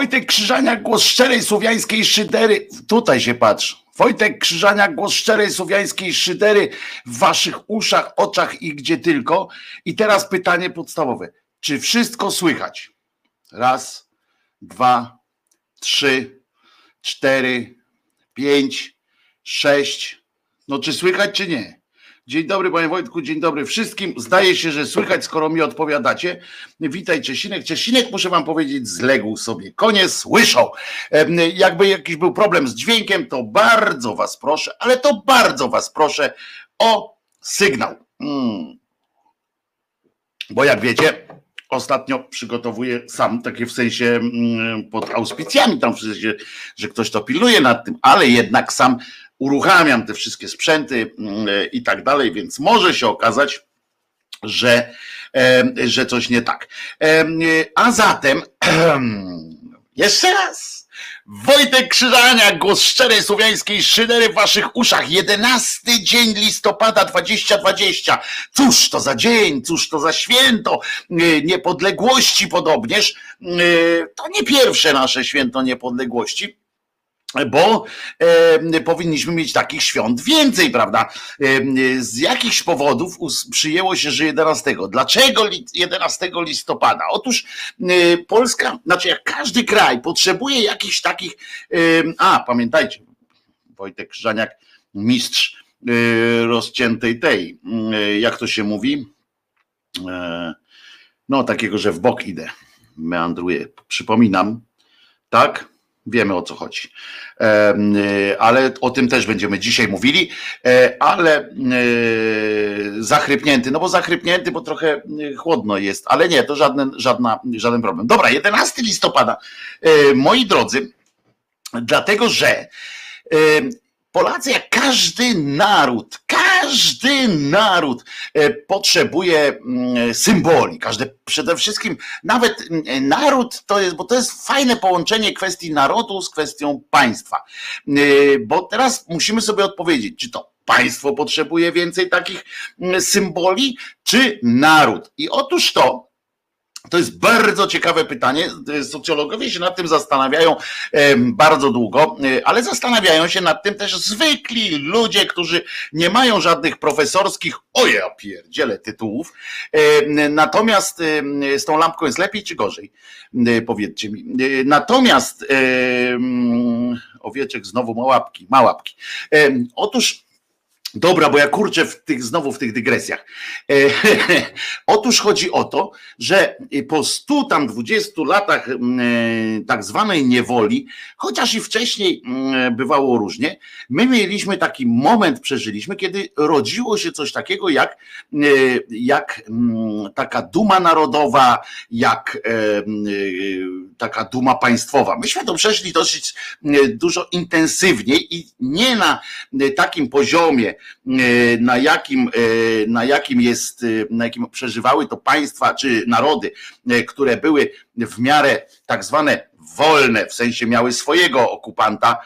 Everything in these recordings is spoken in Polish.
Wojtek Krzyżaniak, głos szczerej słowiańskiej szydery. Tutaj się patrz. Wojtek Krzyżaniak, głos szczerej słowiańskiej szydery w waszych uszach, oczach i gdzie tylko. I teraz pytanie podstawowe. Czy wszystko słychać? Raz, dwa, trzy, cztery, pięć, sześć. No czy słychać, czy nie? Dzień dobry, panie Wojtku, dzień dobry wszystkim. Zdaje się, że słychać, skoro mi odpowiadacie. Witaj, Czesinek. Czesinek, muszę wam powiedzieć, zległ sobie. Konie słyszą. Jakby jakiś był problem z dźwiękiem, to bardzo was proszę, ale to bardzo was proszę o sygnał. Hmm. Bo jak wiecie, ostatnio przygotowuję sam, takie w sensie mm, pod auspicjami, tam w sensie, że ktoś to pilnuje nad tym, ale jednak sam uruchamiam te wszystkie sprzęty mm, i tak dalej, więc może się okazać, że, że coś nie tak. A zatem, jeszcze raz. Wojtek Krzyżania, głos szczerej słowiańskiej szydery w waszych uszach. 11 dzień listopada 2020. Cóż to za dzień, cóż to za święto niepodległości podobnież. To nie pierwsze nasze święto niepodległości bo e, powinniśmy mieć takich świąt więcej, prawda? E, z jakichś powodów przyjęło się, że 11. Dlaczego 11 listopada? Otóż e, Polska, znaczy jak każdy kraj potrzebuje jakichś takich, e, a pamiętajcie, Wojtek Żaniak, mistrz e, rozciętej tej, e, jak to się mówi? No takiego, że w bok idę, meandruję. Przypominam, tak? Wiemy o co chodzi. Y, ale o tym też będziemy dzisiaj mówili. E, ale y, zachrypnięty, no bo zachrypnięty, bo trochę chłodno jest, ale nie, to żaden, żadna, żaden problem. Dobra, 11 listopada, e, moi drodzy, dlatego że Polacy, jak każdy naród, każdy naród e, potrzebuje mm, symboli. Każdy, przede wszystkim, nawet mm, naród to jest, bo to jest fajne połączenie kwestii narodu z kwestią państwa. E, bo teraz musimy sobie odpowiedzieć, czy to państwo potrzebuje więcej takich mm, symboli, czy naród. I otóż to, to jest bardzo ciekawe pytanie. Socjologowie się nad tym zastanawiają bardzo długo, e, ale zastanawiają się nad tym też zwykli ludzie, którzy nie mają żadnych profesorskich, oje, pierdziele, tytułów. Natomiast z tą lampką jest lepiej czy gorzej? Powiedzcie mi. E, natomiast owieczek znowu ma łapki, ma łapki. Otóż Dobra, bo ja kurczę w tych, znowu w tych dygresjach. E, otóż chodzi o to, że po stu tam dwudziestu latach e, tak zwanej niewoli, chociaż i wcześniej e, bywało różnie, my mieliśmy taki moment, przeżyliśmy, kiedy rodziło się coś takiego jak, e, jak m, taka duma narodowa, jak e, e, taka duma państwowa. Myśmy to przeszli dosyć dużo intensywniej i nie na takim poziomie, na jakim, e, na jakim jest, e, na jakim przeżywały to państwa czy narody, które były w miarę tak zwane wolne, w sensie miały swojego okupanta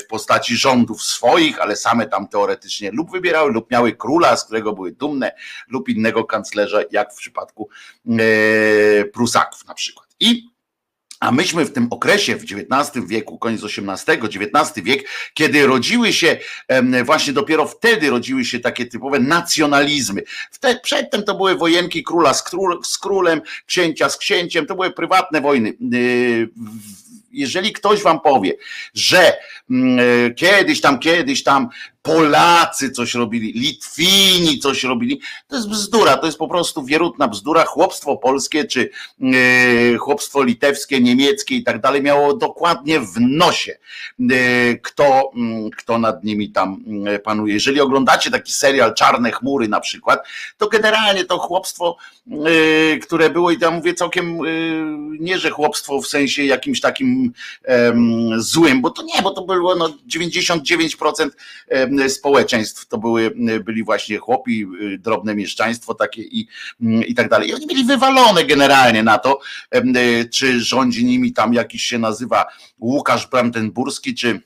w postaci rządów swoich, ale same tam teoretycznie lub wybierały, lub miały króla, z którego były dumne, lub innego kanclerza, jak w przypadku Prusaków na przykład. I a myśmy w tym okresie, w XIX wieku, koniec XVIII, XIX wiek, kiedy rodziły się, właśnie dopiero wtedy rodziły się takie typowe nacjonalizmy. Wtedy, przedtem to były wojenki króla z, król, z królem, księcia z księciem, to były prywatne wojny y, jeżeli ktoś wam powie, że mm, e, kiedyś tam, kiedyś tam Polacy coś robili, Litwini coś robili, to jest bzdura, to jest po prostu wierutna bzdura. Chłopstwo polskie czy e, chłopstwo litewskie, niemieckie i tak dalej miało dokładnie w nosie, e, kto, mm, kto nad nimi tam mm, panuje. Jeżeli oglądacie taki serial Czarne Chmury na przykład, to generalnie to chłopstwo, które było i tam mówię całkiem nie, że chłopstwo w sensie jakimś takim złym, bo to nie, bo to było no 99% społeczeństw to były, byli właśnie chłopi, y, drobne mieszczaństwo takie i, i tak dalej. I oni byli wywalone generalnie na to, y, czy rządzi nimi tam jakiś się nazywa Łukasz Brandenburski, czy,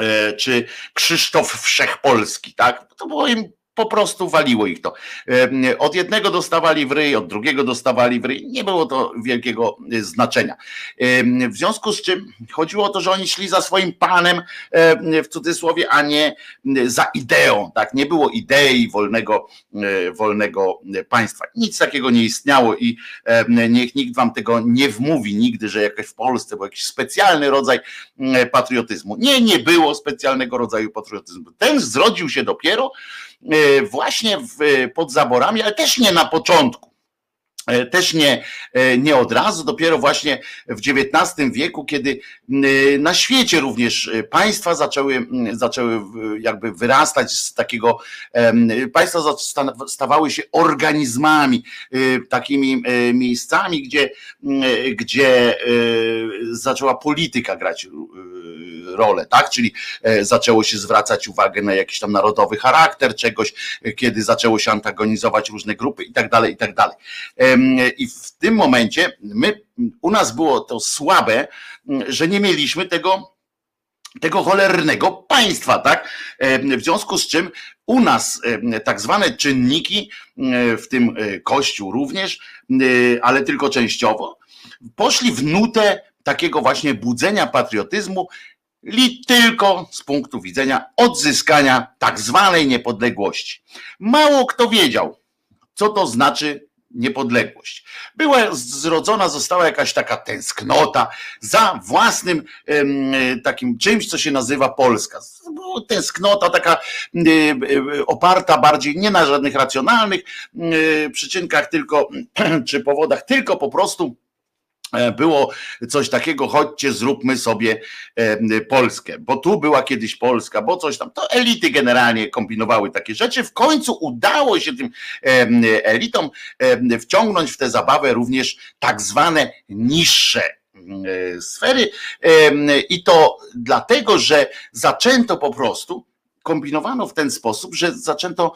e, czy Krzysztof Wszechpolski, tak? To było im po prostu waliło ich to. Od jednego dostawali w ryj, od drugiego dostawali w ryj. Nie było to wielkiego e, znaczenia. W związku z czym chodziło o to, że oni szli za swoim panem w cudzysłowie, a nie za ideą. Tak, nie było idei wolnego, e, wolnego państwa. Nic takiego nie istniało i niech nikt wam tego nie wmówi nigdy, że jakaś w Polsce był jakiś specjalny rodzaj patriotyzmu. Nie, nie było specjalnego rodzaju patriotyzmu. Ten zrodził się dopiero E, właśnie w, pod zaborami, ale też nie na początku. E, też nie, e, nie od razu, dopiero właśnie w XIX wieku, kiedy na świecie również państwa zaczęły, zaczęły jakby wyrastać z takiego, państwa stawały się organizmami, takimi miejscami, gdzie, gdzie zaczęła polityka grać rolę, tak? Czyli e, zaczęło się zwracać uwagę na jakiś tam narodowy charakter czegoś, kiedy zaczęło się antagonizować różne grupy i tak dalej, i tak dalej. I w tym momencie my, u nas było to słabe, że nie mieliśmy tego tego cholernego państwa, tak? W związku z czym u nas tak zwane czynniki, w tym e, Kościół również, ale tylko częściowo, poszli w nutę takiego właśnie budzenia patriotyzmu li tylko z punktu widzenia odzyskania tak zwanej niepodległości. Mało kto wiedział, co to znaczy niepodległość. Była zrodzona, została jakaś taka tęsknota za własnym takim czymś, co się nazywa Polska. Tęsknota taka oparta bardziej nie na żadnych racjonalnych przyczynkach, tylko czy powodach, tylko po prostu było coś takiego, chodźcie, zróbmy sobie e, Polskę, bo tu była kiedyś Polska, bo coś tam. To elity generalnie kombinowały takie rzeczy. W końcu udało się tym elitom wciągnąć w tę zabawę również tak zwane niższe e, sfery. I to dlatego, że zaczęto po prostu, kombinowano w ten sposób, że zaczęto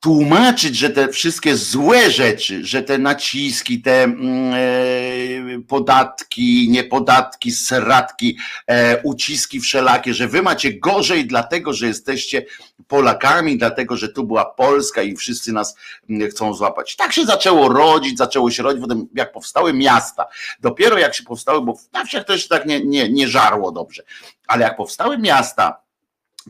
tłumaczyć, że te wszystkie złe rzeczy, że te naciski, te mm, e, podatki, niepodatki, sratki, e, uciski wszelakie, że wy macie gorzej dlatego, że jesteście Polakami, dlatego, że tu była Polska i wszyscy nas mm, chcą złapać. Tak się zaczęło rodzić, zaczęło się rodzić, potem jak powstały miasta, dopiero jak się powstały, bo na wsiach też tak nie, nie, nie żarło dobrze, ale jak powstały miasta,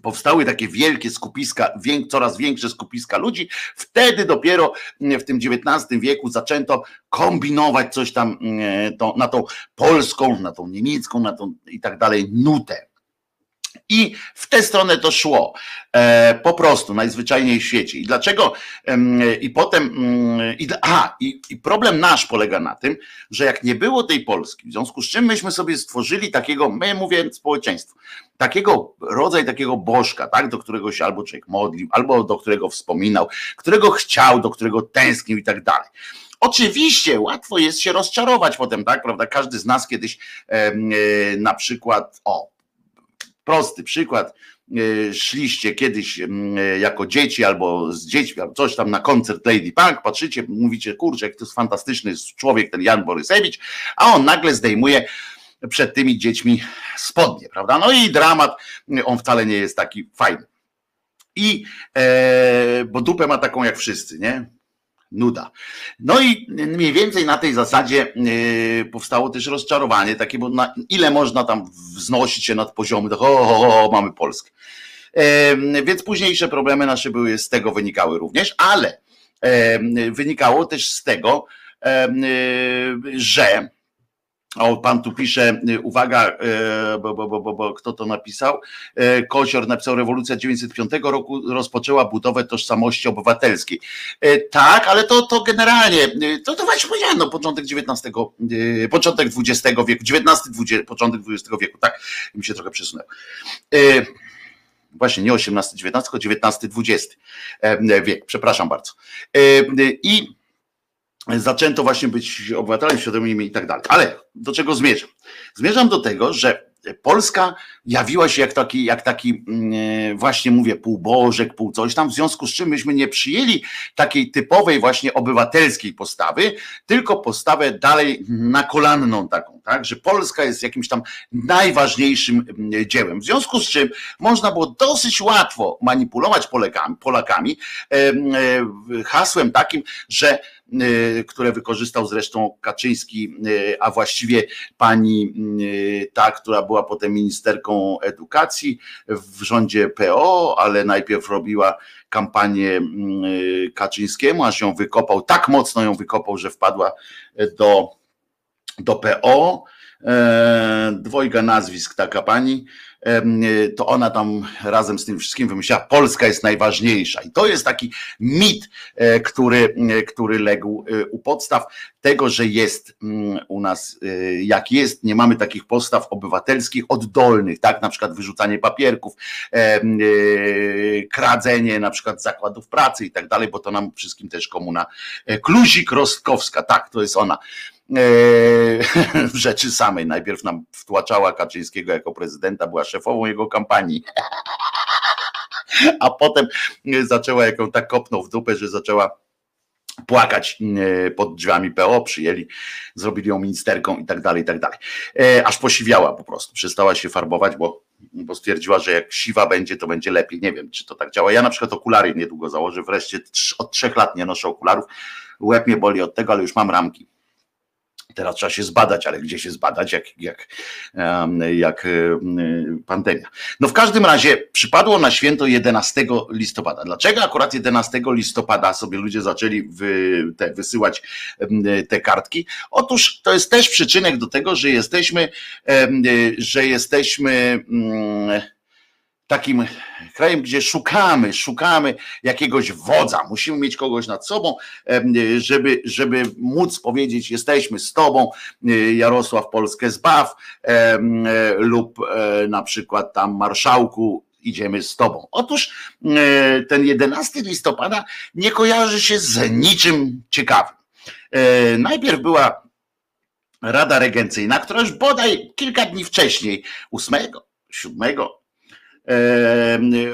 powstały takie wielkie skupiska, coraz większe skupiska ludzi, wtedy dopiero w tym XIX wieku zaczęto kombinować coś tam to, na tą polską, na tą niemiecką, na tą i tak dalej nutę. I w tę stronę to szło. E, po prostu, najzwyczajniej w świecie. I dlaczego? I potem, mm, i, a, i, i problem nasz polega na tym, że jak nie było tej Polski, w związku z czym myśmy sobie stworzyli takiego, my mówię społeczeństwo, takiego rodzaj takiego bożka, tak, do którego się albo człowiek modlił, albo do którego wspominał, którego chciał, do którego tęsknił i tak dalej. Oczywiście łatwo jest się rozczarować potem, tak, prawda? Każdy z nas kiedyś e, na przykład, o, prosty przykład, e, szliście kiedyś jako dzieci albo z dziećmi, albo coś tam na koncert Lady Punk, patrzycie, mówicie, kurczę, jak to jest fantastyczny człowiek ten Jan Borysewicz, a on nagle zdejmuje przed tymi dziećmi spodnie, prawda? No i dramat, on wcale nie jest taki fajny. I e, bo dupę ma taką jak wszyscy, nie? Nuda. No i mniej więcej na tej zasadzie e, powstało też rozczarowanie takie, bo na ile można tam wznosić się nad poziomy, tak, o, o, mamy Polskę. Więc późniejsze problemy nasze były z tego wynikały również, ale wynikało też z tego, e, że o, pan tu pisze, y, uwaga, y, bo, bo, bo, bo, kto to napisał? Y, Kozior napisał, rewolucja 905 roku rozpoczęła budowę tożsamości obywatelskiej. Tak, ale to, to generalnie, to, to właśnie powiedziałem, no, początek XIX, początek XX wieku, XIX, 20, początek XX wieku, tak, mi się trochę przesunęło. Właśnie nie XVIII, XIX, tylko XIX, XX wiek, przepraszam bardzo. I zaczęto właśnie być obywatelem świadomymi i tak dalej. Ale do czego zmierzam? Zmierzam do tego, że Polska jawiła się jak taki, jak taki mm, właśnie mówię, półbożek, pół coś tam, w związku z czym myśmy nie przyjęli takiej typowej właśnie obywatelskiej postawy, tylko postawę dalej na kolanną taką, tak, że Polska jest jakimś tam najważniejszym mm, dziełem. W związku z czym można było dosyć łatwo manipulować Polakami, Polakami hasłem takim, że które wykorzystał zresztą Kaczyński, y, a właściwie pani y, ta, która była potem ministerką edukacji w rządzie PO, ale najpierw robiła kampanię Kaczyńskiemu, aż ją wykopał, tak mocno ją wykopał, że wpadła do, do PO. E, dwojga nazwisk taka pani to ona tam razem z tym wszystkim wymyśliła, Polska jest najważniejsza. I to jest taki mit, e, który, e, który legł e, u podstaw tego, że jest mm, u nas jak jest, nie mamy takich postaw obywatelskich oddolnych, tak, na przykład wyrzucanie papierków, kradzenie na przykład zakładów pracy i tak dalej, bo to nam wszystkim też komuna Kluzik Rostkowska, tak, to jest ona rzeczy samej. Najpierw nam wtłaczała Kaczyńskiego jako prezydenta, była szefową jego kampanii. A potem zaczęła, jaką tak kopnął w dupę, że zaczęła płakać e, pod drzwiami PO, przyjęli, zrobili ją ministerką i tak dalej, i tak dalej. E, aż posiwiała po prostu, przestała się farbować, bo, bo stwierdziła, że jak siwa będzie, to będzie lepiej. Nie wiem, czy to tak działa. Ja na przykład okulary niedługo założę, wreszcie od trzech lat nie noszę okularów. Łeb mnie boli od tego, ale już mam ramki. Teraz trzeba się zbadać, ale gdzie się zbadać, jak, jak, jak pandemia. No w każdym razie przypadło na święto 11 listopada. Dlaczego akurat 11 listopada sobie ludzie zaczęli wy, te, wysyłać te kartki? Otóż to jest też przyczynek do tego, że jesteśmy, że jesteśmy takim krajem, gdzie szukamy, szukamy jakiegoś wodza, musimy mieć kogoś nad sobą, żeby, żeby móc powiedzieć, jesteśmy z tobą, Jarosław Polskę zbaw, lub e, na przykład tam marszałku, idziemy z tobą. Otóż e, ten 11 listopada nie kojarzy się z niczym ciekawym. E, najpierw była Rada Regencyjna, która już bodaj kilka dni wcześniej, 8, 7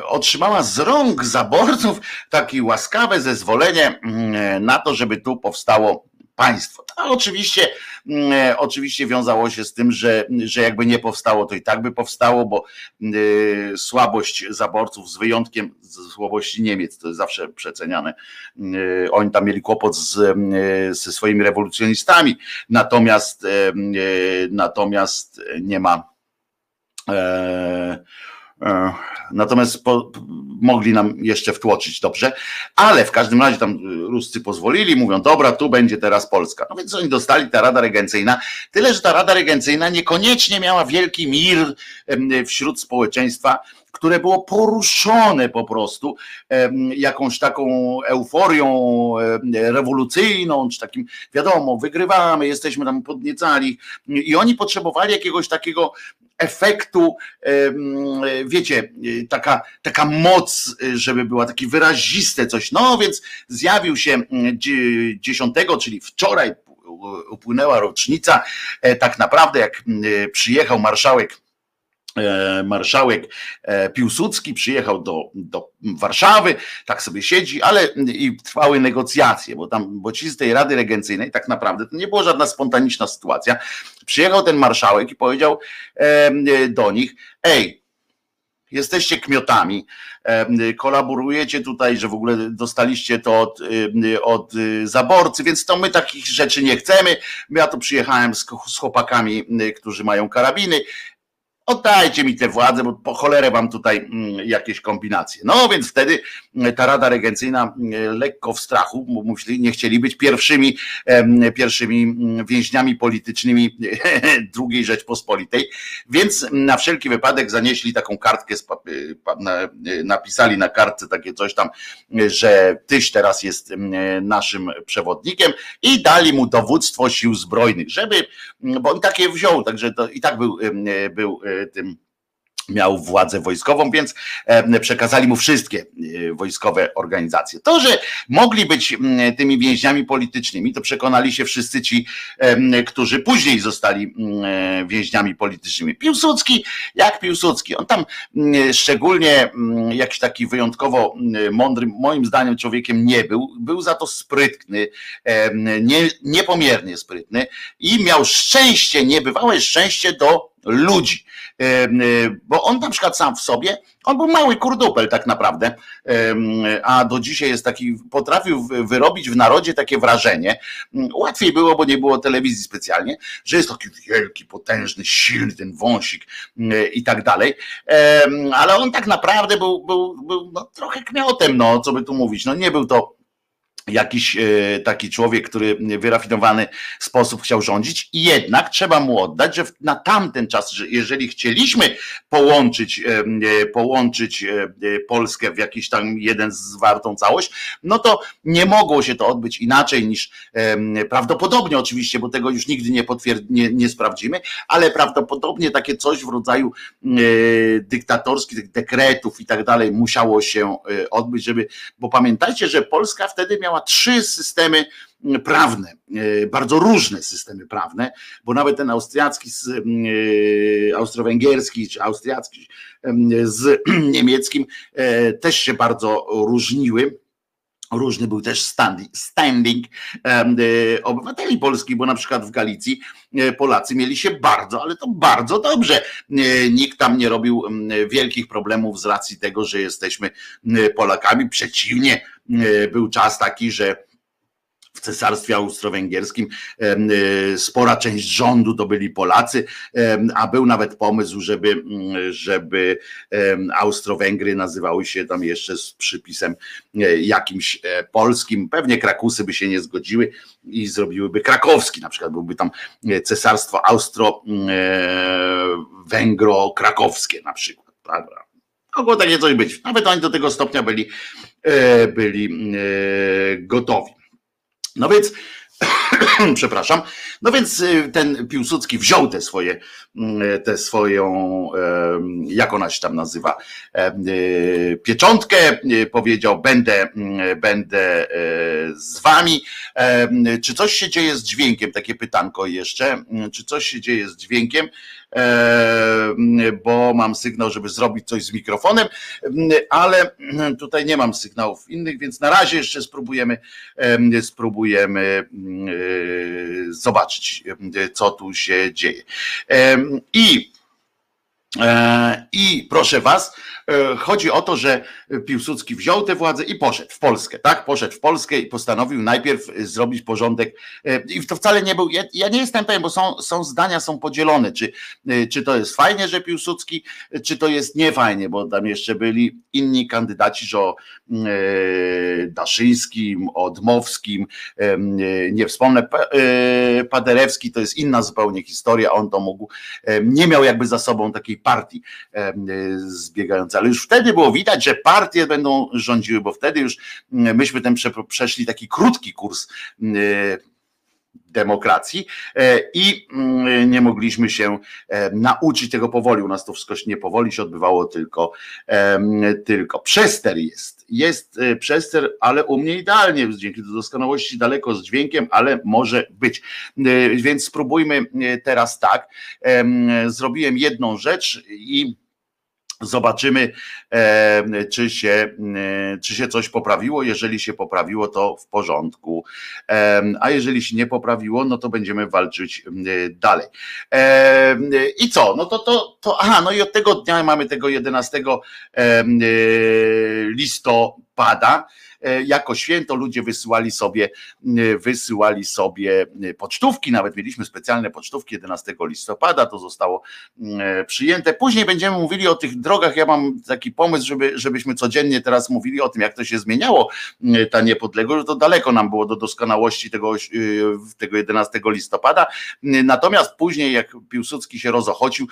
otrzymała z rąk zaborców takie łaskawe zezwolenie mm, na to, żeby tu powstało państwo. To oczywiście, mm, oczywiście wiązało się z tym, że, że jakby nie powstało, to i tak by powstało, bo y, słabość zaborców, z wyjątkiem słabości Niemiec, to jest zawsze przeceniane. Oni tam mieli kłopot z, ze swoimi rewolucjonistami, natomiast, natomiast nie ma. E, natomiast po, mogli nam jeszcze wtłoczyć dobrze, ale w każdym razie tam Ruscy pozwolili, mówią, dobra, tu będzie teraz Polska. No więc oni dostali ta Rada Regencyjna, tyle, że ta Rada Regencyjna niekoniecznie miała wielki mir wśród społeczeństwa, które było poruszone po prostu jakąś taką euforią rewolucyjną, czy takim, wiadomo, wygrywamy, jesteśmy tam podniecali i oni potrzebowali jakiegoś takiego efektu, wiecie, taka, taka moc, żeby była takie wyraziste coś. No więc zjawił się 10, czyli wczoraj upłynęła rocznica, e, tak naprawdę jak przyjechał marszałek marszałek e, Piłsudski przyjechał do, do Warszawy, tak sobie siedzi, ale i trwały negocjacje, bo tam, bo ci z tej Rady Regencyjnej tak naprawdę to nie była żadna spontaniczna sytuacja. Przyjechał ten marszałek i powiedział e, do nich, ej, jesteście kmiotami, kolaborujecie tutaj, że w ogóle dostaliście to od, od zaborcy, więc to my takich rzeczy nie chcemy. Ja tu przyjechałem z, z chłopakami, którzy mają karabiny oddajcie mi tę władzę, bo po cholerę wam tutaj mm, jakieś kombinacje. No więc wtedy mm, ta Rada Regencyjna mm, lekko w strachu, bo myśli, nie chcieli być pierwszymi, pierwszymi więźniami politycznymi II Rzeczpospolitej, więc na wszelki wypadek zanieśli taką kartkę, napisali na kartce takie coś tam, że tyś teraz jest naszym przewodnikiem i dali mu dowództwo sił zbrojnych, żeby, bo on takie wziął, także to i tak był, był tym miał władzę wojskową, więc przekazali mu wszystkie wojskowe organizacje. To, że mogli być tymi więźniami politycznymi, to przekonali się wszyscy ci, którzy później zostali więźniami politycznymi. Piłsudski, jak Piłsudski, on tam szczególnie jakiś taki wyjątkowo mądrym, moim zdaniem człowiekiem nie był, był za to sprytny, nie, niepomiernie sprytny i miał szczęście, niebywałe szczęście do ludzi. Bo on na przykład sam w sobie, on był mały kurdupel tak naprawdę, a do dzisiaj jest taki, potrafił wyrobić w narodzie takie wrażenie, łatwiej było, bo nie było telewizji specjalnie, że jest taki wielki, potężny, silny ten wąsik i tak dalej, ale on tak naprawdę był, był, był no, trochę kmiotem, no co by tu mówić, no nie był to jakiś e, taki człowiek, który w wyrafinowany sposób chciał rządzić. I jednak trzeba mu oddać, że na tamten czas, że jeżeli chcieliśmy połączyć, e, e, połączyć Polskę w jakiś tam jeden zwartą całość, no to nie mogło się to odbyć inaczej niż prawdopodobnie oczywiście, bo tego już nigdy nie, potwierd- nie, nie sprawdzimy, ale prawdopodobnie takie coś w rodzaju dyktatorskich dekretów i tak dalej musiało się odbyć, żeby, bo pamiętajcie, że Polska wtedy miała miała trzy systemy mm, prawne, e, bardzo różne systemy prawne, bo nawet ten austriacki, e, austro-węgierski czy austriacki z niemieckim e, też się bardzo różniły. Różny był też standing, standing obywateli polskich, bo na przykład w Galicji Polacy mieli się bardzo, ale to bardzo dobrze. Nikt tam nie robił wielkich problemów z racji tego, że jesteśmy Polakami. Przeciwnie, był czas taki, że w cesarstwie austro-węgierskim e, spora część rządu to byli Polacy, a był nawet pomysł, żeby, żeby Austro-Węgry nazywały się tam jeszcze z przypisem e, jakimś polskim. Pewnie Krakusy by się nie zgodziły i zrobiłyby krakowski, na przykład byłby tam cesarstwo austro-węgro-krakowskie na przykład. Mogło takie coś być. Nawet oni do tego stopnia byli E, byli e, gotowi. No więc, przepraszam, no więc e, ten Piłsudski wziął te swoje, tę swoją, jak ona się tam nazywa, pieczątkę, powiedział, będę, będę z wami. Czy coś się dzieje z dźwiękiem? Takie pytanko jeszcze. Czy coś się dzieje z dźwiękiem? bo mam sygnał, żeby zrobić coś z mikrofonem, ale tutaj nie mam sygnałów innych, więc na razie jeszcze spróbujemy, spróbujemy zobaczyć, co tu się dzieje. I I proszę was, e, chodzi o to, że Piłsudski wziął tę władzę i poszedł w Polskę, tak? Poszedł w Polskę i postanowił najpierw zrobić porządek. E, I to wcale nie był. Ja, ja nie jestem pewien, bo są, są zdania są podzielone, czy, czy to jest fajnie, że Piłsudski, czy to jest niefajnie, bo tam jeszcze byli inni kandydaci, że o Daszyńskim, o Dmowskim, nie wspomnę, Paderewski to jest inna zupełnie historia, on to mógł, nie miał jakby za sobą takiej partii zbiegającej. Ale już wtedy było widać, że partie będą rządziły, bo wtedy już myśmy ten przeszli taki krótki kurs demokracji e, i nie mogliśmy się nauczyć tego powoli. U nas to wszystko nie powoli się odbywało, tylko, tylko przester jest. Jest e, przester, ale u mnie idealnie, dzięki doskonałości daleko z dźwiękiem, ale może być. E, więc spróbujmy teraz tak. Zrobiłem jedną rzecz i Zobaczymy, e, czy się, e, czy się coś poprawiło. Jeżeli się poprawiło, to w porządku. E, a jeżeli się nie poprawiło, no to będziemy walczyć dalej. I co? No to, to, to aha, no i od tego dnia mamy tego 11 listopada. E, jako święto ludzie wysyłali sobie, e, wysyłali sobie e, pocztówki, nawet mieliśmy specjalne pocztówki 11 listopada, to zostało przyjęte. Później będziemy mówili o tych drogach. Ja mam taki pomysł, żeby, żebyśmy codziennie teraz mówili o tym, jak to się zmieniało, ta niepodległość, to daleko nam było do doskonałości tego, tego 11 listopada. Natomiast później, jak Piłsudski się rozochocił,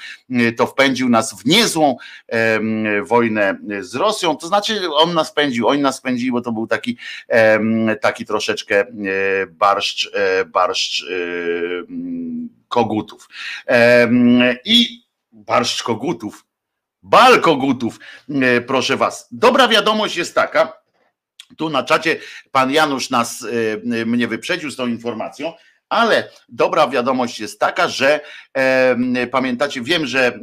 to wpędził nas w niezłą wojnę z Rosją. To znaczy, on nas pędził, oni nas pędzili, bo to był taki, taki troszeczkę e, barszcz, e, barszcz e, kogutów. I barszcz kogutów Bal kogutów, proszę was. Dobra wiadomość jest taka, tu na czacie pan Janusz nas, mnie wyprzedził z tą informacją, ale dobra wiadomość jest taka, że e, pamiętacie, wiem, że e,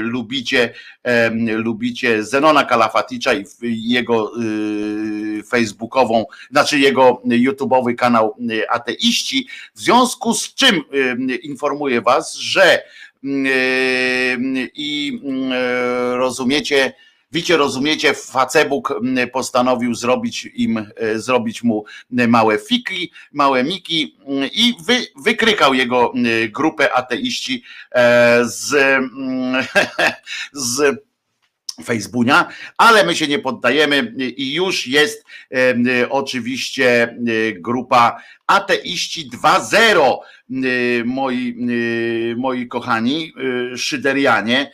lubicie, e, lubicie Zenona Kalafaticza i jego e, facebookową, znaczy jego YouTubeowy kanał Ateiści, w związku z czym informuję was, że i rozumiecie, Wiecie, rozumiecie, Facebook postanowił zrobić im, e, zrobić mu małe fiki, małe miki i wy, wykrykał jego grupę ateiści e, z, z Facebooka, ale my się nie poddajemy i już jest e, oczywiście grupa Ateiści 2.0, moi, moi kochani, szyderianie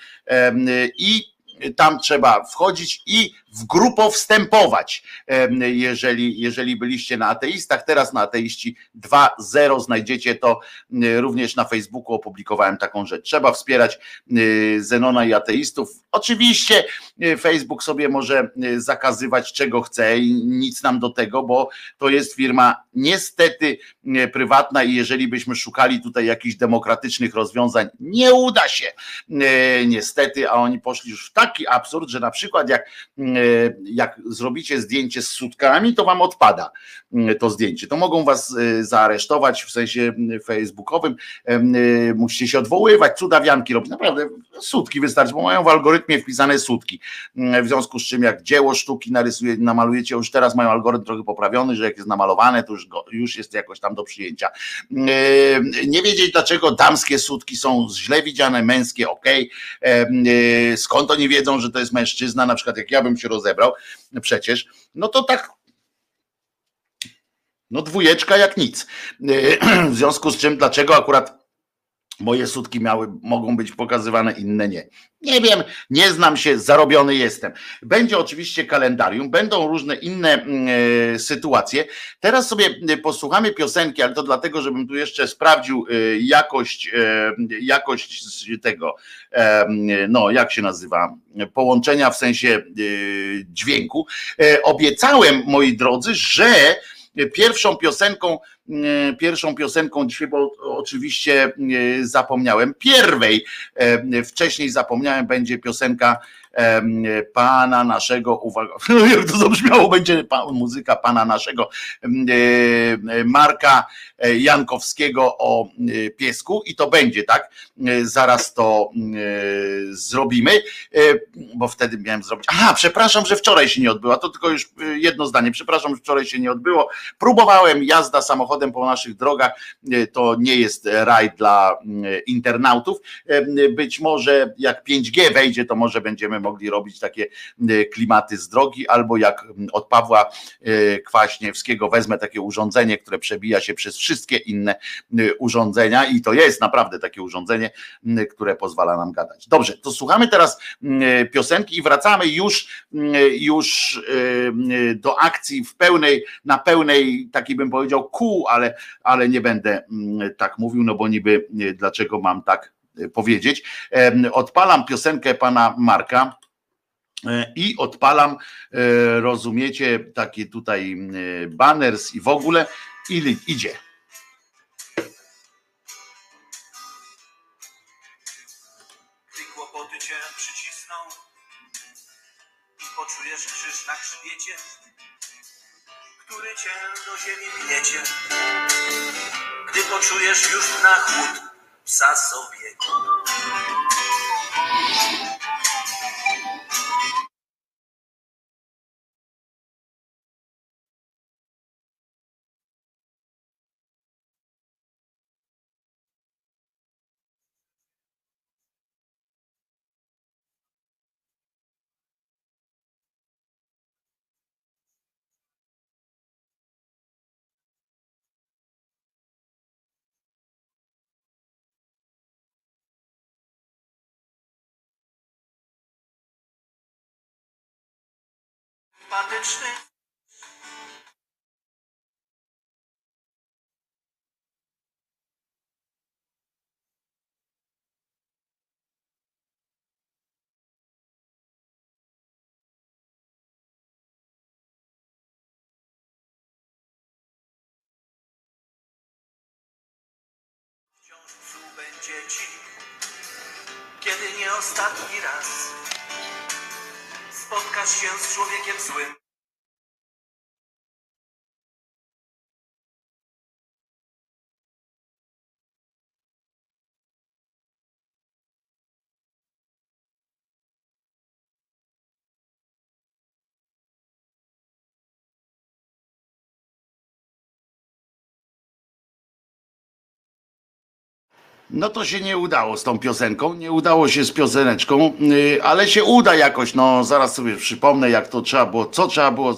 i tam trzeba wchodzić i w grupo wstępować. Jeżeli, jeżeli byliście na ateistach, teraz na ateiści 2.0 znajdziecie to również na Facebooku opublikowałem taką rzecz. Trzeba wspierać Zenona i ateistów. Oczywiście Facebook sobie może zakazywać czego chce i nic nam do tego, bo to jest firma niestety prywatna i jeżeli byśmy szukali tutaj jakichś demokratycznych rozwiązań, nie uda się niestety, a oni poszli już w taki absurd, że na przykład jak jak zrobicie zdjęcie z sutkami, to wam odpada mm, to zdjęcie. To mogą was y, zaaresztować w sensie mm, facebookowym, y, musicie się odwoływać, cudawianki robić. Naprawdę sutki wystarczy, bo mają w algorytmie wpisane sutki. Mm, w związku z czym jak dzieło sztuki narysuje, namalujecie, już teraz mają algorytm trochę poprawiony, że jak jest namalowane, to już, go, już jest jakoś tam do przyjęcia. Nie wiedzieć dlaczego damskie sutki są źle widziane, męskie ok. Y, skąd oni wiedzą, że to jest mężczyzna, na przykład jak ja bym się rozebrał przecież, no to tak no dwójeczka jak nic. W związku z czym, dlaczego akurat moje sutki miały, mogą być pokazywane, inne nie. Nie wiem, nie znam się, zarobiony jestem. Będzie oczywiście kalendarium, będą różne inne y, sytuacje. Teraz sobie posłuchamy piosenki, ale to dlatego, żebym tu jeszcze sprawdził y, jakość, y, jakość tego, no jak się nazywa, połączenia w sensie dźwięku. Obiecałem, moi drodzy, że pierwszą piosenką E, pierwszą piosenką dzisiaj, bo oczywiście e, zapomniałem. Pierwej, e, wcześniej zapomniałem, będzie piosenka pana naszego, uwaga, jak to zabrzmiało, będzie muzyka pana naszego Marka Jankowskiego o piesku i to będzie, tak? Zaraz to zrobimy, bo wtedy miałem zrobić. Aha, przepraszam, że wczoraj się nie odbyła, to tylko już jedno zdanie, przepraszam, że wczoraj się nie odbyło. Próbowałem jazda samochodem po naszych drogach. E, to nie jest raj dla internautów. E, być może jak 5G wejdzie, to może będziemy mogli robić takie e, klimaty z drogi, albo jak od Pawła Kwaśniewskiego wezmę takie urządzenie, które przebija się przez wszystkie inne urządzenia i to jest naprawdę takie urządzenie, które pozwala nam gadać. Dobrze, to słuchamy teraz piosenki i wracamy już, już do akcji w pełnej, na pełnej, taki bym powiedział, kół ale, ale nie będę tak mówił, no bo niby dlaczego mam tak powiedzieć. Odpalam piosenkę pana Marka. E, I odpalam, rozumiecie, takie tutaj banners i w ogóle, i idzie. poczujesz krzyż na grzbiecie, który cię do ziemi gniecie. Gdy poczujesz już na chłód psa sobie. sympatyczny. Wciąż będzie ci, kiedy nie ostatni raz spotkasz się z człowiekiem złym. No to się nie udało z tą piosenką, nie udało się z pioseneczką, y, ale się uda jakoś. No zaraz sobie przypomnę, jak to trzeba było, co trzeba było.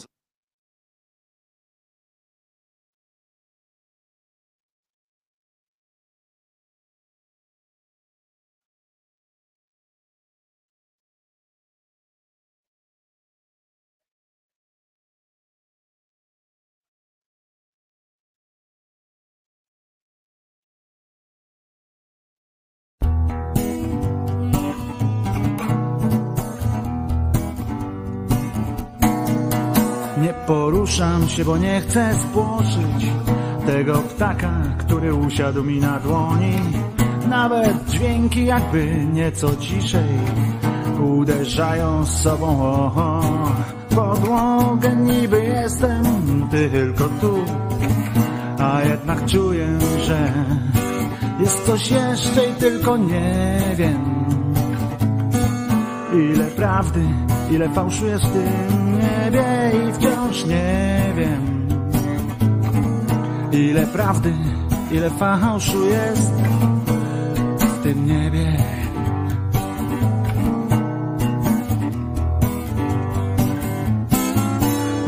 Poruszam się, bo nie chcę spłoszyć tego ptaka, który usiadł mi na dłoni. Nawet dźwięki jakby nieco ciszej uderzają z sobą o, o podłogę. Niby jestem tylko tu, a jednak czuję, że jest coś jeszcze i tylko nie wiem. Ile prawdy, ile fałszu jest w tym niebie i wciąż nie wiem. Ile prawdy, ile fałszu jest w tym niebie.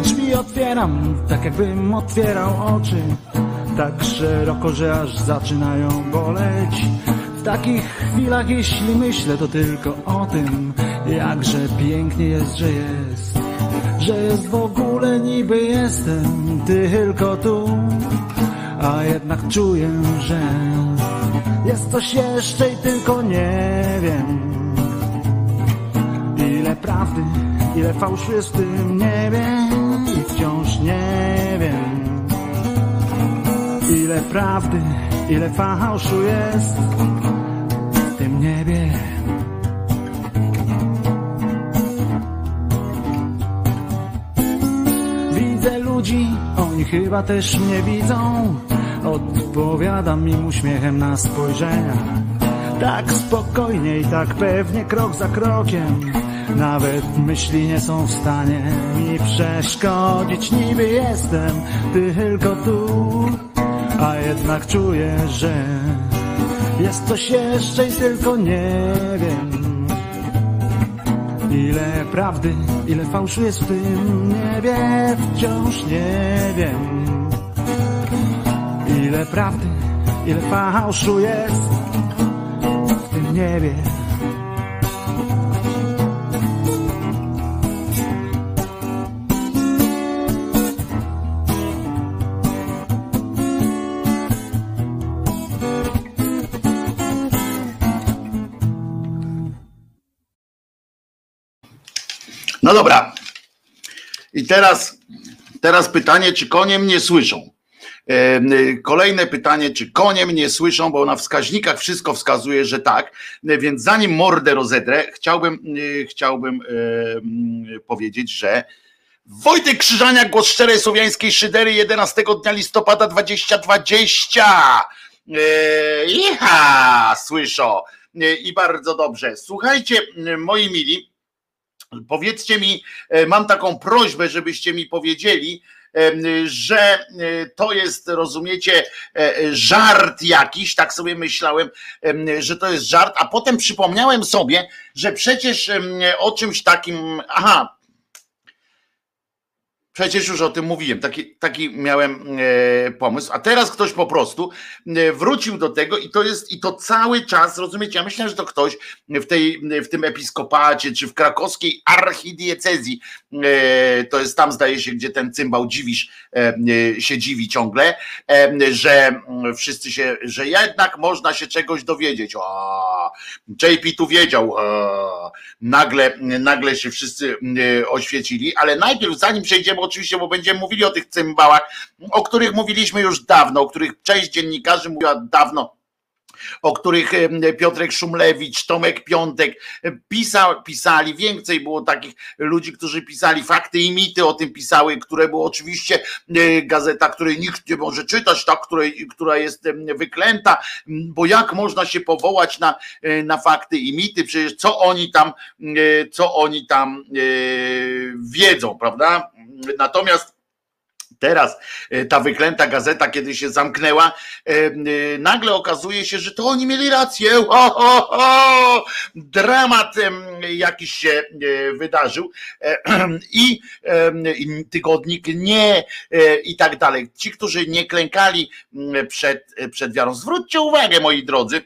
Drzwi otwieram, tak jakbym otwierał oczy Tak szeroko, że aż zaczynają boleć takich chwilach, jeśli myślę, to tylko o tym Jakże pięknie jest, że jest Że jest w ogóle niby jestem tylko tu A jednak czuję, że jest coś jeszcze i tylko nie wiem Ile prawdy, ile fałszu jest w tym niebie i wciąż nie wiem. Ile prawdy, ile fałszu jest chyba też mnie widzą. Odpowiadam im uśmiechem na spojrzenia. Tak spokojnie i tak pewnie, krok za krokiem. Nawet myśli nie są w stanie mi przeszkodzić. Niby jestem tylko tu, a jednak czuję, że jest coś jeszcze i tylko nie wiem. Ile prawdy, ile fałszu jest w tym niebie, wciąż nie wiem. Ile prawdy, ile fałszu jest w tym niebie. No dobra. I teraz, teraz pytanie, czy konie mnie słyszą? E, Kolejne pytanie, czy konie mnie słyszą, bo na wskaźnikach wszystko wskazuje, że tak. E, Więc zanim mordę rozedrę, chciałbym, e, chciałbym e, powiedzieć, że Wojtek Krzyżaniak, głos szczerej słowiańskiej szydery 11 dnia listopada 2020. E, Iha, słyszą. E, I bardzo dobrze. Słuchajcie, moi mili, Powiedzcie mi, e, mam taką prośbę, żebyście mi powiedzieli, e, że e, to jest, rozumiecie, żart jakiś, tak sobie myślałem, że to jest żart, a potem przypomniałem sobie, że przecież o czymś takim, aha, Przecież już o tym mówiłem, taki, taki miałem e, pomysł, a teraz ktoś po prostu e, wrócił do tego i to jest, i to cały czas, rozumiecie, ja myślę, że to ktoś w, tej, w tym episkopacie, czy w krakowskiej archidiecezji, to jest tam zdaje się, gdzie ten cymbał dziwisz e, e, się dziwi ciągle, e, że mm, wszyscy się, że jednak można się czegoś dowiedzieć. O, JP tu wiedział, o, nagle, nagle się wszyscy e, oświecili, ale najpierw zanim przejdziemy oczywiście, bo będziemy mówili o tych cymbałach, o których mówiliśmy już dawno, o których część dziennikarzy mówiła dawno, o których e, Piotrek Szumlewicz, Tomek Piątek e, pisa, pisali. Więcej było takich ludzi, którzy pisali fakty i mity o tym pisały, które było oczywiście e, gazeta, której nikt nie może czytać, ta, której, która jest wyklęta, bo jak można się powołać na, na fakty i mity, przecież co oni tam, co oni tam wiedzą, prawda? Natomiast Teraz e, ta wyklęta gazeta, kiedy się zamknęła, e, e, nagle okazuje się, że to oni mieli rację. Ho, ho, ho! Dramat jakiś się wydarzył i tygodnik nie i tak dalej. Ci, którzy nie klękali przed, przed wiarą, zwróćcie uwagę, moi drodzy,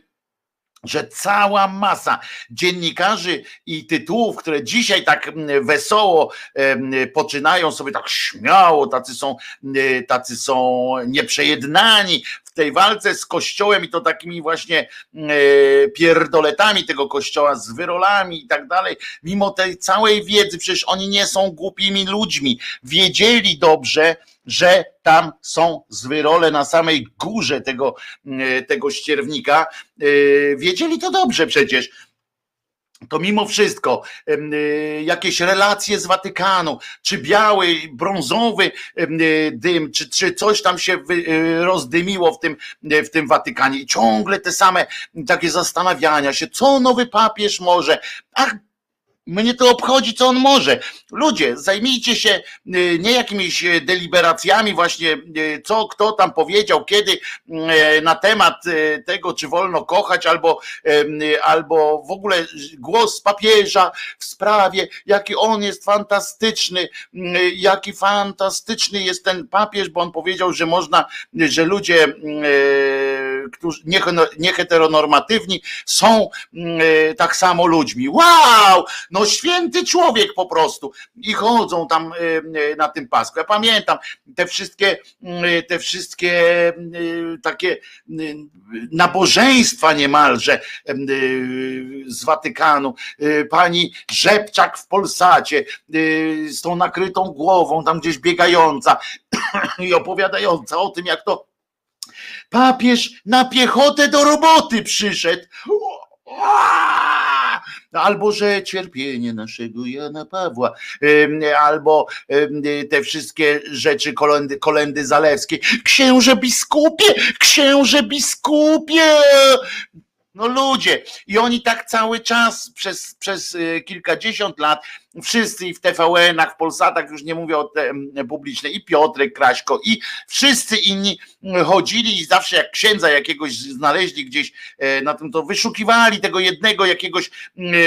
że cała masa dziennikarzy i tytułów, które dzisiaj tak mm, wesoło poczynają sobie tak śmiało, tacy są, tacy są nieprzejednani w tej walce z kościołem i to takimi właśnie pierdoletami tego kościoła, z wyrolami i tak dalej, mimo tej całej wiedzy, przecież oni nie są głupimi ludźmi, wiedzieli dobrze, że tam są zwyrole na samej górze tego, e, tego ścierwnika. E, wiedzieli to dobrze przecież to mimo wszystko e, jakieś relacje z Watykanu, czy biały, brązowy dym, czy, czy coś tam się rozdymiło w tym, w tym Watykanie. I ciągle te same takie zastanawiania się, co nowy papież może. Ach, mnie to obchodzi, co on może. Ludzie, zajmijcie się y, nie jakimiś y, deliberacjami, właśnie y, co kto tam powiedział, kiedy na temat tego, czy wolno kochać, albo, albo w ogóle głos papieża w sprawie, jaki on jest fantastyczny, jaki fantastyczny jest ten papież, bo on powiedział, że można, że ludzie, którzy nieheteronormatywni są tak samo ludźmi. Wow! No święty człowiek po prostu. I chodzą tam y, y, na tym pasku. Ja pamiętam te wszystkie, y, te wszystkie takie nabożeństwa niemalże z Watykanu. Pani Rzepczak w Polsacie z tą nakrytą głową, tam gdzieś biegająca i opowiadająca o tym, jak to papież na piechotę do roboty przyszedł albo że cierpienie naszego Jana Pawła, albo te wszystkie rzeczy kolendy, kolendy zalewskie. Księże biskupie, księże biskupie, no ludzie, i oni tak cały czas przez, przez e, kilkadziesiąt lat, wszyscy i w TVN-ach, w Polsatach, już nie mówię o te publicznej, i Piotrek Kraśko, i wszyscy inni chodzili i zawsze jak księdza jakiegoś znaleźli gdzieś e, na tym, to wyszukiwali tego jednego jakiegoś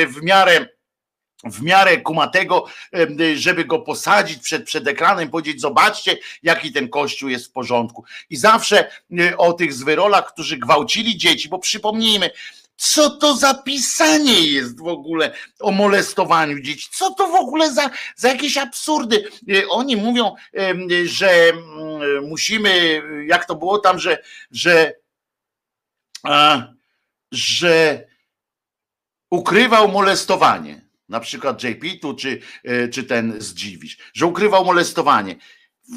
w miarę w miarę kumatego, żeby go posadzić przed, przed ekranem, powiedzieć: Zobaczcie, jaki ten kościół jest w porządku. I zawsze e, o tych zwyrolach, którzy gwałcili dzieci, bo przypomnijmy, co to za pisanie jest w ogóle o molestowaniu dzieci? Co to w ogóle za, za jakieś absurdy? E, oni mówią, że mm, musimy, jak to było tam, że, że, że ukrywał molestowanie na przykład JP tu, czy, e, czy ten zdziwisz, że ukrywał molestowanie.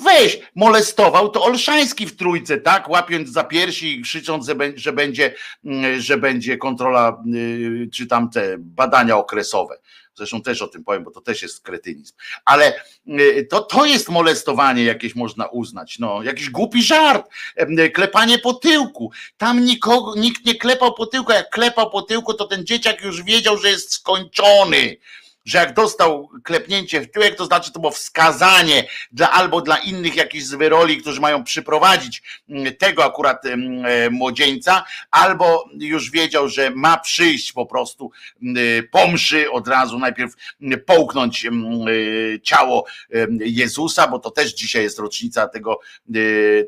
Weź, molestował to Olszański w trójce, tak? Łapiąc za piersi i krzycząc, że będzie, mm, że będzie kontrola, y, czy tam te badania okresowe. Zresztą też o tym powiem, bo to też jest kretynizm. Ale y, to, to jest molestowanie jakieś można uznać. No, jakiś głupi żart, klepanie po tyłku. Tam nikogo, nikt nie klepał po tyłku. Jak klepał po tyłku, to ten dzieciak już wiedział, że jest skończony że jak dostał klepnięcie w tyłek, to znaczy to było wskazanie dla albo dla innych jakichś zwyroli, którzy mają przyprowadzić mm, tego akurat mm, e, młodzieńca, albo już wiedział, że ma przyjść po prostu mm, e, pomszy od razu, najpierw połknąć e, ciało Jezusa, bo to też dzisiaj jest rocznica tego,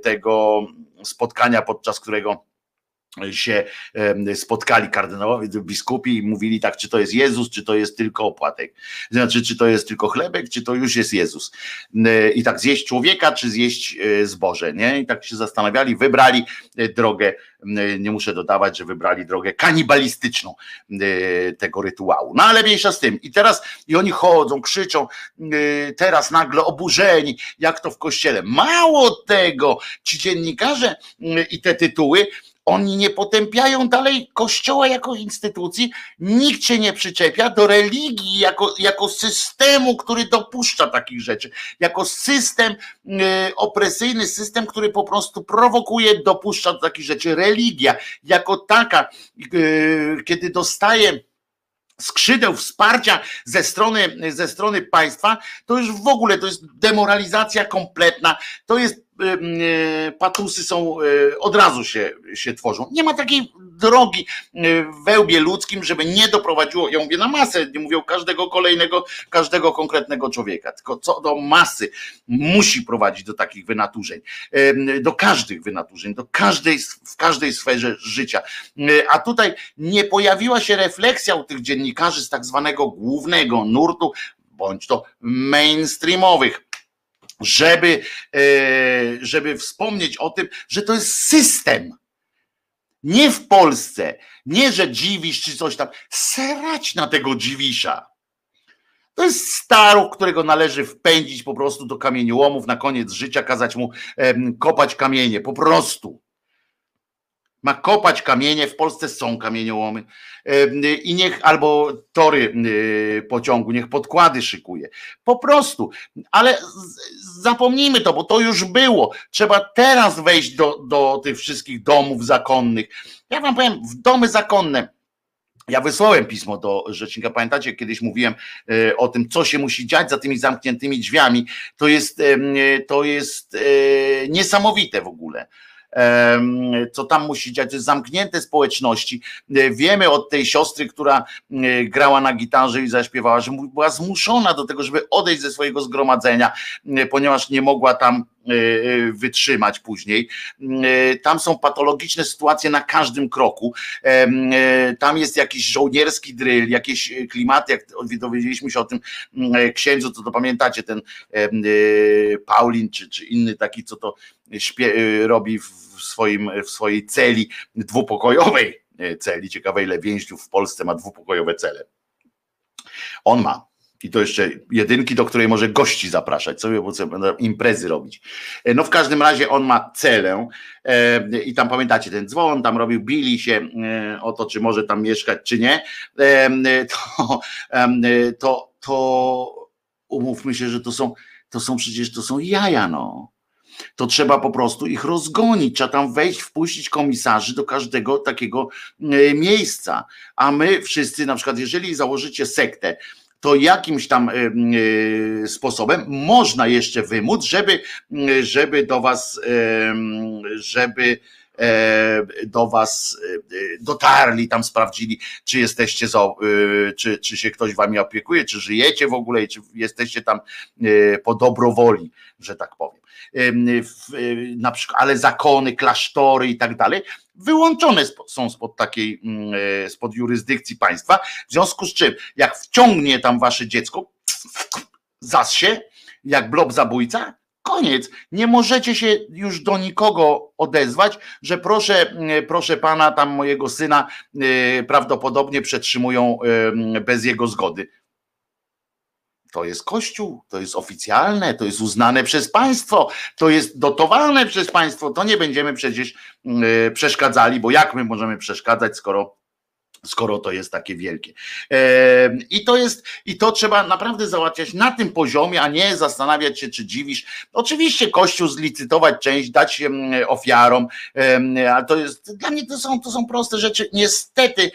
tego spotkania, podczas którego się spotkali kardynałowie, biskupi i mówili tak, czy to jest Jezus, czy to jest tylko opłatek. Znaczy, czy to jest tylko chlebek, czy to już jest Jezus. I tak zjeść człowieka, czy zjeść e, zboże, nie? I tak się zastanawiali, wybrali e, drogę, nie muszę dodawać, że wybrali drogę kanibalistyczną e, tego rytuału. No ale mniejsza z tym. I teraz, i oni chodzą, krzyczą, teraz nagle oburzeni, jak to w kościele. Mało tego, ci dziennikarze i te tytuły, oni nie potępiają dalej Kościoła jako instytucji, nikt się nie przyczepia do religii jako, jako systemu, który dopuszcza takich rzeczy, jako system y, opresyjny, system, który po prostu prowokuje, dopuszcza takich rzeczy. Religia jako taka, y, kiedy dostaje skrzydeł wsparcia ze strony, ze strony państwa, to już w ogóle to jest demoralizacja kompletna, to jest E, patusy są, e, od razu się, się tworzą. Nie ma takiej drogi w wełbie ludzkim, żeby nie doprowadziło, ja mówię na masę, nie mówię każdego kolejnego, każdego konkretnego człowieka, tylko co do masy musi prowadzić do takich wynaturzeń, do każdych wynaturzeń, do każdej, w każdej sferze życia. A tutaj nie pojawiła się refleksja u tych dziennikarzy z tak zwanego głównego nurtu, bądź to mainstreamowych żeby, e, żeby wspomnieć o tym, że to jest system. Nie w Polsce, nie że dziwisz czy coś tam, serać na tego dziwisza. To jest staruch, którego należy wpędzić po prostu do kamieniołomów na koniec życia, kazać mu kopać kamienie, po prostu ma kopać kamienie, w Polsce są kamieniołomy i niech albo tory pociągu, niech podkłady szykuje. Po prostu, ale zapomnijmy to, bo to już było. Trzeba teraz wejść do, do tych wszystkich domów zakonnych. Ja wam powiem, w domy zakonne. Ja wysłałem pismo do rzecznika. Pamiętacie, kiedyś mówiłem e, o tym, co się musi dziać za tymi zamkniętymi drzwiami. To jest, to jest e, niesamowite w ogóle co tam musi dziać, to jest zamknięte społeczności. E, wiemy od tej siostry, która e, grała na gitarze i zaśpiewała, że była zmuszona do tego, żeby odejść ze swojego zgromadzenia, e, ponieważ nie mogła tam wytrzymać później. Tam są patologiczne sytuacje na każdym kroku. Tam jest jakiś żołnierski dryl, jakieś klimaty, jak dowiedzieliśmy się o tym księdzu, co to pamiętacie, ten Paulin czy, czy inny taki, co to śpie, y, robi w, swoim, w swojej celi dwupokojowej y, celi. Ciekawe, ile więźniów w Polsce ma dwupokojowe cele. On ma. I to jeszcze jedynki, do której może gości zapraszać, sobie będą imprezy robić. E, no w każdym razie on ma celę e, i tam pamiętacie ten dzwon, tam robił, bili się e, o to, czy może tam mieszkać, czy nie. E, to, e, to, to umówmy się, że to są, to są przecież to są jaja, no to trzeba po prostu ich rozgonić, trzeba tam wejść, wpuścić komisarzy do każdego takiego e, miejsca. A my wszyscy, na przykład, jeżeli założycie sektę, to jakimś tam e, e, sposobem można jeszcze wymóc, żeby, żeby do was, żeby do was dotarli, tam sprawdzili, czy jesteście, czy, czy się ktoś wami opiekuje, czy żyjecie w ogóle, czy jesteście tam po dobrowoli, że tak powiem. Na przykład, ale zakony, klasztory i tak dalej, wyłączone są spod takiej, mm, e, spod jurysdykcji państwa, w związku z czym, jak wciągnie tam wasze dziecko, zas się, jak blob zabójca, koniec. Nie możecie się już do nikogo odezwać, że proszę, mm, proszę pana, tam mojego syna e, prawdopodobnie przetrzymują bez jego zgody to jest Kościół, to jest oficjalne, to jest uznane przez państwo, to jest dotowane przez państwo. To nie będziemy przecież mm, przeszkadzali, bo jak my możemy przeszkadzać, skoro skoro to jest takie wielkie. I to jest, i to trzeba naprawdę załatwiać na tym poziomie, a nie zastanawiać się, czy dziwisz. Oczywiście Kościół zlicytować część, dać ofiarom, ale to jest, dla mnie to są, to są proste rzeczy. Niestety,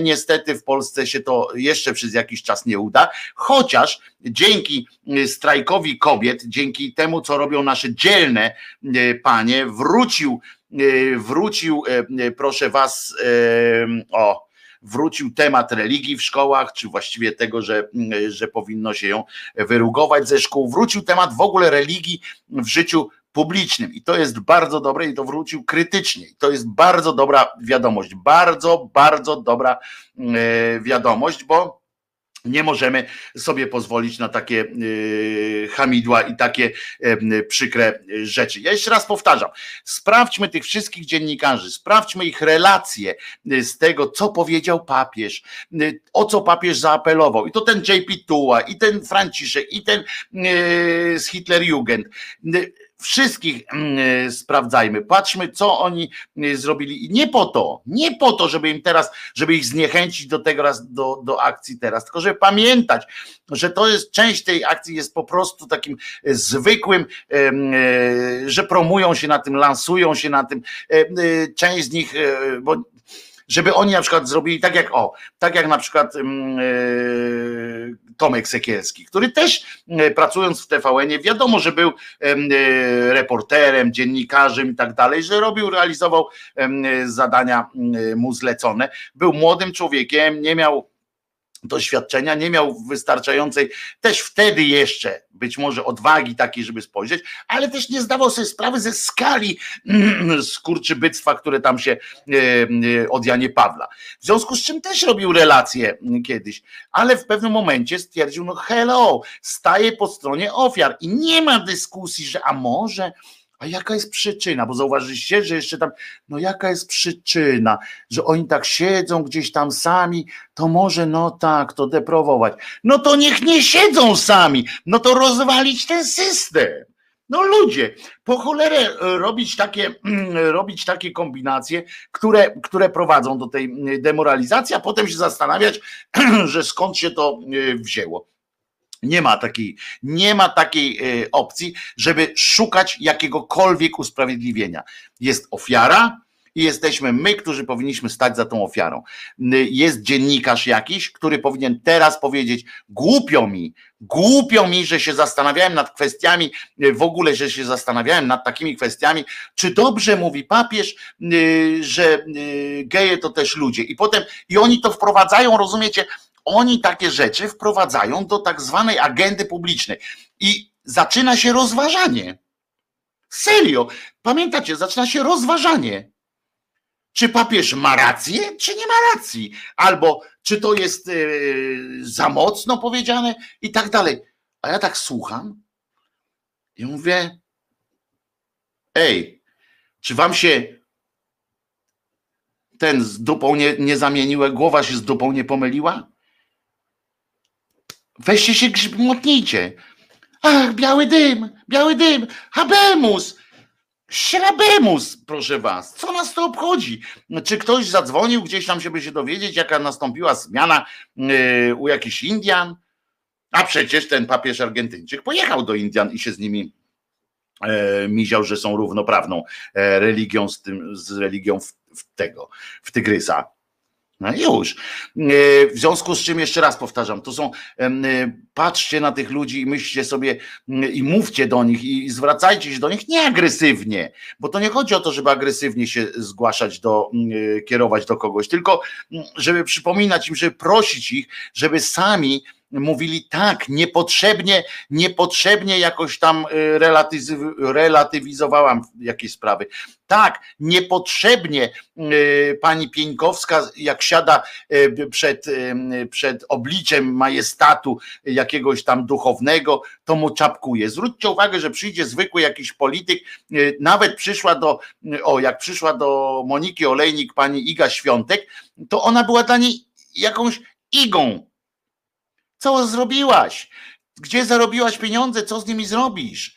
niestety w Polsce się to jeszcze przez jakiś czas nie uda, chociaż dzięki strajkowi kobiet, dzięki temu, co robią nasze dzielne panie, wrócił wrócił, e, e, proszę was, o, wrócił temat religii w szkołach, czy właściwie tego, że, że powinno się ją wyrugować ze szkół. Wrócił temat w ogóle religii w życiu publicznym i to jest bardzo dobre i to wrócił krytycznie. I to jest bardzo dobra wiadomość, bardzo, bardzo dobra wiadomość, bo nie możemy sobie pozwolić na takie y, hamidła i takie przykre rzeczy. Ja jeszcze raz powtarzam, sprawdźmy tych wszystkich dziennikarzy, sprawdźmy ich relacje y, z tego, co powiedział papież, y, o co papież zaapelował. I to ten JP Tuła, i ten Franciszek, i ten z Hitlerjugend wszystkich mm, sprawdzajmy, patrzmy, co oni y, zrobili. I nie po to, nie po to, żeby im teraz, żeby ich zniechęcić do tego raz, do, do akcji teraz, tylko żeby pamiętać, że to jest część tej akcji jest po prostu takim y, zwykłym, że promują się na tym, lansują się na tym. Część z nich, bo żeby oni na przykład zrobili tak jak o, tak jak na przykład yy, Tomek Sekielski, który też yy, pracując w TVN-ie, wiadomo, że był yy, reporterem, dziennikarzem i tak dalej, że robił, realizował zadania mu zlecone. Był młodym człowiekiem, nie miał doświadczenia, nie miał wystarczającej, też wtedy jeszcze być może odwagi takiej, żeby spojrzeć, ale też nie zdawał sobie sprawy ze skali skurczybyctwa, które tam się e, e, od Janie Pawla. W związku z czym też robił relacje kiedyś, ale w pewnym momencie stwierdził, no hello, staje po stronie ofiar i nie ma dyskusji, że a może a jaka jest przyczyna? Bo zauważyliście, że jeszcze tam, no jaka jest przyczyna, że oni tak siedzą gdzieś tam sami, to może no tak, to deprowować. No to niech nie siedzą sami, no to rozwalić ten system. No ludzie, po cholerę e, robić takie, robić takie kombinacje, które, które prowadzą do tej demoralizacji, a potem się zastanawiać, że skąd się to e, wzięło. Nie ma takiej, nie ma takiej e, opcji, żeby szukać jakiegokolwiek usprawiedliwienia. Jest ofiara, i jesteśmy my, którzy powinniśmy stać za tą ofiarą. Jest dziennikarz jakiś, który powinien teraz powiedzieć: głupio mi, głupio mi, że się zastanawiałem nad kwestiami, e, w ogóle, że się zastanawiałem nad takimi kwestiami, czy dobrze mówi papież, że geje to też ludzie. I potem, i oni to wprowadzają, rozumiecie, oni takie rzeczy wprowadzają do tak zwanej agendy publicznej i zaczyna się rozważanie. Serio, pamiętacie, zaczyna się rozważanie. Czy papież ma rację, czy nie ma racji? Albo czy to jest yy, za mocno powiedziane i tak dalej. A ja tak słucham i mówię: Ej, czy wam się ten z dupą nie, nie zamieniła, głowa się z dupą nie pomyliła? Weźcie się grzmotnijcie. Ach, biały dym, biały dym, habemus, śrabemus, proszę was. Co nas to obchodzi? Czy ktoś zadzwonił gdzieś tam, żeby się dowiedzieć, jaka nastąpiła zmiana yy, u jakichś Indian? A przecież ten papież Argentyńczyk pojechał do Indian i się z nimi e, miział, że są równoprawną e, religią z, tym, z religią w, w tego, w Tygrysa. No już. E, w związku z czym jeszcze raz powtarzam, to są, e, patrzcie na tych ludzi i myślcie sobie i mówcie do nich i zwracajcie się do nich nie agresywnie, bo to nie chodzi o to, żeby agresywnie się zgłaszać do, e, kierować do kogoś, tylko żeby przypominać im, żeby prosić ich, żeby sami mówili tak, niepotrzebnie, niepotrzebnie jakoś tam relatywizowałam jakieś sprawy. Tak, niepotrzebnie y, pani Pieńkowska, jak siada y, przed, y, przed obliczem majestatu jakiegoś tam duchownego, to mu czapkuje. Zwróćcie uwagę, że przyjdzie zwykły jakiś polityk, nawet przyszła do, o, jak przyszła do Moniki Olejnik pani Iga Świątek, to ona była dla niej jakąś igą. Co zrobiłaś? Gdzie zarobiłaś pieniądze? Co z nimi zrobisz?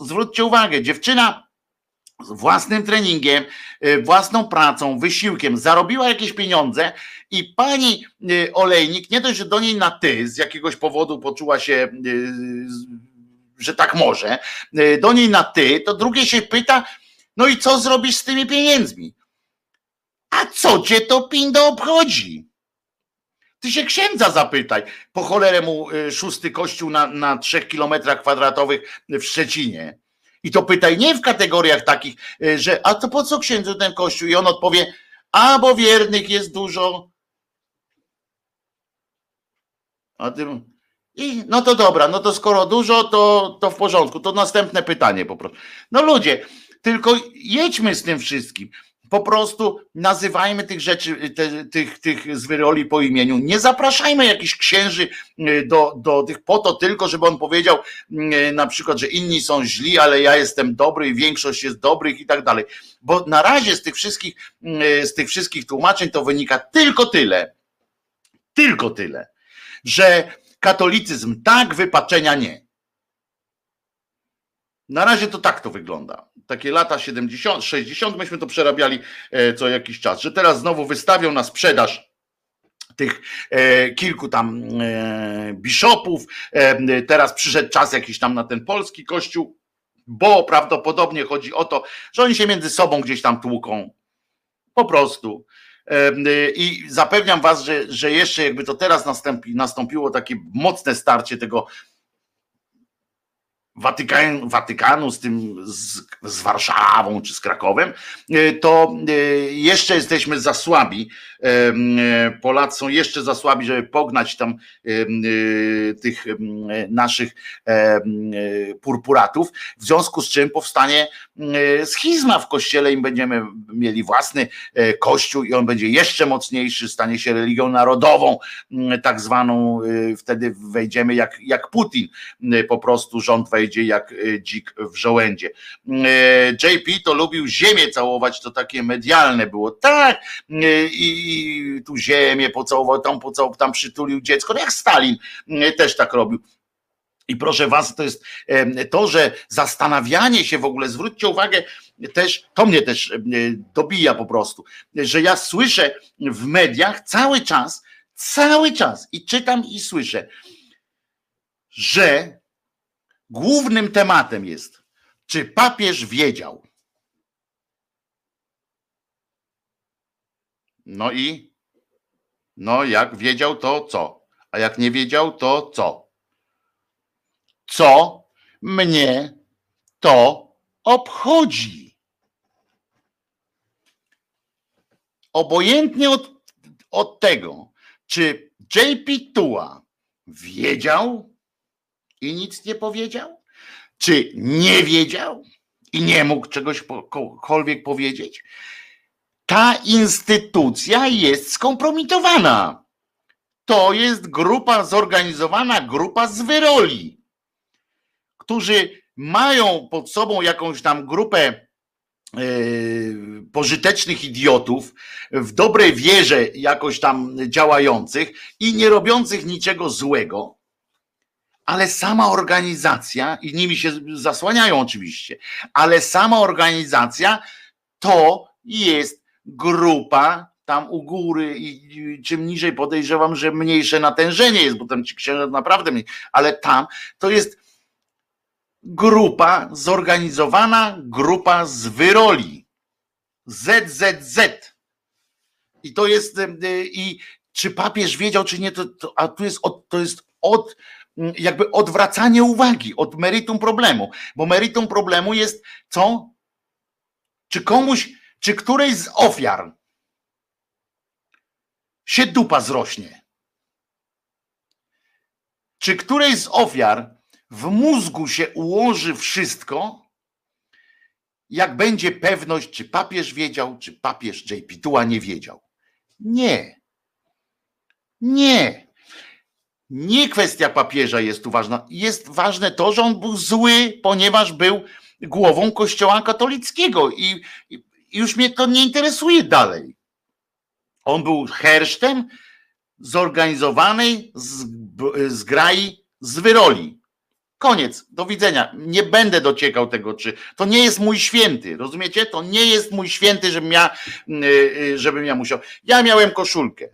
Zwróćcie uwagę, dziewczyna własnym treningiem, y, własną pracą, wysiłkiem zarobiła jakieś pieniądze i pani y, olejnik nie dość, że do niej na ty z jakiegoś powodu poczuła się, y, że tak może, do niej na ty, to drugie się pyta, no i co zrobisz z tymi pieniędzmi? A co cię to pindo obchodzi? Ty się księdza zapytaj. Po cholerę mu szósty kościół na, na trzech kilometrach kwadratowych w Szczecinie i to pytaj nie w kategoriach takich, e, że a to po co księdzu ten kościół? I on odpowie, a bo wiernych jest dużo. A tym, i no to dobra, no to skoro dużo, to, to w porządku. To następne pytanie po prostu. No ludzie, tylko jedźmy z tym wszystkim po prostu nazywajmy tych rzeczy, te, tych, tych zwyroli po imieniu. Nie zapraszajmy jakichś księży y, do, do tych po to tylko, żeby on powiedział y, na przykład, że inni są źli, ale ja jestem dobry i większość jest dobrych i tak dalej. Bo na razie z tych wszystkich, y, z tych wszystkich tłumaczeń to wynika tylko tyle, tylko tyle, że katolicyzm tak, wypaczenia nie. Na razie to tak to wygląda. Takie lata 70, 60 myśmy to przerabiali e, co jakiś czas, że teraz znowu wystawią na sprzedaż tych e, kilku tam e, biszopów. E, teraz przyszedł czas jakiś tam na ten polski kościół, bo prawdopodobnie chodzi o to, że oni się między sobą gdzieś tam tłuką. Po prostu. E, I zapewniam was, że, że jeszcze jakby to teraz nastąpi, nastąpiło takie mocne starcie tego Watykan, Watykanu z tym z, z Warszawą czy z Krakowem, e, to e, jeszcze jesteśmy za słabi. E, Polacy są jeszcze za słabi, żeby pognać tam tych naszych purpuratów, w związku z czym powstanie schizma w kościele i będziemy mieli własny kościół i on będzie jeszcze mocniejszy, stanie się religią narodową, tak zwaną, wtedy wejdziemy jak, jak Putin, po prostu rząd wejdzie wejdzie jak e, dzik w żołędzie. E, JP to lubił ziemię całować, to takie medialne było. Tak, e, i tu ziemię pocałował, tam pocałował, tam przytulił dziecko, no jak Stalin też tak robił. I proszę was, to jest to, że zastanawianie się w ogóle, zwróćcie uwagę, też, to mnie też dobija po prostu, że ja słyszę w mediach cały czas, cały czas i czytam i słyszę, że Głównym tematem jest, czy papież wiedział. No i no jak wiedział, to co? A jak nie wiedział, to co? Co mnie to obchodzi? Obojętnie od, od tego, czy JP Tua wiedział, i nic nie powiedział? Czy nie wiedział i nie mógł czegośkolwiek powiedzieć? Ta instytucja jest skompromitowana. To jest grupa, zorganizowana grupa z wyroli, którzy mają pod sobą jakąś tam grupę yy, pożytecznych idiotów, w dobrej wierze jakoś tam działających i nie robiących niczego złego, ale sama organizacja, i nimi się zasłaniają oczywiście, ale sama organizacja to jest grupa tam u góry i czym niżej podejrzewam, że mniejsze natężenie jest, bo tam ci księża naprawdę mniej, ale tam to jest grupa, zorganizowana grupa z wyroli. ZZZ. I to jest, i czy papież wiedział, czy nie, to, to a tu jest od, to jest od jakby odwracanie uwagi od meritum problemu, bo meritum problemu jest co? Czy komuś, czy którejś z ofiar się dupa zrośnie? Czy którejś z ofiar w mózgu się ułoży wszystko, jak będzie pewność, czy papież wiedział, czy papież JP nie wiedział? Nie. Nie. Nie kwestia papieża jest tu ważna. Jest ważne to, że on był zły, ponieważ był głową Kościoła katolickiego i, i już mnie to nie interesuje dalej. On był hersztem zorganizowanej z, z grai z wyroli. Koniec, do widzenia. Nie będę dociekał tego, czy to nie jest mój święty, rozumiecie? To nie jest mój święty, żebym ja, y, y, żebym ja musiał. Ja miałem koszulkę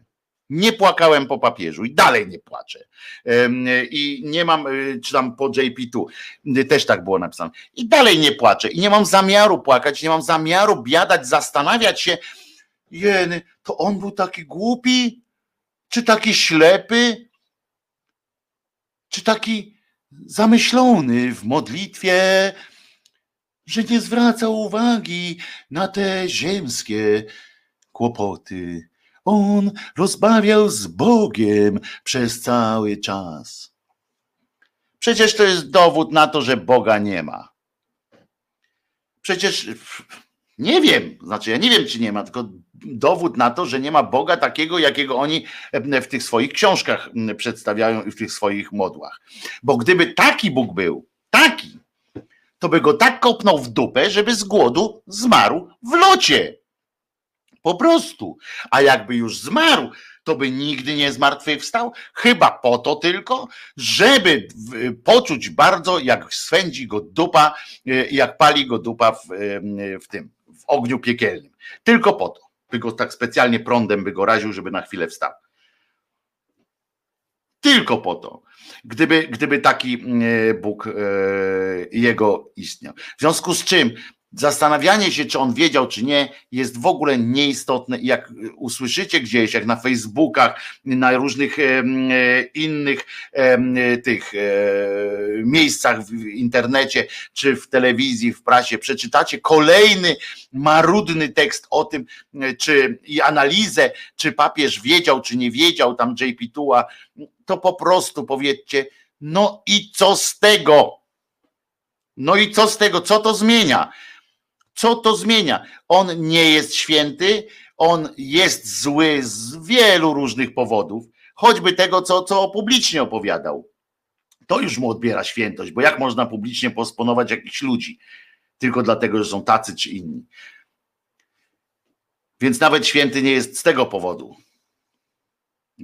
nie płakałem po papieżu i dalej nie płaczę. I nie mam, y, czy tam po JP2 y, też tak było napisane. I dalej nie płaczę i nie mam zamiaru płakać, nie mam zamiaru biadać, zastanawiać się, jeny, to on był taki głupi, czy taki ślepy, czy taki zamyślony w modlitwie, że nie zwracał uwagi na te ziemskie kłopoty on rozmawiał z Bogiem przez cały czas. Przecież to jest dowód na to, że Boga nie ma. Przecież nie wiem, znaczy ja nie wiem, czy nie ma, tylko dowód na to, że nie ma Boga takiego, jakiego oni w tych swoich książkach przedstawiają i w tych swoich modłach. Bo gdyby taki Bóg był, taki, to by go tak kopnął w dupę, żeby z głodu zmarł w locie. Po prostu. A jakby już zmarł, to by nigdy nie zmartwychwstał? Chyba po to tylko, żeby poczuć bardzo, jak swędzi go dupa, y, jak pali go dupa w, y, w tym, w ogniu piekielnym. Tylko po to. By go tak specjalnie prądem by go raził, żeby na chwilę wstał. Tylko po to. Gdyby, gdyby taki y, Bóg jego istniał. W związku z czym Zastanawianie się, czy on wiedział, czy nie, jest w ogóle nieistotne. Jak usłyszycie gdzieś, jak na Facebookach, na różnych e, innych e, tych e, miejscach w internecie, czy w telewizji, w prasie, przeczytacie kolejny marudny tekst o tym, czy i analizę, czy papież wiedział, czy nie wiedział, tam JP Tua, to po prostu powiedzcie, no i co z tego? No i co z tego? Co to zmienia? Co to zmienia? On nie jest święty, on jest zły z wielu różnych powodów, choćby tego, co, co publicznie opowiadał. To już mu odbiera świętość, bo jak można publicznie posponować jakichś ludzi, tylko dlatego, że są tacy czy inni. Więc nawet święty nie jest z tego powodu.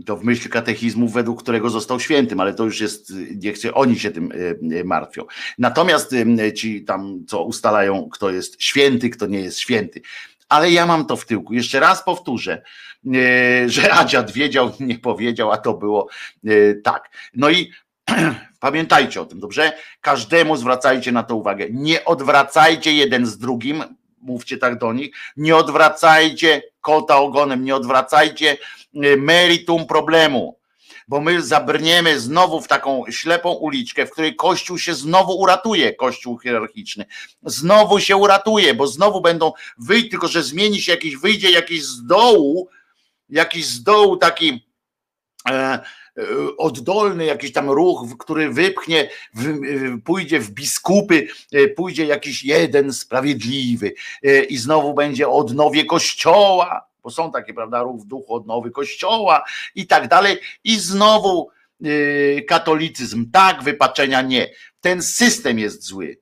To w myśl katechizmu, według którego został świętym, ale to już jest, nie chcę, oni się tym e, e, martwią. Natomiast e, ci tam, co ustalają, kto jest święty, kto nie jest święty. Ale ja mam to w tyłku. Jeszcze raz powtórzę, że Adziad wiedział, nie powiedział, a to było tak. No i pamiętajcie o tym, dobrze? Każdemu zwracajcie na to uwagę. Nie odwracajcie jeden z drugim, mówcie tak do nich, nie odwracajcie kota ogonem, nie odwracajcie meritum problemu, bo my zabrniemy znowu w taką ślepą uliczkę, w której Kościół się znowu uratuje, Kościół hierarchiczny. Znowu się uratuje, bo znowu będą wyjść, tylko że zmieni się jakiś, wyjdzie jakiś z dołu, jakiś z dołu taki. E, E, oddolny jakiś tam ruch, który wypchnie, pójdzie w biskupy, e, pójdzie jakiś jeden sprawiedliwy e, i znowu będzie odnowie kościoła, bo są takie, prawda, ruch w duchu odnowy kościoła i tak dalej i znowu katolicyzm, tak, wypaczenia nie. Ten system jest zły.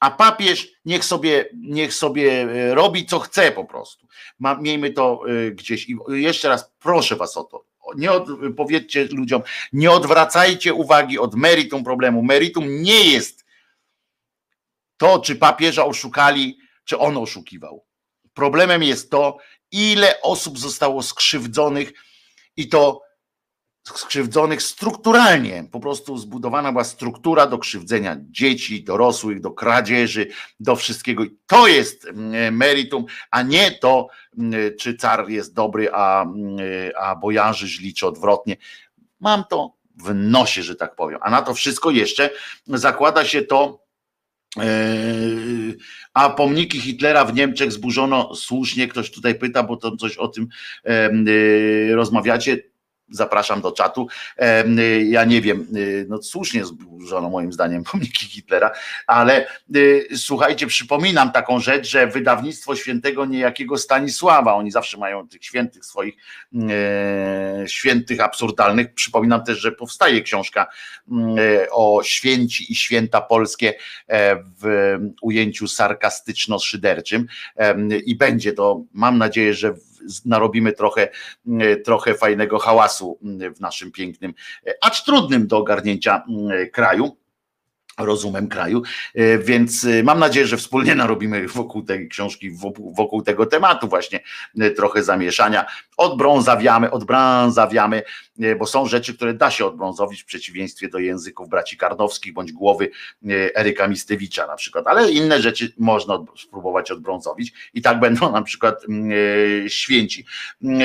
A papież niech sobie, niech sobie robi co chce po prostu. Ma, miejmy to gdzieś. I jeszcze raz proszę was o to nie od, powiedzcie ludziom, nie odwracajcie uwagi od meritum problemu. Meritum nie jest to, czy papieża oszukali, czy on oszukiwał. Problemem jest to, ile osób zostało skrzywdzonych i to skrzywdzonych strukturalnie. Po prostu zbudowana była struktura do krzywdzenia dzieci, dorosłych, do kradzieży, do wszystkiego. To jest mm, meritum, a nie to, mm, czy car jest dobry, a, mm, a bojarzy źli, czy odwrotnie. Mam to w nosie, że tak powiem. A na to wszystko jeszcze zakłada się to, a pomniki Hitlera w Niemczech zburzono słusznie. Ktoś tutaj pyta, bo to coś o tym e, rozmawiacie zapraszam do czatu. Ja nie wiem, y, no słusznie zburzono moim zdaniem pomniki Hitlera, ale y, słuchajcie, przypominam taką rzecz, że wydawnictwo świętego niejakiego Stanisława, oni zawsze mają tych świętych swoich, e, świętych absurdalnych. Przypominam też, że powstaje książka o święci i święta polskie e, w ujęciu sarkastyczno-szyderczym i będzie to, mam nadzieję, że narobimy trochę, mm, trochę fajnego hałasu mm, w naszym pięknym, e, acz trudnym do ogarnięcia mm, kraju rozumem kraju, e, więc e, mam nadzieję, że wspólnie narobimy wokół tej książki, wokół tego tematu właśnie trochę zamieszania. Odbrązawiamy, odbrązawiamy, bo są rzeczy, które da się odbrązowić w przeciwieństwie do języków braci Karnowskich bądź głowy Eryka Mistewicza na przykład, ale inne rzeczy można spróbować odbrązowić i tak będą na przykład święci.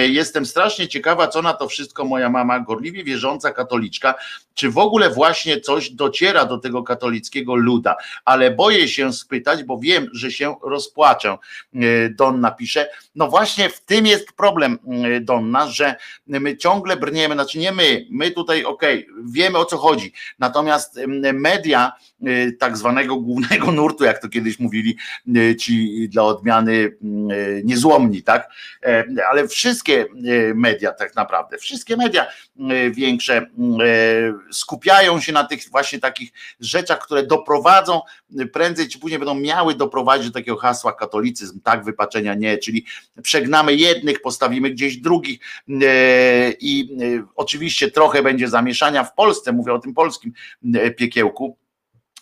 Jestem strasznie ciekawa, co na to wszystko moja mama, gorliwie wierząca katoliczka, czy w ogóle właśnie coś dociera do tego katolickiego luda, ale boję się spytać, bo wiem, że się rozpłaczę. E, Donna pisze, no właśnie w tym jest problem, e, Donna, że my ciągle brniemy, znaczy nie my, my tutaj okej, okay, wiemy o co chodzi, natomiast media tak zwanego głównego nurtu, jak to kiedyś mówili ci dla odmiany niezłomni, tak, ale wszystkie media tak naprawdę, wszystkie media większe skupiają się na tych właśnie takich rzeczach, które doprowadzą, prędzej czy później będą miały doprowadzić do takiego hasła katolicyzm, tak, wypaczenia nie, czyli przegnamy jednych, postawimy gdzieś drugich i oczywiście trochę będzie zamieszania w Polsce, mówię o tym polskim piekiełku,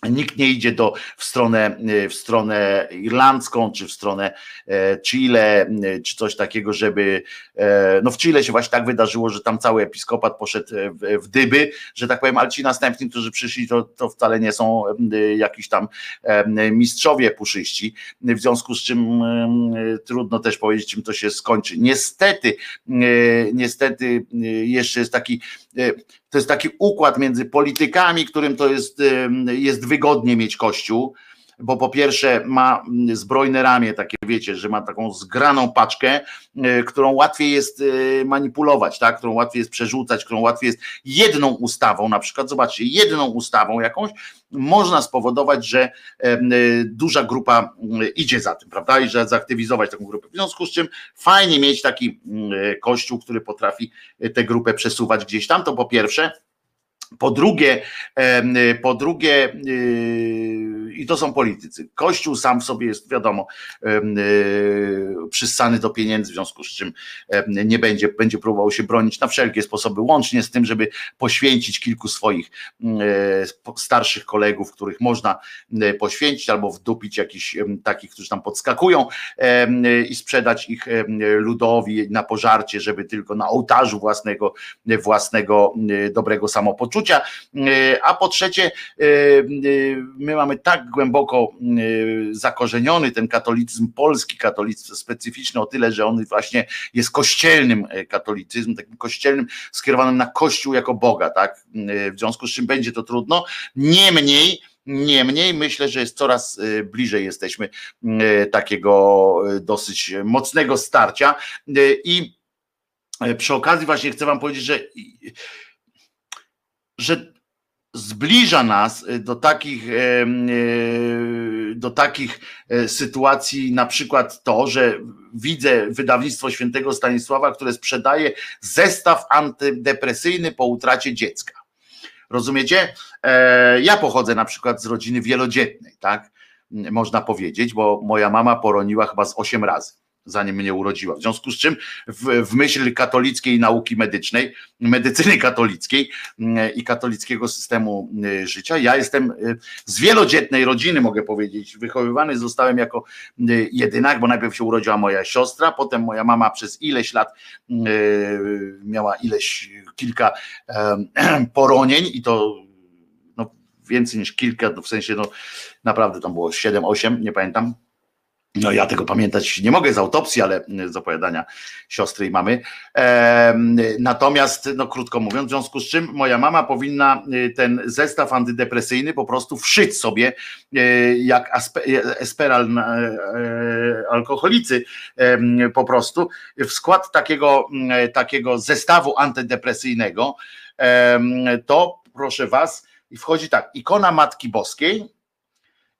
Nikt nie idzie do, w, stronę, w stronę irlandzką, czy w stronę e, Chile, czy coś takiego, żeby. E, no w Chile się właśnie tak wydarzyło, że tam cały episkopat poszedł w, w dyby, że tak powiem, ale ci następni, którzy przyszli, to, to wcale nie są jakiś tam mistrzowie puszyści, w związku z czym trudno też powiedzieć, czym to się skończy. Niestety, niestety jeszcze jest taki to jest taki układ między politykami, którym to jest, jest wygodnie mieć kościół, bo po pierwsze ma zbrojne ramię, takie wiecie, że ma taką zgraną paczkę, e, którą łatwiej jest e, manipulować, tak? którą łatwiej jest przerzucać, którą łatwiej jest jedną ustawą, na przykład, zobaczcie, jedną ustawą jakąś można spowodować, że e, duża grupa idzie za tym, prawda? I że zaktywizować taką grupę. W związku z czym fajnie mieć taki kościół, który potrafi tę grupę przesuwać gdzieś tam, to po pierwsze. Po drugie, po drugie, yy, i to są politycy. Kościół sam w sobie jest, wiadomo, yy, przyssany do pieniędzy, w związku z czym nie będzie, będzie próbował się bronić na wszelkie sposoby, łącznie z tym, żeby poświęcić kilku swoich yy, starszych kolegów, których można poświęcić, albo wdupić jakichś takich, którzy tam podskakują i sprzedać ich ludowi na pożarcie, żeby tylko na ołtarzu własnego, własnego dobrego samopoczucia e, a po trzecie e, e, my mamy tak głęboko zakorzeniony ten katolicyzm, polski katolicyzm specyficzny o tyle, że on właśnie jest kościelnym katolicyzmem, takim kościelnym skierowanym na Kościół jako Boga, tak? W związku z czym będzie to trudno. Niemniej, Niemniej myślę, że jest coraz bliżej jesteśmy takiego dosyć mocnego starcia. I przy okazji właśnie chcę Wam powiedzieć, że że zbliża nas y, do takich, y, do takich e, sytuacji, na przykład to, że widzę wydawnictwo świętego Stanisława, które sprzedaje zestaw antydepresyjny po utracie dziecka. Rozumiecie? E, ja pochodzę na przykład z rodziny wielodzietnej, tak? Można powiedzieć, bo moja mama poroniła chyba z osiem razy zanim mnie urodziła. W związku z czym w, w myśl katolickiej nauki medycznej, medycyny katolickiej mm, i katolickiego systemu y, życia, ja jestem y, z wielodzietnej rodziny, mogę powiedzieć. Wychowywany zostałem jako y, jedynak, bo najpierw się urodziła moja siostra, potem moja mama przez ileś lat miała ileś, kilka poronień i to no, więcej niż kilka, w sensie no naprawdę tam było 7-8, nie pamiętam no ja tego pamiętać nie mogę z autopsji, ale z opowiadania siostry i mamy. Natomiast, no krótko mówiąc, w związku z czym moja mama powinna y, ten zestaw antydepresyjny po prostu wszyć sobie y, jak esperal y, alkoholicy po prostu w skład takiego, takiego zestawu antydepresyjnego. To proszę was, wchodzi tak, ikona Matki Boskiej,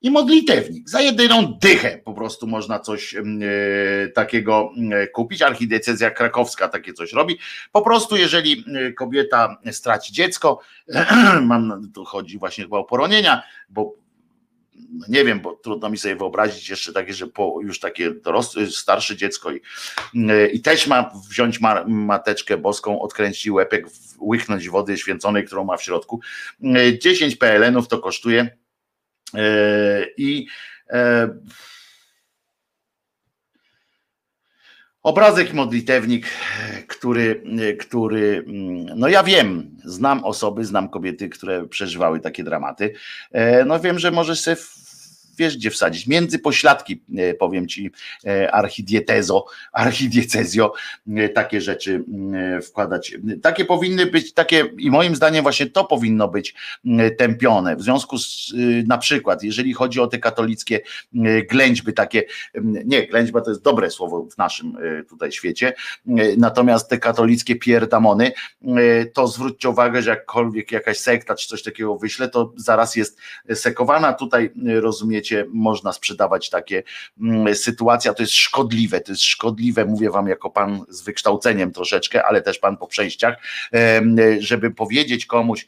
i modlitewnik. Za jedyną dychę po prostu można coś e, takiego e, kupić. Archidiecezja krakowska takie coś robi. Po prostu, jeżeli e, kobieta straci dziecko, mam, tu chodzi właśnie chyba o poronienia, bo no nie wiem, bo trudno mi sobie wyobrazić jeszcze takie, że po już takie dorosłe, starsze dziecko i, i też ma wziąć ma, mateczkę boską, odkręcić łepek, łyknąć wody święconej, którą ma w środku. 10 PLN-ów to kosztuje I e, obrazek modlitewnik, który, który, no ja wiem, znam osoby, znam kobiety, które przeżywały takie dramaty. E, no wiem, że możesz sobie wiesz gdzie wsadzić. Między pośladki, e, powiem ci, e, archidietezo, archidiecezjo, e, takie rzeczy wkładać. Takie powinny być, takie i moim zdaniem właśnie to powinno być tępione. W związku z na przykład, jeżeli chodzi o te katolickie ględźby takie, nie, ględźba to jest dobre słowo w naszym tutaj świecie, natomiast te katolickie pierdamony, to zwróćcie uwagę, że jakkolwiek jakaś sekta czy coś takiego wyśle, to zaraz jest sekowana. Tutaj rozumiecie, można sprzedawać takie mm, sytuacje, to jest szkodliwe, to jest szkodliwe, mówię wam jako pan z wykształceniem troszeczkę, ale też pan po przejściach, żeby powiedzieć komuś,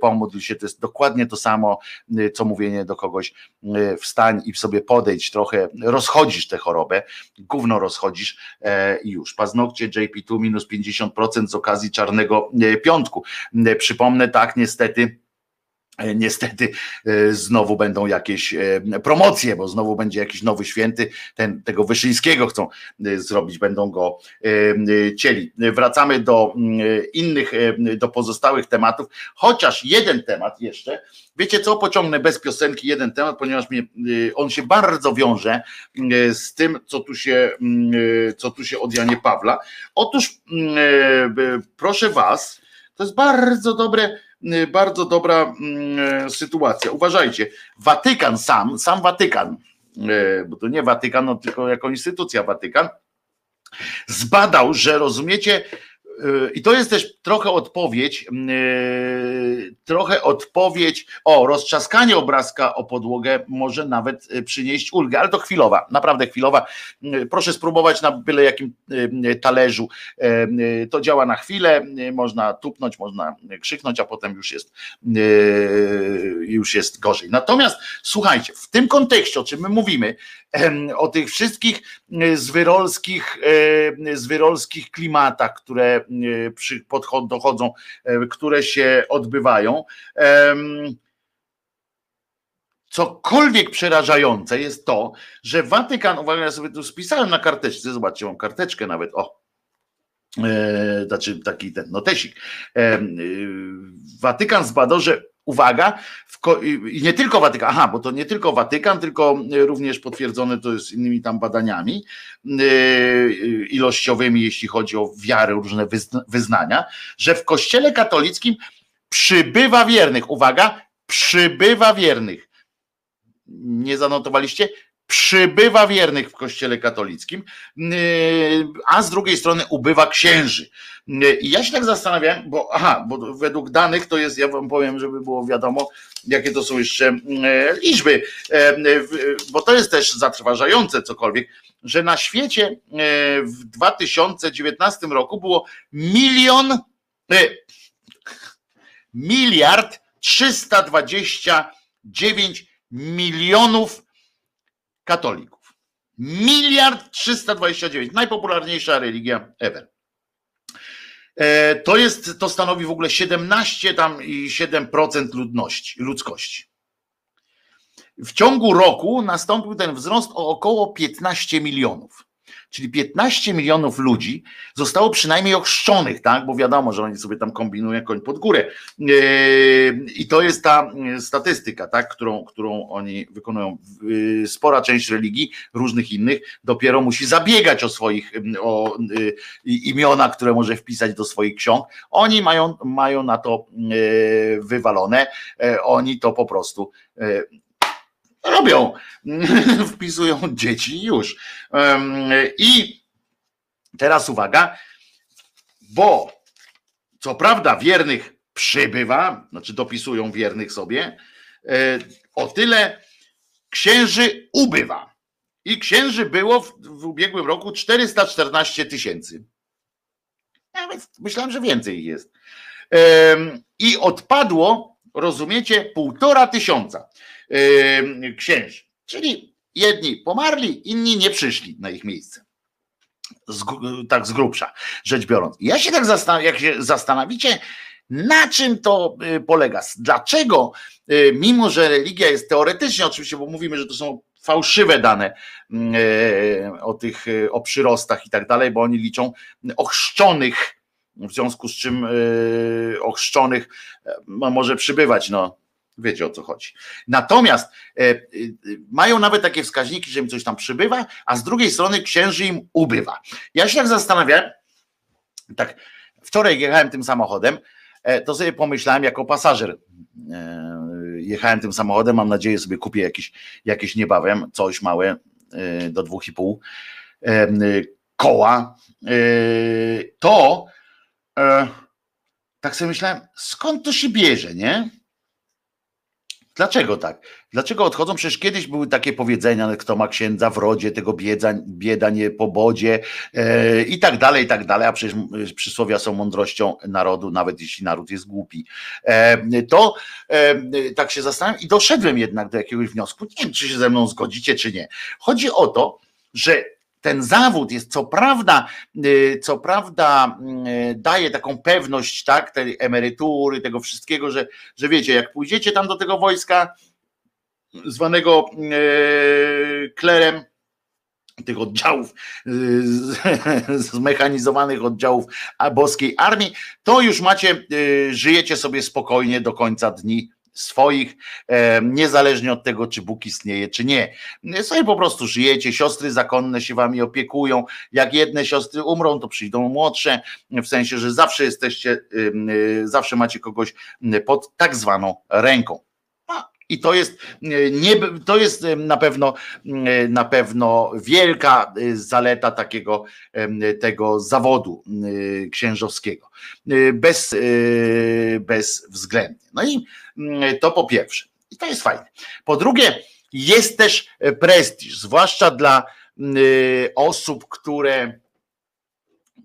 pomódl się, to jest dokładnie to samo, y, co mówienie do kogoś, y, wstań i sobie podejdź trochę, rozchodzisz tę chorobę, gówno rozchodzisz e, i już. Paznokcie JP2 minus 50% z okazji czarnego e, piątku. E, Przypomnę, tak, niestety. E, Niestety e, znowu będą jakieś e, promocje, bo znowu będzie jakiś nowy święty, ten, tego Wyszyńskiego chcą zrobić, będą go cieli. Wracamy do mm, innych, do pozostałych tematów, chociaż jeden temat jeszcze, wiecie co, pociągnę bez piosenki jeden temat, ponieważ mnie, on się bardzo wiąże e, z tym, co tu się, mm, co tu się od Janie Pawla. Otóż mm, proszę was, to jest bardzo dobre, bardzo dobra mm, sytuacja. Uważajcie, Watykan sam, sam Watykan, y, bo to nie Watykan, no, tylko jako instytucja Watykan, zbadał, że rozumiecie, y, i to jest też trochę odpowiedź, y, trochę odpowiedź, o, roztrzaskanie obrazka o podłogę może nawet y, przynieść ulgę, ale to chwilowa, naprawdę chwilowa. Y, Proszę spróbować na byle jakim talerzu. To działa na chwilę, można tupnąć, można krzyknąć, a potem już jest, już jest gorzej. Natomiast słuchajcie, w tym kontekście, o czym my mówimy, o tych wszystkich zwyrolskich, zwyrolskich klimatach, które przy, podchod, dochodzą, y, które się odbywają. Cokolwiek przerażające jest to, że Watykan, uwaga, ja sobie tu spisałem na karteczce, zobaczcie, mam karteczkę nawet, o, e, znaczy taki ten notesik. E, e, Watykan zbadał, że uwaga, nie tylko Watykan, aha, bo to nie tylko Watykan, tylko również potwierdzone to jest innymi tam badaniami e, ilościowymi, jeśli chodzi o wiary, różne wyzna- wyznania, że w Kościele katolickim przybywa wiernych, uwaga, przybywa wiernych. Nie zanotowaliście? Przybywa wiernych w Kościele katolickim, yy, a z drugiej strony ubywa księży. Yy, I ja się tak zastanawiam, bo aha, bo według danych to jest, ja wam powiem, żeby było wiadomo, jakie to są jeszcze yy, liczby, bo to jest też zatrważające cokolwiek, że na świecie w 2019 roku było milion, miliard 329 milionów katolików. Miliard 329. Najpopularniejsza religia ever. E, To jest, to stanowi w ogóle 17 tam i 7% ludności, ludzkości. W ciągu roku nastąpił ten wzrost o około 15 milionów. Czyli 15 milionów ludzi zostało przynajmniej ochrzczonych, tak? Bo wiadomo, że oni sobie tam kombinują koń pod górę. Yy, I to jest ta yy, statystyka, tak? którą, którą oni wykonują. Yy, Spora część religii, różnych innych, dopiero musi zabiegać o swoich o imiona, które może wpisać do swoich ksiąg. Oni mają, mają na to wywalone. Oni to po prostu robią, wpisują dzieci już. I teraz uwaga, bo co prawda wiernych przybywa, znaczy dopisują wiernych sobie, e, o tyle księży ubywa. I księży było w, w ubiegłym roku 414 tysięcy. Nawet myślałem, że więcej jest. I odpadło, rozumiecie, półtora tysiąca księży. Czyli jedni pomarli, inni nie przyszli na ich miejsce. Z, tak z grubsza rzecz biorąc. Ja się tak zastanawiam, jak się zastanowicie, na czym to y, polega? Dlaczego, y, mimo że religia jest teoretycznie, oczywiście, bo mówimy, że to są fałszywe dane y, o tych, y, o przyrostach i tak dalej, bo oni liczą ochrzczonych, w związku z czym y, ochrzczonych y, no, może przybywać, no Wiecie o co chodzi. Natomiast e, e, mają nawet takie wskaźniki, że im coś tam przybywa, a z drugiej strony księży im ubywa. Ja się tak tak wczoraj jechałem tym samochodem, e, to sobie pomyślałem jako pasażer. E, jechałem tym samochodem, mam nadzieję sobie kupię jakieś, jakieś niebawem, coś małe e, do dwóch i pół e, koła. To tak sobie myślałem, skąd to się bierze, nie? Dlaczego tak? Dlaczego odchodzą? Przecież kiedyś były takie powiedzenia, kto ma księdza w rodzie, tego bieda, bieda nie po bodzie e, i tak dalej, i tak dalej, a przecież przysłowia są mądrością narodu, nawet jeśli naród jest głupi. E, to e, tak się zastanawiam i doszedłem jednak do jakiegoś wniosku, nie wiem, czy się ze mną zgodzicie, czy nie. Chodzi o to, że ten zawód jest co prawda, y, co prawda y, daje taką pewność, tak, tej emerytury, tego wszystkiego, że, że wiecie, jak pójdziecie tam do tego wojska zwanego y, klerem, tych oddziałów, zmechanizowanych oddziałów boskiej armii, to już macie, żyjecie sobie spokojnie do końca dni swoich, niezależnie od tego, czy Bóg istnieje, czy nie. Sobie po prostu żyjecie, siostry zakonne się wami opiekują. Jak jedne siostry umrą, to przyjdą młodsze, w sensie, że zawsze jesteście, zawsze macie kogoś pod tak zwaną ręką. I to jest, nie, to jest na pewno na pewno wielka zaleta takiego tego zawodu księżowskiego. Bez, bezwzględnie. No i to po pierwsze. I to jest fajne. Po drugie, jest też prestiż, zwłaszcza dla osób, które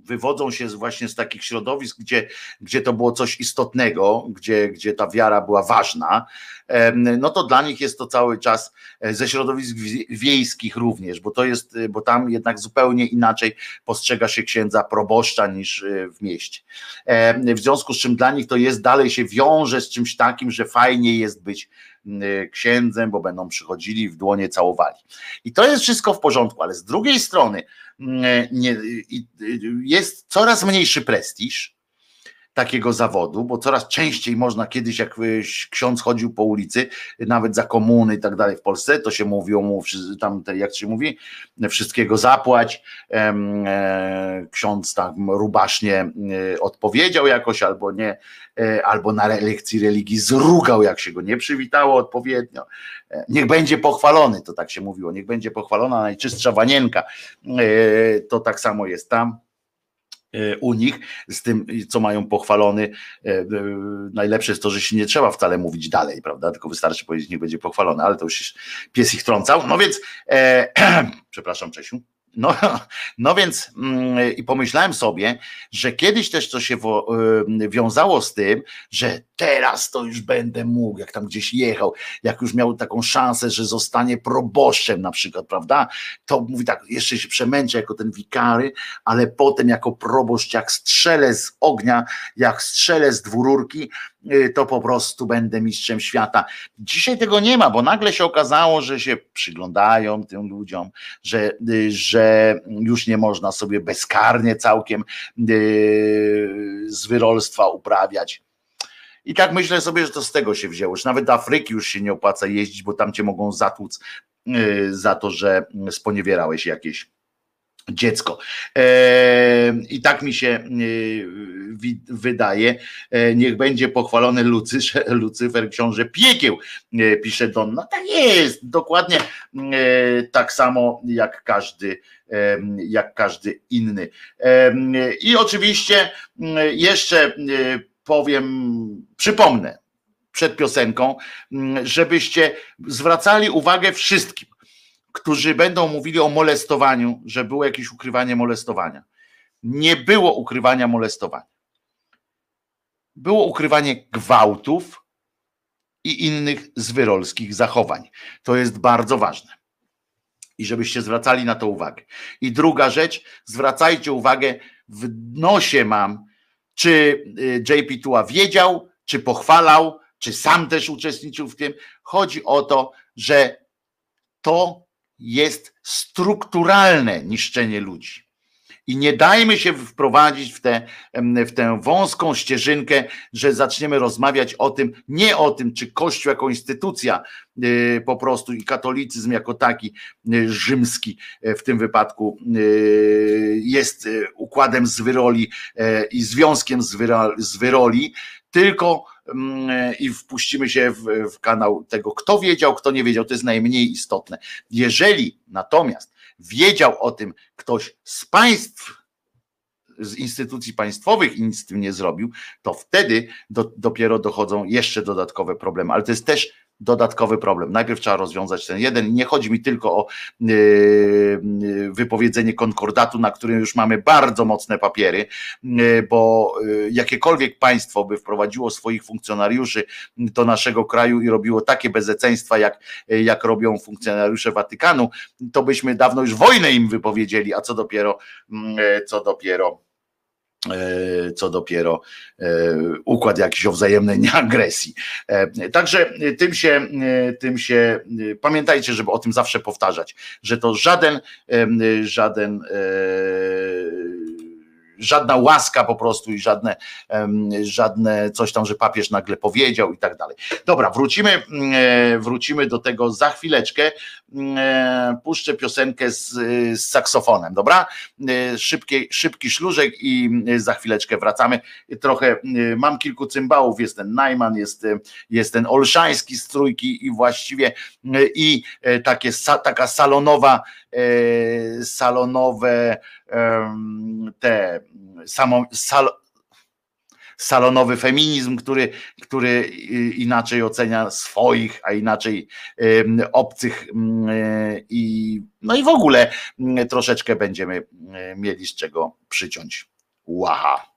wywodzą się właśnie z takich środowisk, gdzie, gdzie to było coś istotnego, gdzie, gdzie ta wiara była ważna, no to dla nich jest to cały czas e, ze środowisk wiejskich również, bo to jest, e, bo tam jednak zupełnie inaczej postrzega się księdza proboszcza niż e, w mieście. W związku z czym dla nich to jest dalej się wiąże z czymś takim, że fajnie jest być księdzem, bo będą przychodzili w dłonie całowali. I to jest wszystko w porządku, ale z drugiej strony jest coraz mniejszy prestiż takiego zawodu, bo coraz częściej można kiedyś, jak ksiądz chodził po ulicy, nawet za komuny i tak dalej w Polsce, to się mówiło mu, tam jak się mówi, wszystkiego zapłać. E, ksiądz tam rubasznie e, odpowiedział jakoś, albo nie, e, albo na lekcji religii zrugał, jak się go nie przywitało odpowiednio. Niech będzie pochwalony, to tak się mówiło, niech będzie pochwalona najczystsza wanienka. To tak samo jest tam u nich, z tym, co mają pochwalony. E, e, najlepsze jest to, że się nie trzeba wcale mówić dalej, prawda? Tylko wystarczy powiedzieć, niech będzie pochwalony, ale to już pies ich trącał. No więc, e, przepraszam, Czesiu. No, no więc mm, i pomyślałem sobie, że kiedyś też to się y, wiązało z tym, że teraz to już będę mógł, jak tam gdzieś jechał, jak już miał taką szansę, że zostanie proboszczem na przykład, prawda? To mówi tak, jeszcze się przemęczę jako ten wikary, ale potem jako proboszcz, jak strzelę z ognia, jak strzelę z dwururki, to po prostu będę mistrzem świata. Dzisiaj tego nie ma, bo nagle się okazało, że się przyglądają tym ludziom, że, y, że już nie można sobie bezkarnie całkiem y, z wyrolstwa uprawiać. I tak myślę sobie, że to z tego się wzięło, że nawet do Afryki już się nie opłaca jeździć, bo tam cię mogą zatłuc za to, że sponiewierałeś jakieś dziecko. I tak mi się e, wydaje. E, niech będzie pochwalony Lucyfer, książę piekieł, e, pisze Donna. Tak jest, dokładnie tak samo jak każdy, jak każdy inny. I oczywiście jeszcze powiem, przypomnę przed piosenką, żebyście zwracali uwagę wszystkim którzy będą mówili o molestowaniu, że było jakieś ukrywanie molestowania. Nie było ukrywania molestowania. Było ukrywanie gwałtów i innych zwyrolskich zachowań. To jest bardzo ważne. I żebyście zwracali na to uwagę. I druga rzecz, zwracajcie uwagę, w nosie mam, czy y, JP Tua wiedział, czy pochwalał, czy sam też uczestniczył w tym. Chodzi o to, że to jest strukturalne niszczenie ludzi. I nie dajmy się wprowadzić w tę, w tę wąską ścieżynkę, że zaczniemy rozmawiać o tym, nie o tym, czy Kościół jako instytucja y, po prostu i katolicyzm jako taki y, rzymski y, w tym wypadku jest układem z wyroli i związkiem z wyroli, tylko mm, i wpuścimy się w, w, kanał tego, kto wiedział, kto nie wiedział, to jest najmniej istotne. Jeżeli natomiast wiedział o tym ktoś z państw, z instytucji państwowych i nic z tym nie zrobił, to wtedy do, dopiero dochodzą jeszcze dodatkowe problemy. Ale to jest też dodatkowy problem. Najpierw trzeba rozwiązać ten jeden. Nie chodzi mi tylko o yy, yy, wypowiedzenie konkordatu, na którym już mamy bardzo mocne papiery, yy, bo jakiekolwiek państwo by wprowadziło swoich funkcjonariuszy do naszego kraju i robiło takie bezeceństwa, jak, jak robią funkcjonariusze Watykanu, to byśmy dawno już wojnę im wypowiedzieli, a co dopiero, co dopiero co dopiero e, układ jakiś o wzajemnej nieagresji. E, także tym się, tym się pamiętajcie, żeby o tym zawsze powtarzać, że to żaden, żaden żadna łaska po prostu i żadne, żadne coś tam, że papież nagle powiedział i tak dalej. Dobra, wrócimy, mm, e, wrócimy do tego za chwileczkę. Mm, e, puszczę piosenkę z, z saksofonem, dobra? E, szybki, szybki szlużek i za chwileczkę wracamy. Trochę mam kilku cymbałów, jest ten Najman, jest, jest ten Olszański z trójki i właściwie i takie, taka salonowa, salonowe te samo, sal, salonowy feminizm, który, który inaczej ocenia swoich, a inaczej obcych i no i w ogóle troszeczkę będziemy mieli z czego przyciąć. Łaha.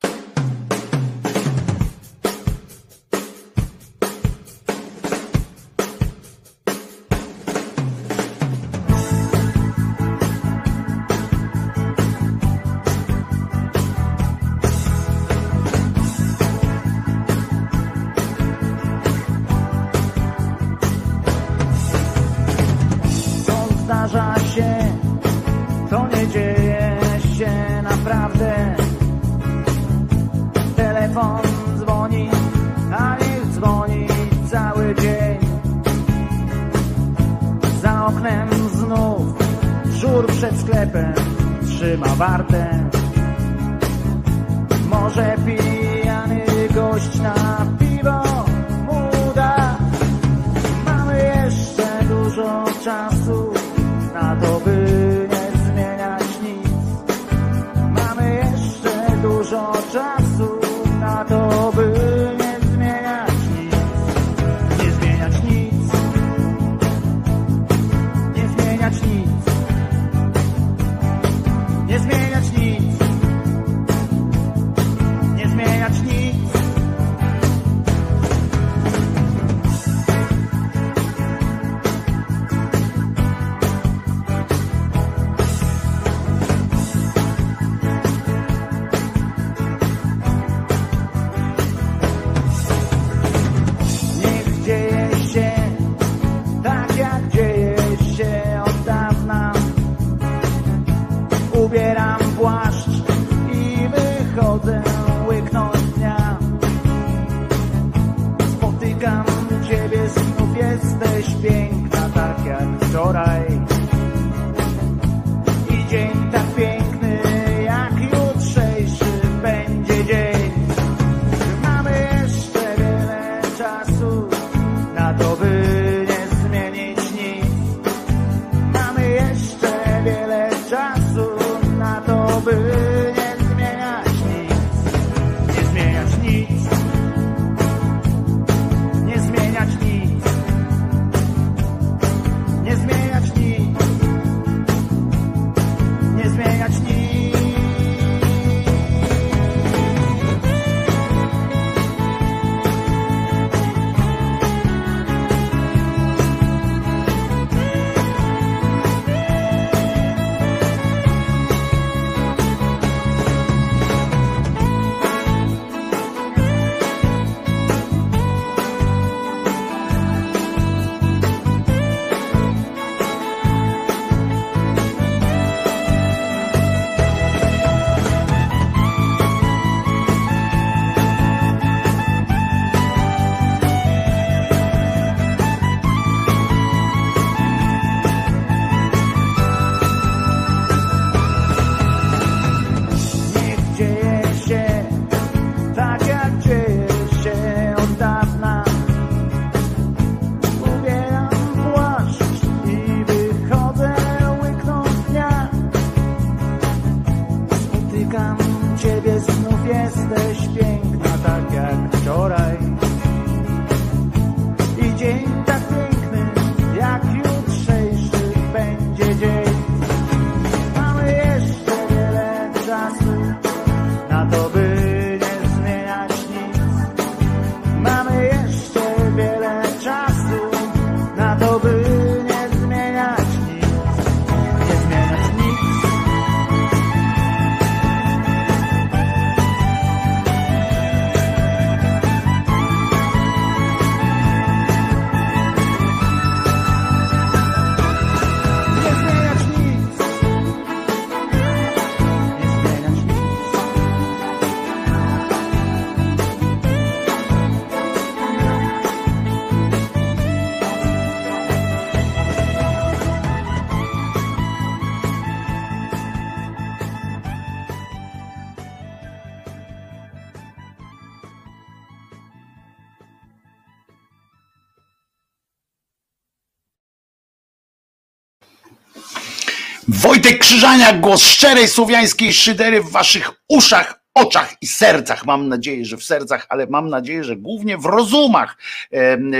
Wojtek Krzyżaniak, głos szczerej słowiańskiej szydery w waszych uszach, oczach i sercach. Mam nadzieję, że w sercach, ale mam nadzieję, że głównie w rozumach.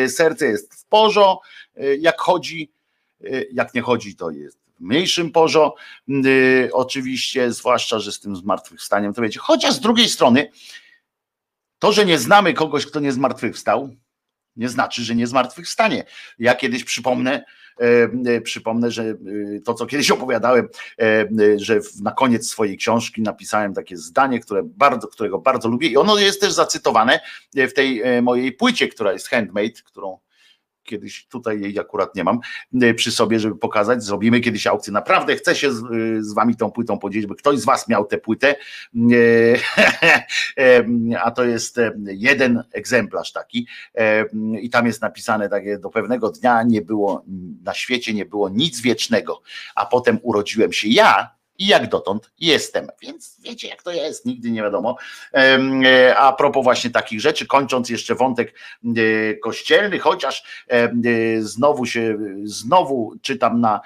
Serce jest w porzo, e, jak chodzi, e, jak nie chodzi, to jest w mniejszym porzo. E, Oczywiście, zwłaszcza, że z tym zmartwychwstaniem to wiecie. Chociaż z drugiej strony, to, że nie znamy kogoś, kto nie zmartwychwstał, nie znaczy, że nie zmartwychwstanie. Ja kiedyś przypomnę, przypomnę, że e, to, co kiedyś opowiadałem, e, e, że na koniec swojej książki napisałem takie zdanie, które bardzo, którego bardzo lubię i ono jest też zacytowane w tej e, mojej płycie, która jest handmade, którą kiedyś tutaj jej akurat nie mam e, przy sobie, żeby pokazać. Zrobimy kiedyś aukcję. Naprawdę chcę się z, e, z wami tą płytą podzielić, by ktoś z was miał tę płytę. E, A to jest jeden egzemplarz taki. I tam jest napisane takie, do pewnego dnia nie było, na świecie nie było nic wiecznego, a potem urodziłem się ja i jak dotąd jestem. Więc wiecie, jak to jest, nigdy nie wiadomo. E, A propos właśnie takich rzeczy, kończąc jeszcze wątek e, kościelny, chociaż e, znowu się, znowu czytam na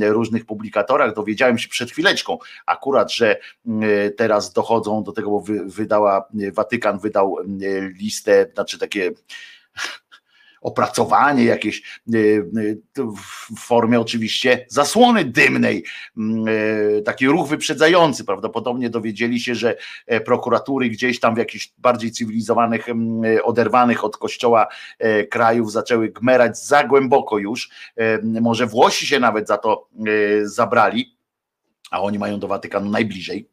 różnych publikatorach, dowiedziałem się przed chwileczką akurat, że teraz dochodzą do tego, bo wy- wydała, Watykan wydał listę, znaczy takie opracowanie jakieś e, e, w formie oczywiście zasłony dymnej, e, taki ruch wyprzedzający. Prawdopodobnie dowiedzieli się, że prokuratury gdzieś tam w jakichś bardziej cywilizowanych, oderwanych od kościoła krajów zaczęły gmerać za głęboko już. Może Włosi się nawet za to zabrali, a oni mają do Watykanu najbliżej.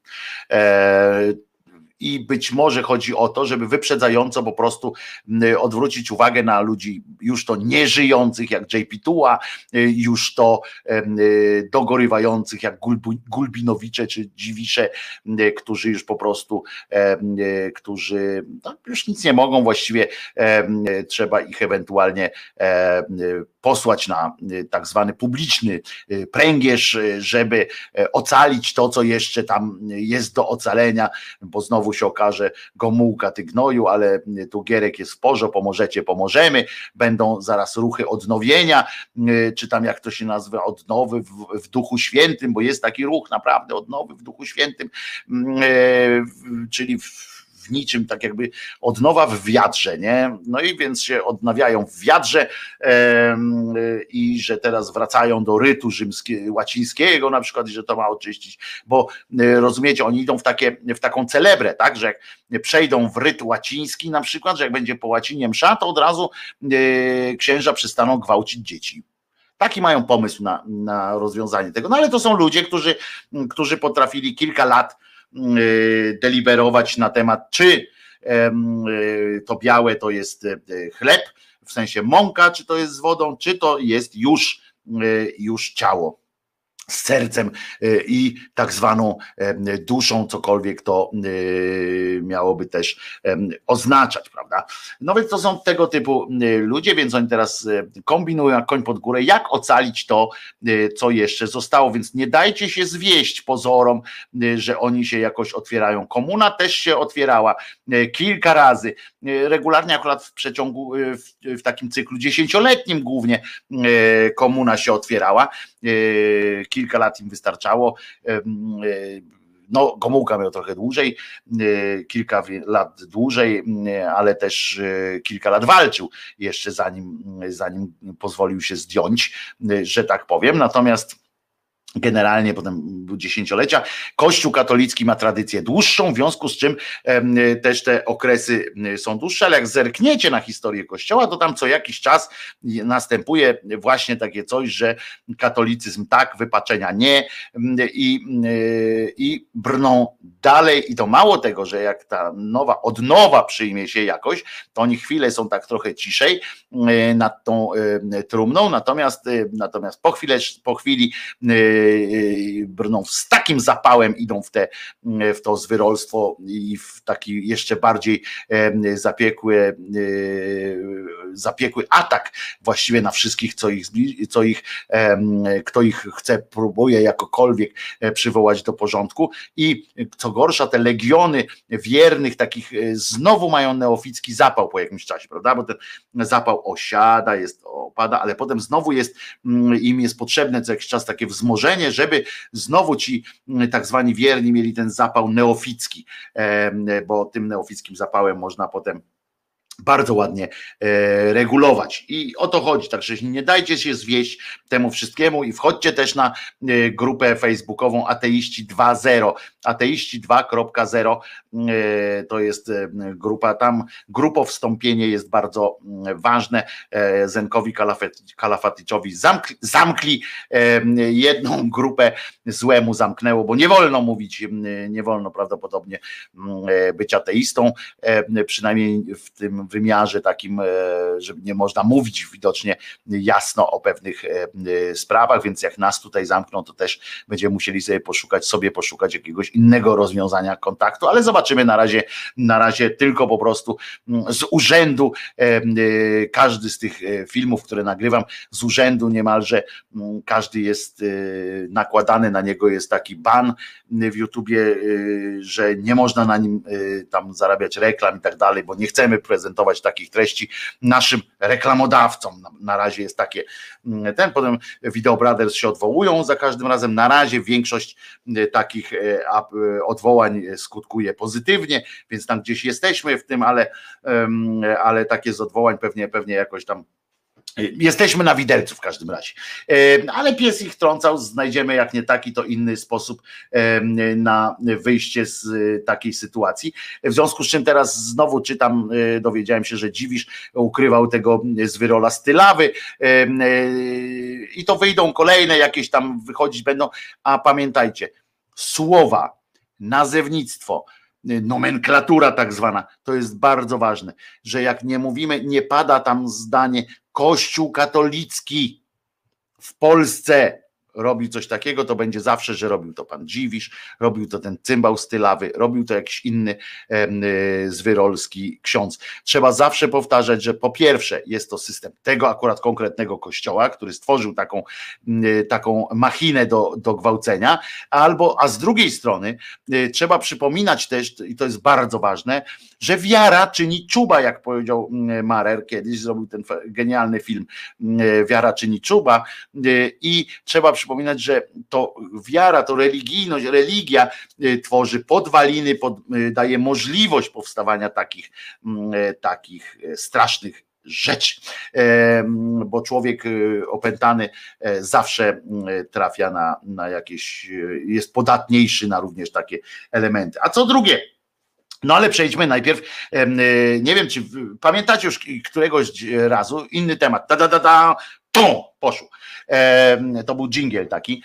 I być może chodzi o to, żeby wyprzedzająco po prostu odwrócić uwagę na ludzi już to nieżyjących jak JP Tuła, y, już to y, dogorywających jak Gulbinowicze czy Dziwisze, którzy już po prostu, y, którzy no, już nic nie mogą, właściwie trzeba ich ewentualnie posłać na tak zwany publiczny pręgierz, żeby e, ocalić to, co jeszcze tam jest do ocalenia, bo znowu się okaże Gomułka ty gnoju, ale y, tu Gierek jest w porze, pomożecie, pomożemy, będą zaraz ruchy odnowienia, y, czy tam jak to się nazywa, odnowy w, w Duchu Świętym, bo jest taki ruch naprawdę odnowy w Duchu Świętym, mm, w- czyli w, niczym tak jakby odnowa w wiatrze, nie? No i więc się odnawiają w wiatrze i że teraz wracają do rytu rzymskiego, łacińskiego na przykład, i że to ma oczyścić, bo y, rozumiecie, oni idą w, takie, w taką celebrę, tak, że jak przejdą w ryt łaciński na przykład, że jak będzie po łacinie msza, to od razu y, księża przestaną gwałcić dzieci. Taki mają pomysł na, na rozwiązanie tego. No ale to są ludzie, którzy, którzy potrafili kilka lat deliberować na temat, czy y, to białe to jest y, chleb, w sensie mąka, czy to jest z wodą, czy to jest już, y, już ciało z sercem y, i tak zwaną em, duszą, cokolwiek to y, miałoby też oznaczać, prawda? No więc to są tego typu y, ludzie, więc oni teraz kombinują jak koń pod górę, jak ocalić to, co jeszcze zostało, więc nie dajcie się zwieść pozorom, że oni się jakoś otwierają. Komuna też się otwierała kilka razy, regularnie akurat w przeciągu, w, takim cyklu dziesięcioletnim głównie komuna się otwierała, kilka lat im wystarczało, y, no, Gomułka miał trochę dłużej, y, kilka lat dłużej, ale też y, kilka lat walczył jeszcze zanim, zanim pozwolił się zdjąć, że tak powiem. Natomiast generalnie potem dziesięciolecia. Kościół katolicki ma tradycję dłuższą, w związku z czym też te okresy są dłuższe, ale jak zerkniecie na historię Kościoła, to tam co jakiś czas następuje właśnie takie coś, że katolicyzm tak, wypaczenia nie i, y, i brną dalej i to mało tego, że jak ta nowa odnowa przyjmie się jakoś, to oni chwilę są tak trochę ciszej y, nad tą trumną, natomiast, y, natomiast po, chwilę, po chwili brną z takim zapałem, idą w, te, w to zwyrolstwo i w taki jeszcze bardziej zapiekły, zapiekły atak właściwie na wszystkich, co ich, co ich, kto ich chce, próbuje jakokolwiek e, przywołać do porządku. I co gorsza, te legiony wiernych takich e, znowu mają neoficki zapał po jakimś czasie, prawda, bo ten zapał osiada, jest opada, ale potem znowu jest mm, im jest potrzebne co jakiś czas takie wzmożenie zagrożenie, żeby znowu ci mm, tak zwani wierni mieli ten zapał neoficki, bo tym neofickim zapałem można potem bardzo ładnie e, regulować. I o to chodzi. Także nie dajcie się zwieść temu wszystkiemu i wchodźcie też na e, grupę facebookową Ateiści 2.0. Ateiści 2.0 e, to jest grupa, tam grupo wstąpienie jest bardzo mm, ważne. Zenkowi Kalafaticzowi zamkli, zamkli jedną grupę złemu zamknęło, bo nie wolno mówić, nie wolno prawdopodobnie być ateistą, przynajmniej w tym wymiarze takim, e, że nie można mówić widocznie jasno o pewnych e, e, sprawach, więc jak nas tutaj zamkną, to też będziemy musieli sobie poszukać, sobie poszukać jakiegoś innego rozwiązania kontaktu, ale zobaczymy na razie, na razie tylko po prostu mm, z urzędu każdy z tych filmów, które nagrywam, z urzędu niemalże mm, każdy jest nakładany na niego jest taki ban w YouTubie, że nie można na nim tam zarabiać reklam i tak dalej, bo nie chcemy prezentować takich treści naszym reklamodawcom. Na, razie jest takie mm, ten, potem Video Brothers się odwołują za każdym razem. Na razie większość e, takich ap- e, odwołań skutkuje pozytywnie, więc tam gdzieś jesteśmy w tym, ale, ale takie z odwołań pewnie, pewnie jakoś tam Jesteśmy na widelcu w każdym razie. Ale pies ich trącał, znajdziemy jak nie taki, to inny sposób na wyjście z e, takiej sytuacji. W związku z czym teraz znowu czytam, e, dowiedziałem się, że Dziwisz ukrywał tego z wyrola z Tylawy e, e, i to wyjdą kolejne jakieś tam wychodzić będą, a pamiętajcie, słowa, nazewnictwo, nomenklatura tak zwana, to jest bardzo ważne, że jak nie mówimy, nie pada tam zdanie Kościół katolicki w Polsce robi coś takiego, to będzie zawsze, że robił to pan Dziwisz, robił to ten cymbał z Tylawy, robił to jakiś inny y, zwyrolski ksiądz. Trzeba zawsze powtarzać, że po pierwsze jest to system tego akurat konkretnego kościoła, który stworzył taką, y, taką machinę do, do gwałcenia, albo, a z drugiej strony y, trzeba przypominać też, i to jest bardzo ważne, że wiara czyni czuba, jak powiedział mm, Marer kiedyś, zrobił ten genialny film mm, Wiara czyni czuba i trzeba przypominać, że to wiara, to religijność, religia y, tworzy podwaliny, pod, y, daje możliwość powstawania takich, mm, e, takich e, strasznych rzeczy, bo człowiek y, opętany e, zawsze mm, trafia na, na jakieś, jest podatniejszy na również takie elementy. A co drugie, no ale przejdźmy najpierw, nie wiem czy pamiętacie już któregoś razu, inny temat, da da da da, pum, poszło. To był dżingiel taki.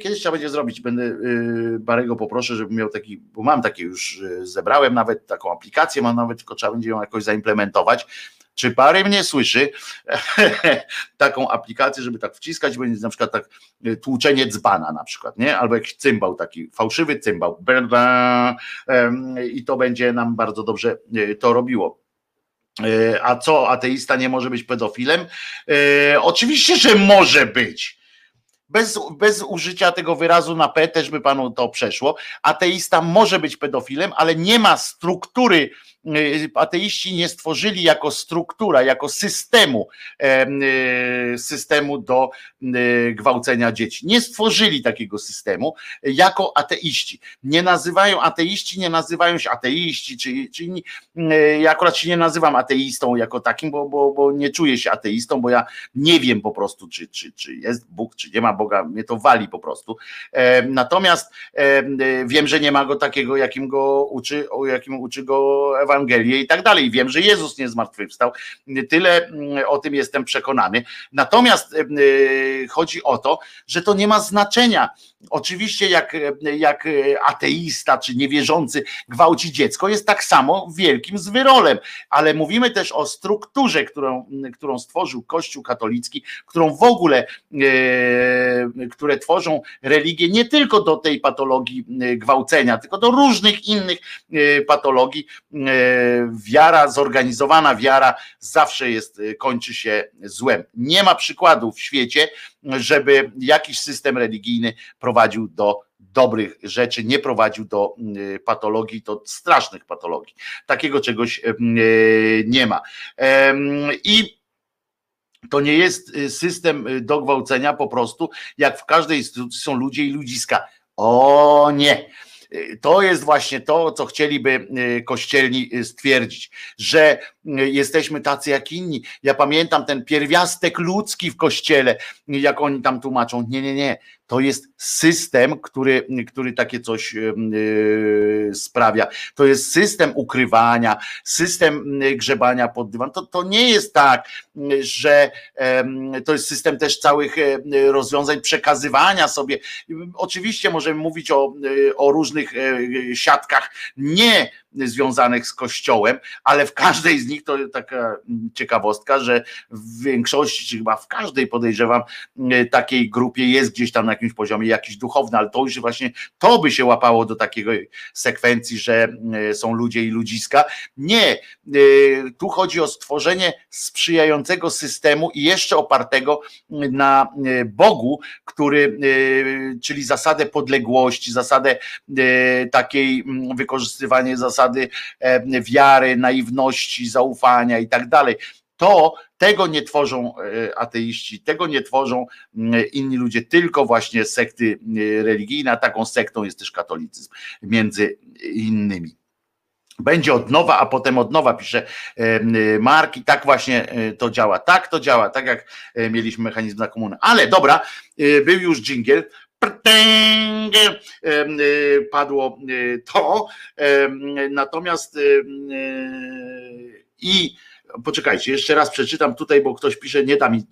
Kiedyś trzeba będzie zrobić, będę y, Barego poproszę, żeby miał taki, bo mam takie już, y, zebrałem nawet taką aplikację, mam nawet, tylko trzeba będzie ją jakoś zaimplementować. Czy Bary mnie słyszy? Taką aplikację, żeby tak wciskać, będzie na przykład tak y, tłuczenie dzbana na przykład, nie? Albo jakiś cymbał taki, fałszywy cymbał. I to będzie nam bardzo dobrze to robiło. E, A co, ateista nie może być pedofilem? E, Oczywiście, że może być. Bez, bez użycia tego wyrazu na P też by panu to przeszło. Ateista może być pedofilem, ale nie ma struktury. Y, Ateiści nie stworzyli jako struktura, jako systemu, em, y, systemu do y, gwałcenia dzieci. Nie stworzyli takiego systemu jako ateiści. Nie nazywają ateiści, nie nazywają się ateiści, czy, czy inni. Ja akurat się nie nazywam ateistą jako takim, bo, bo, bo nie czuję się ateistą, bo ja nie wiem po prostu, czy, czy, czy jest Bóg, czy nie ma Boga, mnie to wali po prostu. E, Natomiast e, e, wiem, że nie ma go takiego, jakim go uczy, jakim uczy go Ewangelia i tak dalej. Wiem, że Jezus nie zmartwychwstał. Tyle mm, o tym jestem przekonany. Natomiast e, e, chodzi o to, że to nie ma znaczenia. Oczywiście, jak, jak ateista czy niewierzący gwałci dziecko, jest tak samo wielkim zwyrolem, ale mówimy też o strukturze, którą, którą stworzył Kościół katolicki, którą w ogóle, e, które tworzą religię nie tylko do tej patologii gwałcenia, tylko do różnych innych patologii. Wiara, zorganizowana wiara zawsze jest, e, kończy się złem. Nie ma przykładu w świecie, żeby jakiś system religijny prowadził do dobrych rzeczy, nie prowadził do y, patologii, do strasznych patologii. Takiego czegoś y, nie ma. I To nie jest y, system y, do gwałcenia po prostu, jak w każdej instytucji są ludzie i ludziska. O nie. Y, To jest właśnie to, co chcieliby y, kościelni y, stwierdzić, że jesteśmy tacy jak inni. Ja pamiętam ten pierwiastek ludzki w kościele, jak oni tam tłumaczą. Nie, nie, nie. To jest system, który, który takie coś y, y, sprawia. To jest system ukrywania, system y, grzebania pod dywan. To, to nie jest tak, że to jest system też całych e, rozwiązań przekazywania sobie. Oczywiście możemy mówić o, o różnych e, siatkach nie związanych z kościołem, ale w każdej z nich to taka ciekawostka, że w większości, chyba w każdej podejrzewam, y, takiej grupie jest gdzieś tam na jakimś poziomie jakiś duchowny, ale to już właśnie to by się łapało do takiej sekwencji, że y, są ludzie i ludziska. Nie, y, tu chodzi o stworzenie sprzyjającego systemu i jeszcze opartego na Bogu, który, czyli zasadę podległości, zasadę takiej wykorzystywanie zasady e, wiary, naiwności, zaufania i tak dalej. To tego nie tworzą e, ateiści, tego nie tworzą mm, inni ludzie, tylko właśnie sekty e, religijne, a taką sektą jest też katolicyzm, między innymi. Będzie od nowa, a potem od nowa, pisze Mark, i tak właśnie to działa. Tak to działa, tak jak mieliśmy mechanizm na komunę. Ale dobra, był już dżingiel. Prtęg, e, Padło e, to. Natomiast e, i Poczekajcie, jeszcze raz przeczytam tutaj, bo ktoś pisze, nie da mi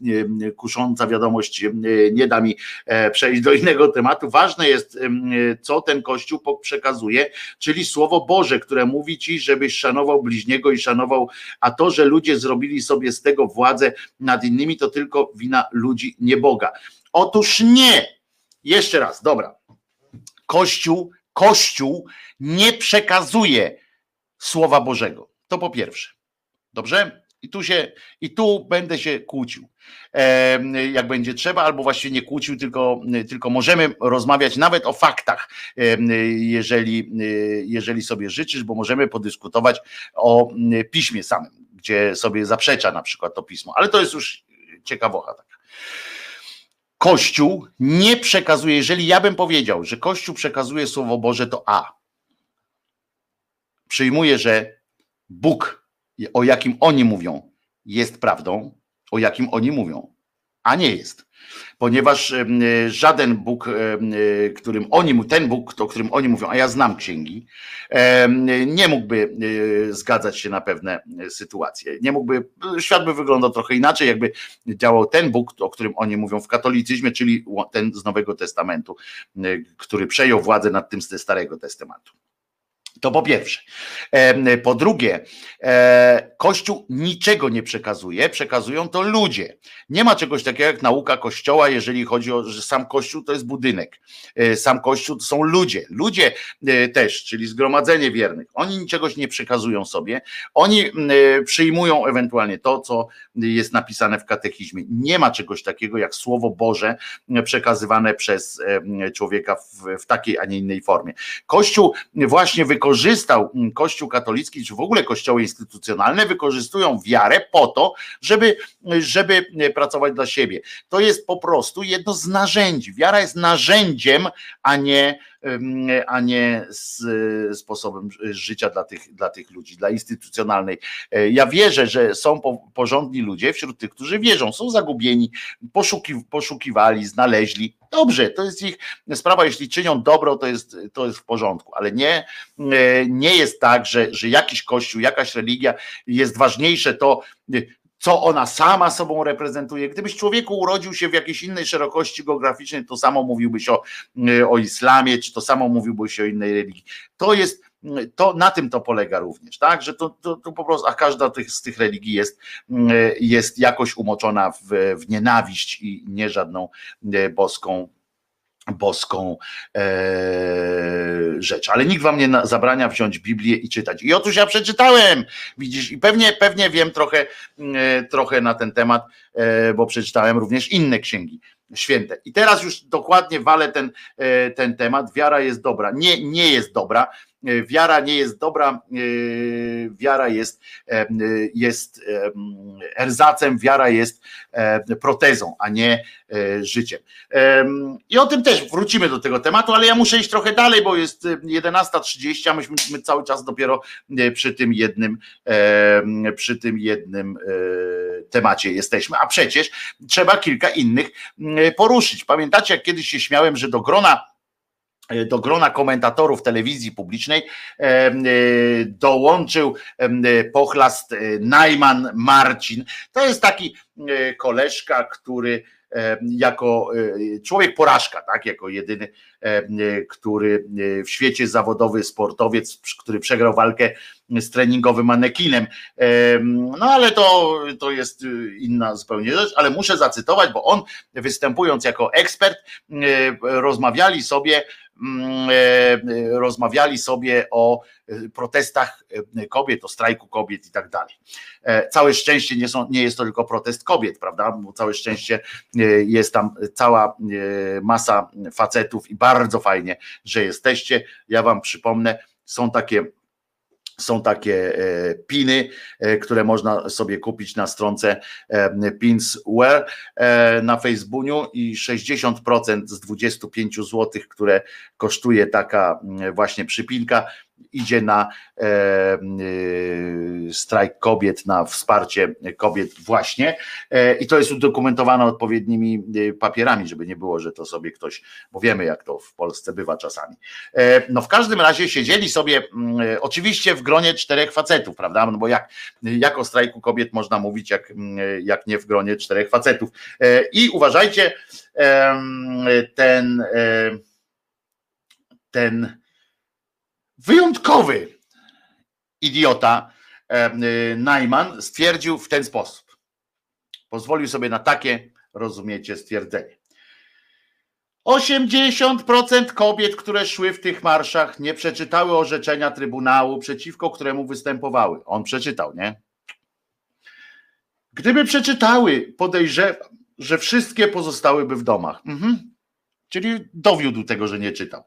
kusząca wiadomość, nie da mi e, przejść do innego tematu. Ważne jest, co ten Kościół przekazuje, czyli Słowo Boże, które mówi ci, żebyś szanował bliźniego i szanował, a to, że ludzie zrobili sobie z tego władzę nad innymi, to tylko wina ludzi, nie Boga. Otóż nie. Jeszcze raz, dobra. Kościół, Kościół nie przekazuje Słowa Bożego. To po pierwsze. Dobrze? I tu się, i tu będę się kłócił. Jak będzie trzeba, albo właściwie nie kłócił, tylko, tylko możemy rozmawiać nawet o faktach, jeżeli, jeżeli sobie życzysz, bo możemy podyskutować o piśmie samym, gdzie sobie zaprzecza na przykład to pismo, ale to jest już ciekawocha taka. Kościół nie przekazuje, jeżeli ja bym powiedział, że Kościół przekazuje Słowo Boże, to A. Przyjmuje, że Bóg, o jakim oni mówią, jest prawdą, o jakim oni mówią, a nie jest. Ponieważ e, żaden Bóg, e, którym oni, ten Bóg, o którym oni mówią, a ja znam księgi, nie mógłby e, zgadzać się na pewne sytuacje. Nie mógłby, świat by wyglądał trochę inaczej, jakby działał ten Bóg, o którym oni mówią w katolicyzmie, czyli ten z Nowego Testamentu, który przejął władzę nad tym ze Starego Testamentu. To po pierwsze. Po drugie, e, Kościół niczego nie przekazuje, przekazują to ludzie. Nie ma czegoś takiego jak nauka Kościoła, jeżeli chodzi o, że sam Kościół to jest budynek. E, Sam Kościół to są ludzie. Ludzie e, też, czyli zgromadzenie wiernych. Oni niczegoś nie przekazują sobie. Oni przyjmują ewentualnie to, co jest napisane w katechizmie. Nie ma czegoś takiego jak Słowo Boże przekazywane przez człowieka w, w takiej, a nie innej formie. Kościół właśnie wykorzystał, m, Kościół katolicki, czy w ogóle kościoły instytucjonalne wykorzystują wiarę po to, żeby, żeby pracować dla siebie. To jest po prostu jedno z narzędzi. Wiara jest narzędziem, a nie, a nie z, sposobem życia dla tych, dla tych ludzi, dla instytucjonalnej. E, Ja wierzę, że są po- porządni ludzie wśród tych, którzy wierzą, są zagubieni, poszuki, poszukiwali, znaleźli. Dobrze, to jest ich sprawa, jeśli czynią dobro, to jest, to jest w porządku, ale nie, e, nie jest tak, że, że jakiś kościół, jakaś religia jest ważniejsze to, co ona sama sobą reprezentuje. Gdybyś człowieku urodził się w jakiejś innej szerokości geograficznej, to samo mówiłbyś o, y, o islamie, czy to samo mówiłbyś o innej religii. To jest, y, to na tym to polega również, tak? Że to, to, to po prostu, a każda tych, z tych religii jest, y, jest jakoś umoczona w, w nienawiść i nie żadną boską boską e, rzecz. Ale nikt wam nie na, zabrania wziąć Biblię i czytać. I otóż ja przeczytałem, widzisz, i pewnie, pewnie wiem trochę, e, trochę na ten temat, e, bo przeczytałem również inne księgi święte. I teraz już dokładnie walę ten, e, ten temat. Wiara jest dobra. Nie, nie jest dobra. Wiara nie jest dobra, wiara jest, jest erzacem, wiara jest protezą, a nie życiem. I o tym też wrócimy do tego tematu, ale ja muszę iść trochę dalej, bo jest 11.30, a myśmy my cały czas dopiero przy tym jednym, przy tym jednym temacie jesteśmy, a przecież trzeba kilka innych poruszyć. Pamiętacie, jak kiedyś się śmiałem, że do grona do grona komentatorów telewizji publicznej dołączył pochlast Najman Marcin. To jest taki koleżka, który jako człowiek porażka, tak, jako jedyny, który w świecie zawodowy sportowiec, który przegrał walkę z treningowym manekinem. No ale to, to jest inna zupełnie rzecz, ale muszę zacytować, bo on występując jako ekspert, rozmawiali sobie e, e, rozmawiali sobie o e, protestach kobiet, o strajku kobiet i tak dalej. Całe szczęście nie, są, nie jest to tylko protest kobiet, prawda? Bo całe szczęście jest tam cała masa facetów i bardzo fajnie, że jesteście. Ja Wam przypomnę, są takie są takie e, piny, e, które można sobie kupić na stronce e, Pinsware na Facebooku i 60% z 25 zł, które kosztuje taka właśnie przypinka, idzie na e, e, strajk kobiet, na wsparcie kobiet właśnie. E, i to jest udokumentowane odpowiednimi papierami, żeby nie było, że to sobie ktoś, bo wiemy jak to w Polsce bywa czasami. No w każdym razie siedzieli sobie oczywiście w gronie czterech facetów, prawda, no bo jak, jak o strajku kobiet można mówić, jak, jak nie w gronie czterech facetów. I uważajcie, ten ten wyjątkowy idiota y, Najman stwierdził w ten sposób. Pozwolił sobie na takie, rozumiecie, stwierdzenie. 80% kobiet, które szły w tych marszach, nie przeczytały orzeczenia Trybunału, przeciwko któremu występowały. On przeczytał, nie? Gdyby przeczytały, podejrzewam, że wszystkie pozostałyby w domach. Mhm. Czyli dowiódł tego, że nie czytał.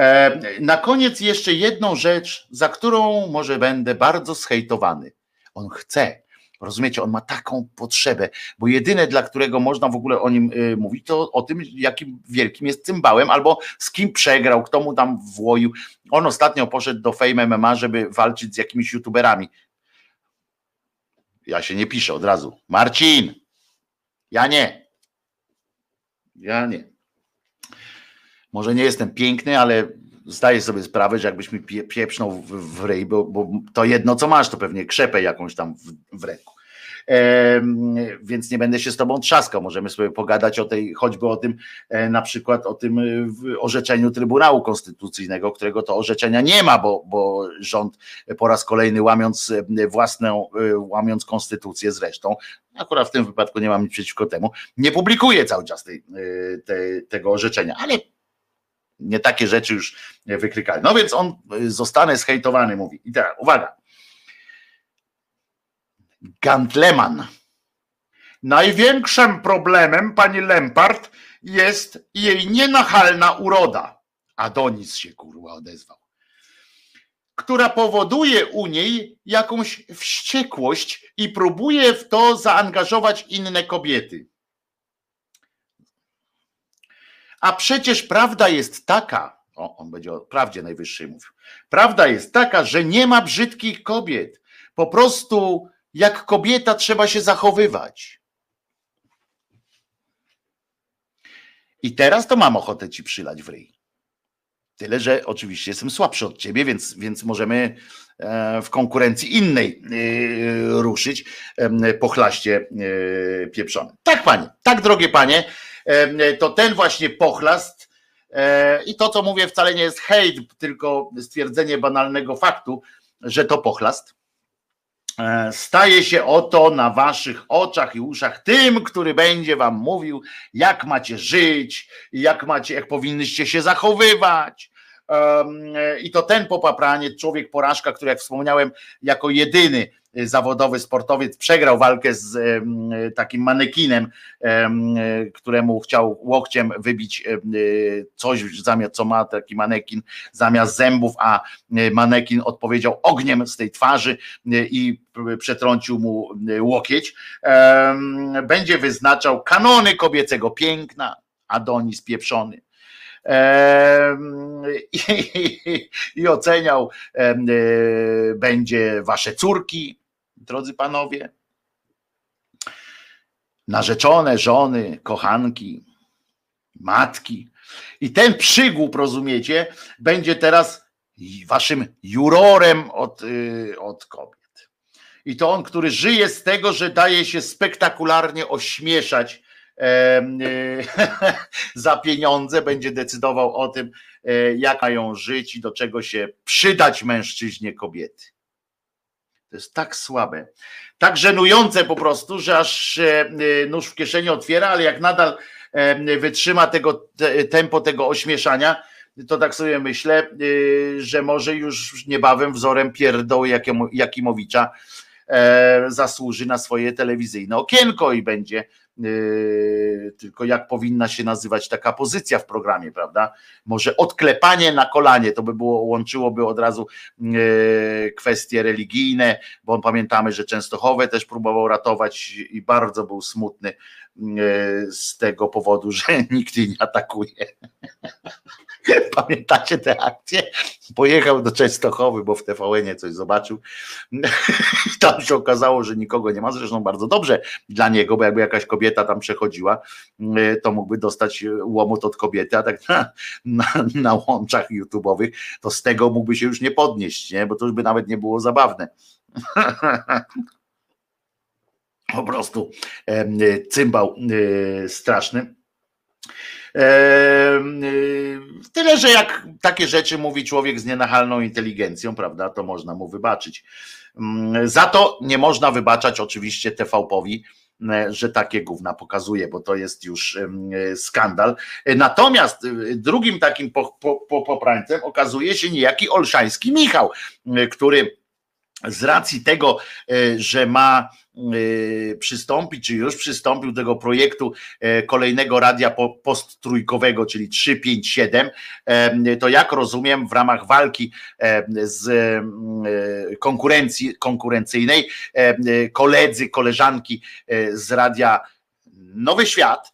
E, na koniec jeszcze jedną rzecz, za którą może będę bardzo schejtowany. On chce, rozumiecie, on ma taką potrzebę, bo jedyne, dla którego można w ogóle o nim y, mówić, to o tym, jakim wielkim jest cymbałem, albo z kim przegrał, kto mu tam włoił. On ostatnio poszedł do Fame MMA, żeby walczyć z jakimiś youtuberami. Ja się nie piszę od razu. Marcin, ja nie. Ja nie. Może nie jestem piękny, ale zdaję sobie sprawę, że jakbyś mi pieprznął w, w ryj, bo, bo, to jedno co masz, to pewnie krzepę jakąś tam w, w ręku. E, więc nie będę się z tobą trzaskał. Możemy sobie pogadać o tej, choćby o tym, e, na przykład o tym e, orzeczeniu Trybunału Konstytucyjnego, którego to orzeczenia nie ma, bo, bo rząd po raz kolejny łamiąc e, własną, e, łamiąc konstytucję zresztą, akurat w tym wypadku nie mam nic przeciwko temu, nie publikuje cały czas tej, tej, tego orzeczenia, ale nie takie rzeczy już wykrykali. No więc on y, zostanę zhejtowany, mówi. I teraz uwaga. Gantleman. Największym problemem pani Lempart jest jej nienachalna uroda. Adonis się kurwa odezwał. Która powoduje u niej jakąś wściekłość i próbuje w to zaangażować inne kobiety. A przecież prawda jest taka, o, on będzie o prawdzie najwyższej mówił. Prawda jest taka, że nie ma brzydkich kobiet. Po prostu jak kobieta trzeba się zachowywać. I teraz to mam ochotę ci przylać w ryj. Tyle, że oczywiście jestem słabszy od ciebie, więc, więc możemy e, w konkurencji innej e, ruszyć po chlaście e, pieprzonym. Tak, panie, tak, drogie panie, to ten właśnie pochlast e, i to, co mówię, wcale nie jest hejt, tylko stwierdzenie banalnego faktu, że to pochlast. E, staje się oto na waszych oczach i uszach tym, który będzie wam mówił, jak macie żyć, jak macie, jak powinnyście się zachowywać, I to ten popapranie, człowiek porażka, który jak wspomniałem, jako jedyny zawodowy sportowiec przegrał walkę z takim manekinem, któremu chciał łokciem wybić coś zamiast co ma taki manekin zamiast zębów, a manekin odpowiedział ogniem z tej twarzy i przetrącił mu łokieć. Będzie wyznaczał kanony kobiecego piękna, Adonis pieprzony. I, i, oceniał będzie wasze córki, drodzy panowie, narzeczone, żony, kochanki, matki. I ten przygłup, rozumiecie, będzie teraz waszym jurorem od, y, od kobiet. I to on, który żyje z tego, że daje się spektakularnie ośmieszać za pieniądze, będzie decydował o tym, e, jak mają żyć i do czego się przydać mężczyźnie kobiety. To jest tak słabe, tak żenujące po prostu, że aż się nóż w kieszeni otwiera, ale jak nadal wytrzyma tego tempo tego ośmieszania, to tak sobie myślę, y, że może już niebawem wzorem pierdoły Jakimowicza e, zasłuży na swoje telewizyjne okienko i będzie tylko jak powinna się nazywać taka pozycja w programie, prawda? Może odklepanie na kolanie, to by było, łączyłoby od razu yy, kwestie religijne, bo pamiętamy, że Częstochowe też próbował ratować i bardzo był smutny yy, z tego powodu, że nikt jej nie atakuje. Pamiętacie tę akcję? Pojechał do Częstochowy, bo w tvn coś zobaczył. Tam się okazało, że nikogo nie ma. Zresztą bardzo dobrze dla niego, bo jakby jakaś kobieta tam przechodziła, to mógłby dostać łomot od kobiety, a tak na, na, na łączach YouTube'owych, to z tego mógłby się już nie podnieść, nie? bo to już by nawet nie było zabawne. Po prostu cymbał e, straszny. Tyle, że jak takie rzeczy mówi człowiek z nienachalną inteligencją, prawda, to można mu wybaczyć. Mm, za to nie można wybaczać oczywiście TVP-owi, e, że takie gówna pokazuje, bo to jest już skandal. Natomiast e, drugim takim poprańcem okazuje się niejaki Olszański Michał, który z racji tego, że ma Y, przystąpi, czy już przystąpił do tego projektu e, kolejnego radia posttrójkowego, czyli 357, e, to jak rozumiem w ramach walki e, z konkurencji konkurencyjnej koledzy, koleżanki z radia Nowy Świat,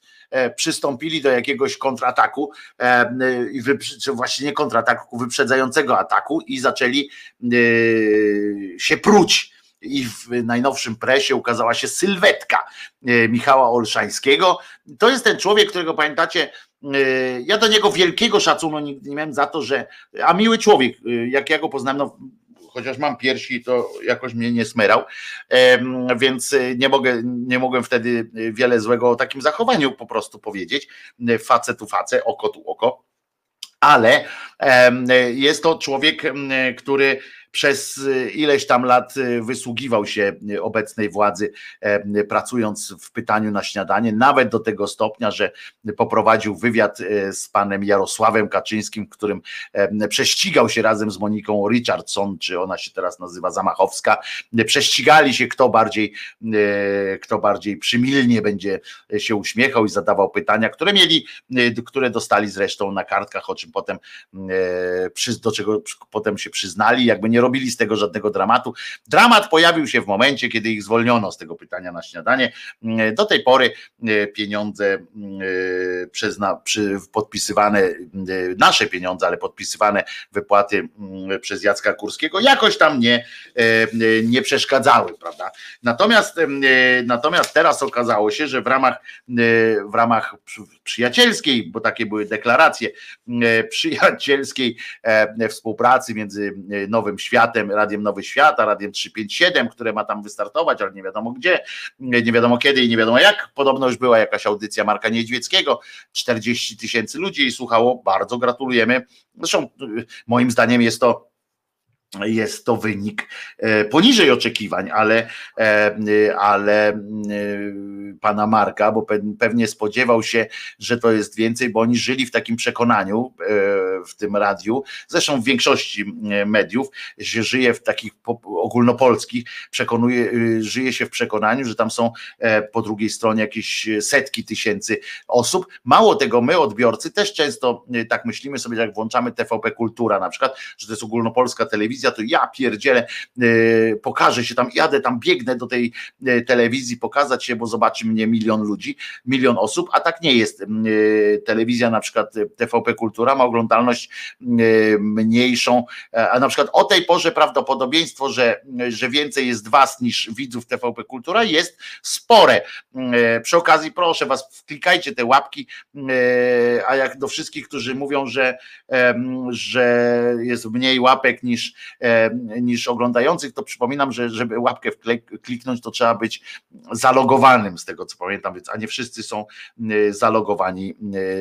przystąpili do jakiegoś kontrataku, czy właśnie nie kontrataku, wyprzedzającego ataku i zaczęli się pruć i w najnowszym presie ukazała się sylwetka e, Michała Olszańskiego. To jest ten człowiek, którego pamiętacie, e, ja do niego wielkiego szacunku nie miałem za to, że, a miły człowiek, e, jak ja go poznałem, no, chociaż mam piersi, to jakoś mnie nie smerał, więc nie, mogę, nie mogłem wtedy wiele złego o takim zachowaniu po prostu powiedzieć. Face tu face, oko tu oko. Ale jest to człowiek, który przez y, ileś tam lat y, wysługiwał się y, obecnej władzy, e, pracując w pytaniu na śniadanie, nawet do tego stopnia, że poprowadził wywiad z panem Jarosławem Kaczyńskim, w którym prześcigał się razem z Moniką Richardson, czy ona się teraz nazywa Zamachowska. Prześcigali się, kto bardziej, kto bardziej przymilnie będzie się uśmiechał i zadawał pytania, które mieli, które dostali zresztą na kartkach, o czym potem do czego potem się przyznali, jakby nie robili z tego żadnego dramatu. Dramat pojawił się w momencie, kiedy ich zwolniono z tego pytania na śniadanie. Do tej pory e, pieniądze e, przezna, przy, podpisywane, e, nasze pieniądze, ale podpisywane wypłaty przez Jacka Kurskiego jakoś tam nie, nie przeszkadzały, prawda? Natomiast, natomiast teraz okazało się, że w ramach, w ramach przyjacielskiej, bo takie były deklaracje, przyjacielskiej współpracy między Nowym Światem, światem, Radiem Nowy Świat, a Radiem 357, które ma tam wystartować, ale nie wiadomo gdzie, nie wiadomo kiedy i nie wiadomo jak. Podobno już była jakaś audycja Marka Niedźwieckiego, 40 tysięcy ludzi i słuchało, bardzo gratulujemy. Zresztą moim zdaniem jest to jest to wynik e, poniżej oczekiwań, ale, e, ale e, pana Marka, bo pewnie spodziewał się, że to jest więcej, bo oni żyli w takim przekonaniu w tym radiu, zresztą w większości mediów się żyje w takich ogólnopolskich, przekonuje, żyje się w przekonaniu, że tam są po drugiej stronie jakieś setki tysięcy osób. Mało tego, my odbiorcy też często tak myślimy sobie, jak włączamy TVP Kultura na przykład, że to jest ogólnopolska telewizja, to ja pierdzielę, pokażę się tam, jadę tam, biegnę do tej telewizji, pokazać się, bo zobaczy mnie milion ludzi, milion osób, a tak nie jest. Telewizja na przykład TVP Kultura ma oglądalność mniejszą, a na przykład o tej porze prawdopodobieństwo, że, że więcej jest was niż widzów TVP Kultura jest spore. Przy okazji proszę was, wklikajcie te łapki, a jak do wszystkich, którzy mówią, że, że jest mniej łapek niż, niż oglądających, to przypominam, że żeby łapkę kliknąć, to trzeba być zalogowanym z tego co pamiętam, więc a nie wszyscy są zalogowani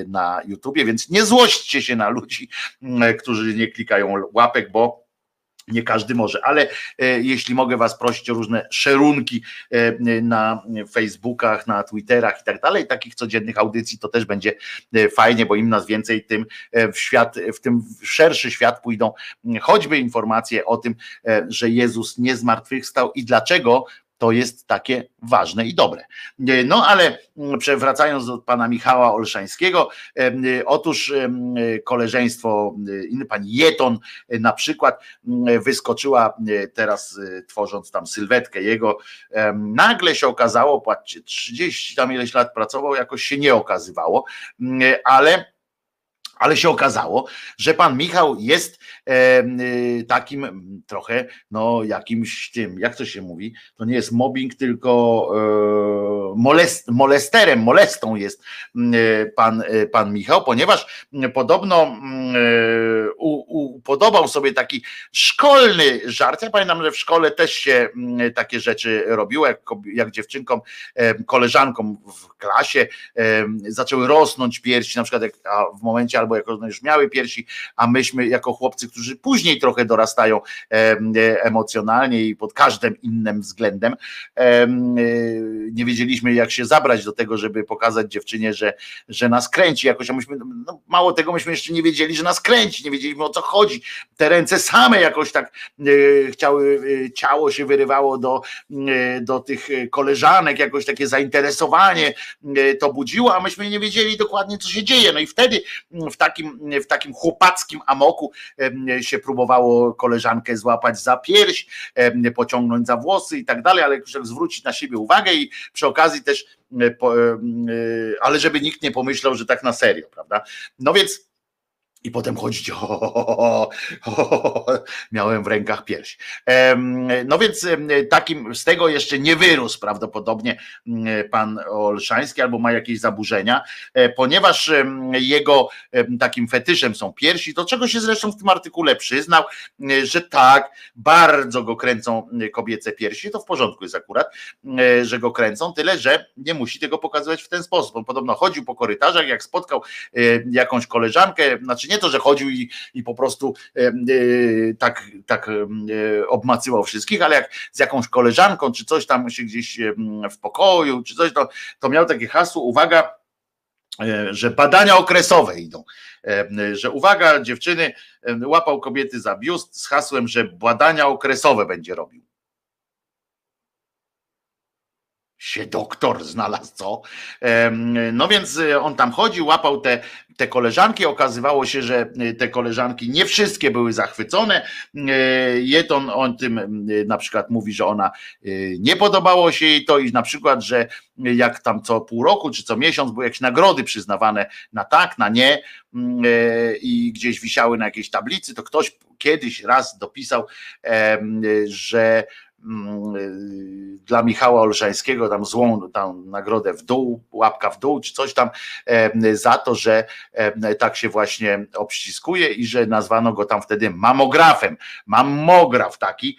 na YouTubie, więc nie złośćcie się na ludzi, którzy nie klikają łapek, bo nie każdy może, ale e, jeśli mogę Was prosić o różne szerunki e, na Facebookach, na Twitterach i tak dalej, takich codziennych audycji, to też będzie e, fajnie, bo im nas więcej, tym w świat, w tym szerszy świat pójdą choćby informacje o tym, że Jezus nie zmartwychwstał i dlaczego to jest takie ważne i dobre. No ale mm, przewracając do pana Michała Olszańskiego, otóż koleżeństwo, inny pani Jeton na przykład wyskoczyła teraz tworząc tam sylwetkę jego, nagle się okazało, patrzcie, 30 tam ileś lat pracował, jakoś się nie okazywało, ale ale się okazało, że pan Michał jest e, takim trochę, no jakimś tym, jak to się mówi, to nie jest mobbing, tylko e, molest, molesterem, molestą jest e, pan, e, pan Michał, ponieważ podobno u, upodobał sobie taki szkolny żart. Ja pamiętam, że w szkole też się takie rzeczy robiło, jak, jak dziewczynkom, koleżankom w klasie zaczęły rosnąć piersi, na przykład jak, w momencie albo jako już miały piersi, a myśmy jako chłopcy, którzy później trochę dorastają emocjonalnie i pod każdym innym względem, nie wiedzieliśmy jak się zabrać do tego, żeby pokazać dziewczynie, że, że nas kręci jakoś, a myśmy, no, mało tego myśmy jeszcze nie wiedzieli, że nas kręci, nie wiedzieliśmy o co chodzi, te ręce same jakoś tak e, chciały, e, ciało się wyrywało do, e, do tych koleżanek, jakoś takie zainteresowanie to budziło, a myśmy nie wiedzieli dokładnie co się dzieje, no i wtedy w takim, w takim chłopackim amoku się próbowało koleżankę złapać za pierś, pociągnąć za włosy i tak dalej, ale jak zwrócić na siebie uwagę i przy okazji też, ale żeby nikt nie pomyślał, że tak na serio, prawda? No więc i potem chodzić, o, o, o, miałem w rękach pierś. No więc takim, z tego jeszcze nie wyrósł prawdopodobnie pan Olszański albo ma jakieś zaburzenia, e, ponieważ jego takim fetyszem są piersi, do czego się zresztą w tym artykule przyznał, że tak, bardzo go kręcą kobiece piersi, to w porządku jest akurat, że go kręcą, tyle, że nie musi tego pokazywać w ten sposób. On podobno chodził po korytarzach, jak spotkał e, jakąś koleżankę, znaczy nie nie to, że chodził i, i po prostu e, tak, tak e, obmacywał wszystkich, ale jak z jakąś koleżanką, czy coś tam się gdzieś w pokoju, czy coś, to, to miał takie hasło, uwaga, e, że badania okresowe idą, że uwaga, dziewczyny, łapał kobiety za biust z hasłem, że badania okresowe będzie robił. Się doktor znalazł, co? No więc e, on tam chodził, łapał te, te koleżanki. Okazywało się, że e, te koleżanki nie wszystkie były zachwycone. E, Jeton on tym na przykład mówi, że ona nie podobało się jej to i na przykład, że jak tam co pół roku czy co miesiąc były jakieś nagrody przyznawane na tak, na nie i gdzieś wisiały na jakiejś tablicy, to ktoś kiedyś raz dopisał, że Mm, y, dla Michała Olszańskiego tam złą tam nagrodę w dół, łapka w dół, czy coś tam za to, że tak się właśnie obściskuje i że nazwano go tam wtedy mamografem. Mamograf taki.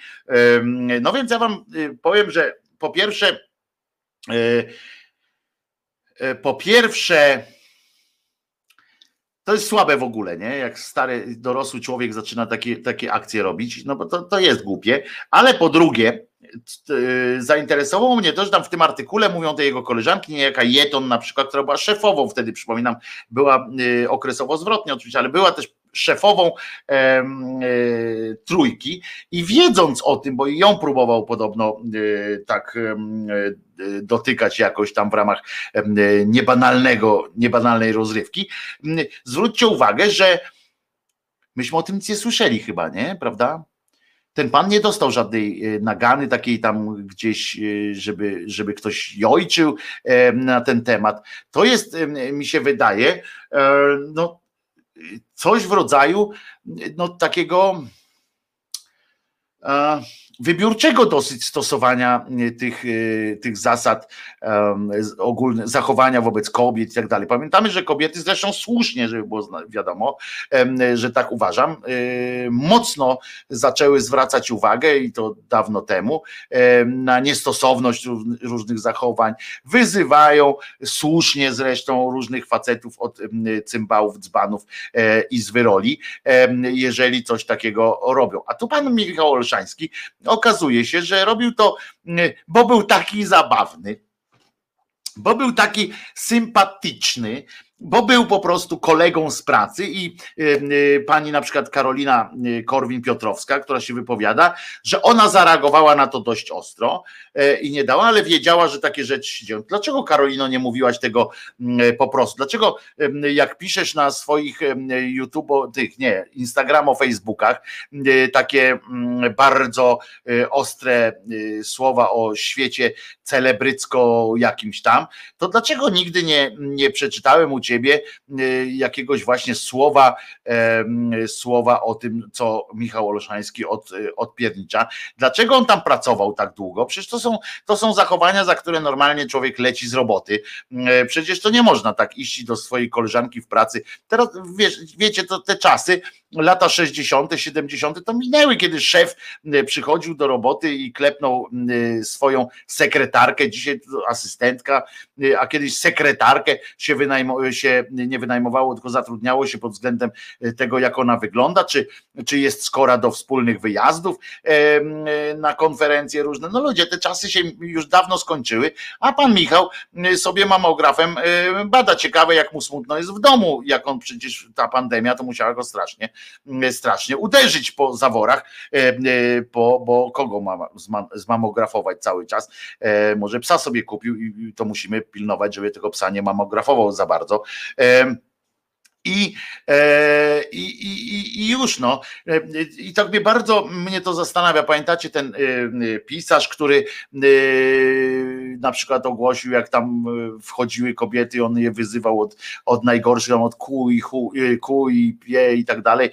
No więc ja wam y, powiem, że po pierwsze e, po pierwsze to jest słabe w ogóle, nie? Jak stary, dorosły człowiek zaczyna takie, takie akcje robić, no bo to, to jest głupie. Ale po drugie, zainteresowało mnie to, że tam w tym artykule mówią te jego koleżanki, niejaka Jeton na przykład, która była szefową wtedy, przypominam, była y, okresowo zwrotnie oczywiście, ale była też szefową e, trójki i wiedząc o tym, bo ją próbował podobno e, tak e, dotykać jakoś tam w ramach niebanalnego, niebanalnej rozrywki, zwróćcie uwagę, że myśmy o tym nic nie słyszeli chyba, nie? Prawda? Ten pan nie dostał żadnej nagany takiej tam gdzieś, żeby, żeby ktoś jojczył na ten temat. To jest, mi się wydaje, no, coś w rodzaju no, takiego e, wybiórczego dosyć stosowania e, tych, e, tych zasad z- ogólne, zachowania wobec kobiet i tak dalej. Pamiętamy, że kobiety zresztą słusznie, żeby było wiadomo, że tak uważam, e, mocno zaczęły zwracać uwagę i to dawno temu em, na niestosowność róż- różnych zachowań. Wyzywają słusznie zresztą różnych facetów od cymbałów, dzbanów i z wyroli, em, jeżeli coś takiego robią. A tu pan Michał Olszański okazuje się, że robił to, mm, bo był taki zabawny, bo był taki sympatyczny, bo był po prostu kolegą z pracy i y, y, pani na przykład Karolina y, Korwin-Piotrowska, która się wypowiada, że ona zareagowała na to dość ostro i nie dała, ale wiedziała, że takie rzeczy się dzieją. Dlaczego Karolino nie mówiłaś tego mm, po prostu? Dlaczego em, jak piszesz na swoich em, YouTube, tych nie, Instagramo, Facebookach takie mm, bardzo ostre słowa o świecie celebrycko jakimś tam, to dlaczego nigdy nie, nie przeczytałem u ciebie y, jakiegoś właśnie słowa, słowa o tym, co Michał Olszański od, y, odpiernicza? Dlaczego on tam pracował tak długo? Przecież to są, to są zachowania, za które normalnie człowiek leci z roboty. Y, Przecież to nie można tak iść do swojej koleżanki w pracy. Teraz wiesz, wiecie, to te czasy, lata 60., 70. to minęły, kiedy szef przychodził do roboty i klepnął swoją sekretarkę, dzisiaj asystentka, a kiedyś sekretarkę się, wynajmo, się nie wynajmowało, tylko zatrudniało się pod względem y, tego, jak ona wygląda, czy, czy jest skora do wspólnych wyjazdów em, y, na konferencje różne. No ludzie, te czasy się już dawno skończyły, a pan Michał sobie mamografem bada. Ciekawe, jak mu smutno jest w domu, jak on przecież ta pandemia to musiała go strasznie, strasznie uderzyć po zaworach, e, e, bo, bo kogo ma zma- zmamografować cały czas? E, Może psa sobie kupił i to musimy pilnować, żeby tego psa nie mamografował za bardzo. E, I, i, i, i- i już no. I tak mnie bardzo mnie to zastanawia. Pamiętacie ten e, pisarz, który e, na przykład ogłosił, jak tam wchodziły kobiety, on je wyzywał od, od najgorszych, od kuj, chu, e, kuj, pie i tak dalej.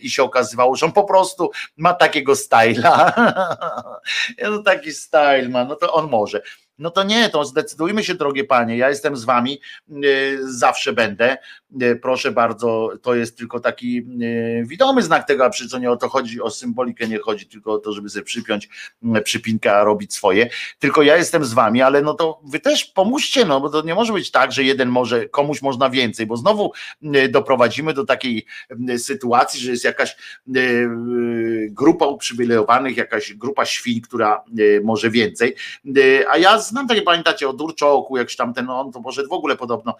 I się okazywało, że on po prostu ma takiego styla. no taki style ma, no to on może. No to nie, to zdecydujmy się, drogie panie. Ja jestem z wami, y, zawsze będę. Y, Proszę bardzo, to jest tylko taki y, widomy znak tego, a przy co nie o to chodzi, o symbolikę nie chodzi, tylko o to, żeby sobie przypiąć przypinkę, a robić swoje. Tylko ja jestem z wami, ale no to wy też pomóżcie, no bo to nie może być tak, że jeden może, komuś można więcej, bo znowu doprowadzimy do takiej sytuacji, że jest jakaś grupa uprzywilejowanych, jakaś grupa świń, która może więcej. A ja znam takie, pamiętacie, o Durczołku, jakś tam ten, on to poszedł w ogóle podobno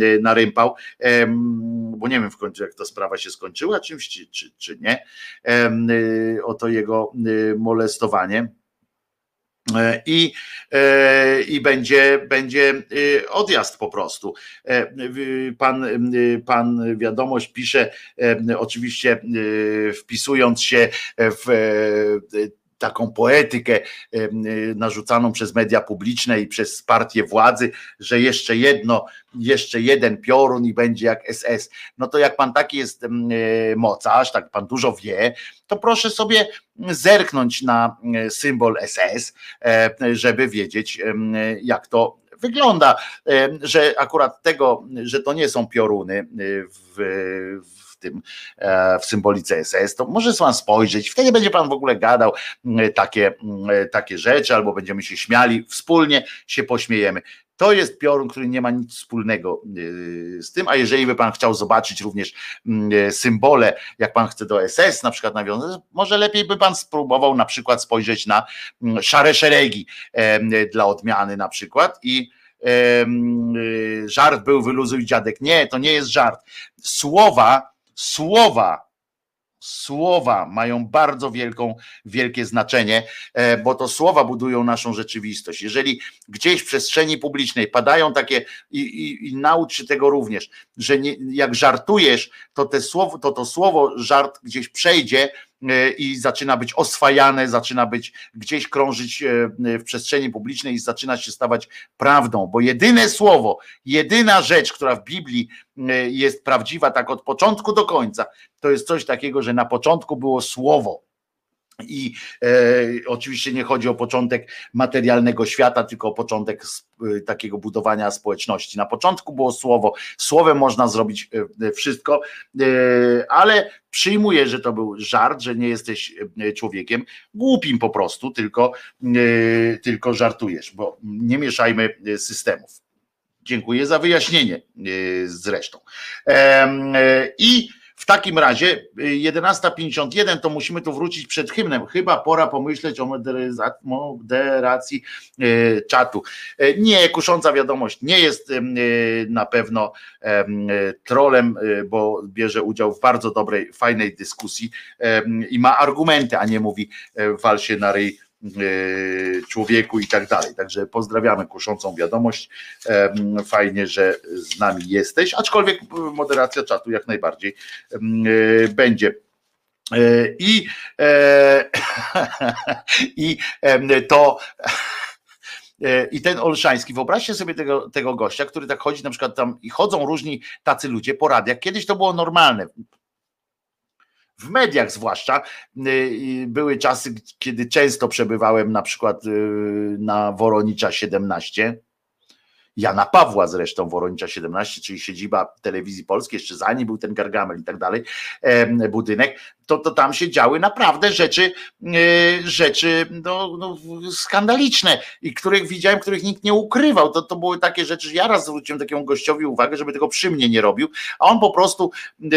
y, narympał, bo nie wiem w końcu, jak ta sprawa się skończyła, czymś czy, czy, czy nie, y, o to jego y, molestowanie. E, I, e, i będzie, będzie odjazd po prostu. E, Pan, pan wiadomość pisze, oczywiście wpisując się w taką poetykę e, narzucaną przez media publiczne i przez partię władzy, że jeszcze jedno, jeszcze jeden piorun i będzie jak SS. No to jak pan taki jest e, mocarz, tak pan dużo wie, to proszę sobie zerknąć na e, symbol SS, e, żeby wiedzieć, jak to wygląda, że akurat tego, że to nie są pioruny e, w, w tym, e, w symbolice SS, to może pan spojrzeć, wtedy będzie pan w ogóle gadał m, takie, m, takie rzeczy, albo będziemy się śmiali, wspólnie się pośmiejemy. To jest piorun, który nie ma nic wspólnego z tym, a jeżeli by pan chciał zobaczyć również mm, symbole, jak pan chce do SS na przykład nawiązać, może lepiej by pan spróbował na przykład spojrzeć na mm, szare szeregi dla odmiany na przykład i żart był wyluzuj dziadek. Nie, to nie jest żart. Słowa słowa Słowa mają bardzo wielką, wielkie znaczenie, e, bo to słowa budują naszą rzeczywistość. Jeżeli gdzieś w przestrzeni publicznej padają takie, i, i, i naucz się tego również, że nie, jak żartujesz, to, te słowo, to to słowo żart gdzieś przejdzie i zaczyna być oswajane, zaczyna być gdzieś krążyć e, w przestrzeni publicznej i zaczyna się stawać prawdą, bo jedyne słowo, jedyna rzecz, która w Biblii jest prawdziwa tak od początku do końca, to jest coś takiego, że na początku było słowo. I e, oczywiście nie chodzi o początek materialnego świata, tylko o początek e, takiego budowania społeczności. Na początku było słowo, słowem można zrobić e, wszystko, e, ale przyjmuję, że to był żart, że nie jesteś e, człowiekiem głupim po prostu, tylko, e, tylko żartujesz, bo nie mieszajmy systemów. Dziękuję za wyjaśnienie zresztą. I w takim razie 11.51 y, to musimy tu wrócić przed hymnem. Chyba pora pomyśleć o moderacji y, czatu. Y, nie, kusząca wiadomość nie jest na pewno trolem, bo bierze udział w bardzo dobrej, fajnej dyskusji i ma argumenty, a nie mówi wal się na ryj E, człowieku i tak dalej. Także pozdrawiamy kuszącą wiadomość. Fajnie, że z nami jesteś, aczkolwiek moderacja czatu jak najbardziej e, będzie. E, I, i to i ten Olszański, wyobraźcie sobie tego, tego gościa, który tak chodzi na przykład tam i chodzą różni tacy ludzie po radiach. Kiedyś to było normalne w mediach zwłaszcza. Y, były czasy, kiedy często przebywałem na przykład y, na Woronicza 17 Jana Pawła zresztą, Woronicza 17, czyli siedziba telewizji polskiej, jeszcze zanim był ten Gargamel i tak dalej, budynek, to, to tam się działy naprawdę rzeczy, e, rzeczy no, no, skandaliczne i których widziałem, których nikt nie ukrywał. To, to były takie rzeczy, że ja raz zwróciłem takiemu gościowi uwagę, żeby tego przy mnie nie robił, a on po prostu e,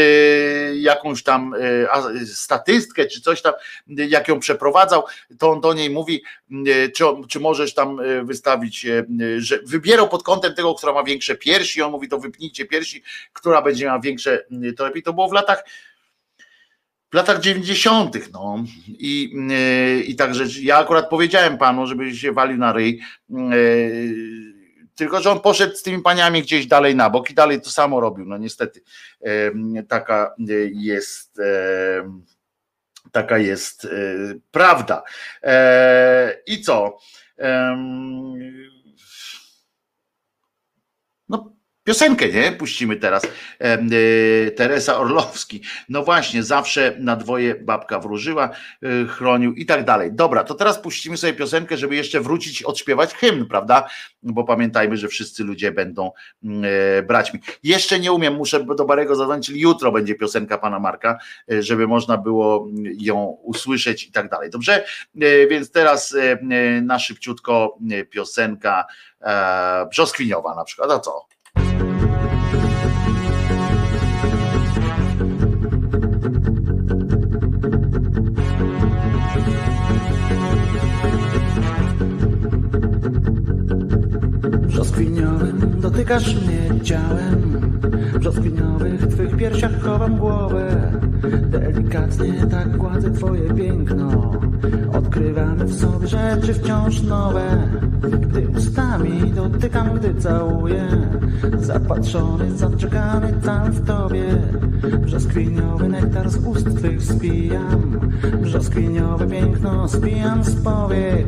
jakąś tam e, statystkę czy coś tam, jak ją przeprowadzał, to on do niej mówi, czy, czy możesz tam wystawić, że wybierał pod kątem tego, która ma większe piersi, on mówi, to wypnijcie piersi, która będzie miała większe, to lepiej. To było w latach w latach 90. No i, yy, i także ja akurat powiedziałem panu, żeby się walił na ryj. Yy, tylko, że on poszedł z tymi paniami gdzieś dalej na bok i dalej to samo robił. No niestety yy, taka jest taka jest prawda. I co? No Piosenkę, nie? Puścimy teraz. E, Teresa Orlowski. No właśnie, zawsze na dwoje babka wróżyła, e, chronił i tak dalej. Dobra, to teraz puścimy sobie piosenkę, żeby jeszcze wrócić, odśpiewać hymn, prawda? Bo pamiętajmy, że wszyscy ludzie będą mm, e, brać mi. Jeszcze nie umiem, muszę do Barego zadzwonić, czyli jutro będzie piosenka pana Marka, żeby można było ją usłyszeć i tak dalej. Dobrze? Więc teraz na szybciutko piosenka brzoskwiniowa na przykład. A co? Brzoskwiniowym dotykasz mnie ciałem. Brzoskwiniowych twych piersiach chowam głowę. Delikatnie tak gładzę twoje piękno. Odkrywamy w sobie rzeczy wciąż nowe. Gdy ustami dotykam, gdy całuję. Zapatrzony, zaczekany tam w tobie. Brzoskwiniowy nektar z ust twych spijam. Brzoskwiniowe piękno spijam z powiek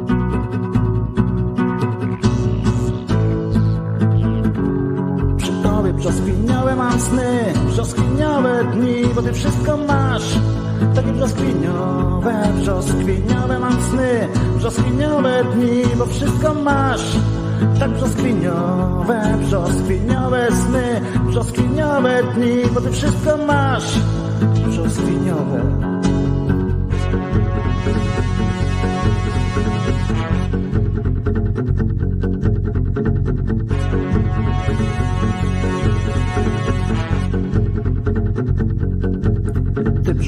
brzoskwiniowe mam sny Brzoskwiniowe dni, bo ty wszystko masz. Takie brzoskwiniowe, brzoskwiniowe mam sny Brzoskwiniowe dni, bo wszystko masz. Tak brzoskwiniowe, brzoskwiniowe sny Brzoskwiniowe dni, bo ty wszystko masz. Brzoskwiniowe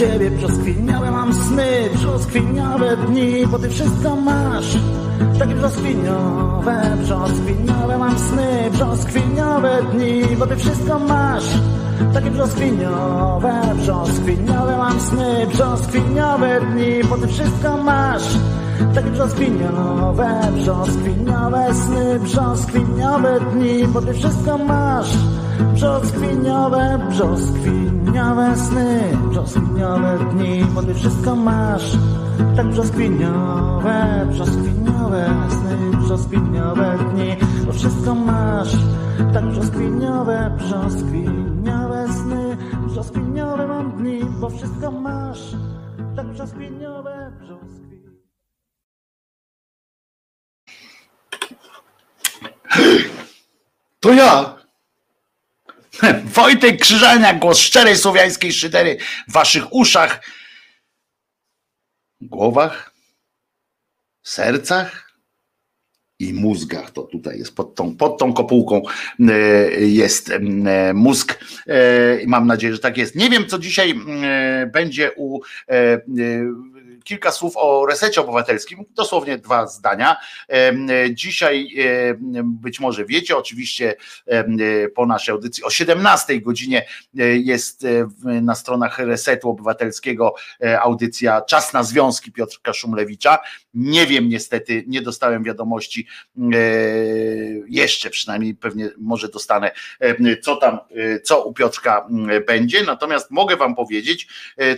ciebie brzoskwiniałe mam sny, brzoskwiniałe dni, bo ty wszystko masz. Takie brzoskwiniowe, brzoskwiniowe mam sny, brzoskwiniowe dni, bo ty wszystko masz. Takie brzoskwiniowe, brzoskwiniowe mam sny, brzoskwiniowe dni, bo ty wszystko masz. Takie brzoskwiniowe, brzoskwiniowe sny, brzoskwiniowe dni, bo ty wszystko masz. Brzoskwiniowe, brzoskwiniowe sny, brzoskwiniowe dni, bo ty wszystko masz. Tak brzoskwiniowe, brzoskwiniowe sny, brzoskwiniowe dni, bo wszystko masz. Tak brzoskwiniowe, brzoskwiniowe sny, brzoskwiniowe mam dni, bo wszystko masz. Tak brzoskwiniowe, brzoskwiniowe. To ja. Wojtek Krzyżania, głos szczerej słowiańskiej szydery w waszych uszach, głowach, sercach i mózgach. To tutaj jest pod tą, pod tą kopułką e, jest e, mózg e, mam nadzieję, że tak jest. Nie wiem, co dzisiaj będzie u kilka słów o resecie obywatelskim, dosłownie dwa zdania. Dzisiaj być może wiecie, oczywiście po naszej audycji o 17 godzinie e, jest e, na stronach Resetu Obywatelskiego e, audycja Czas na Związki Piotrka Szumlewicza. Nie wiem niestety, nie dostałem wiadomości e, jeszcze przynajmniej pewnie może dostanę e, co tam, e, co u Piotrka będzie, natomiast mogę wam powiedzieć,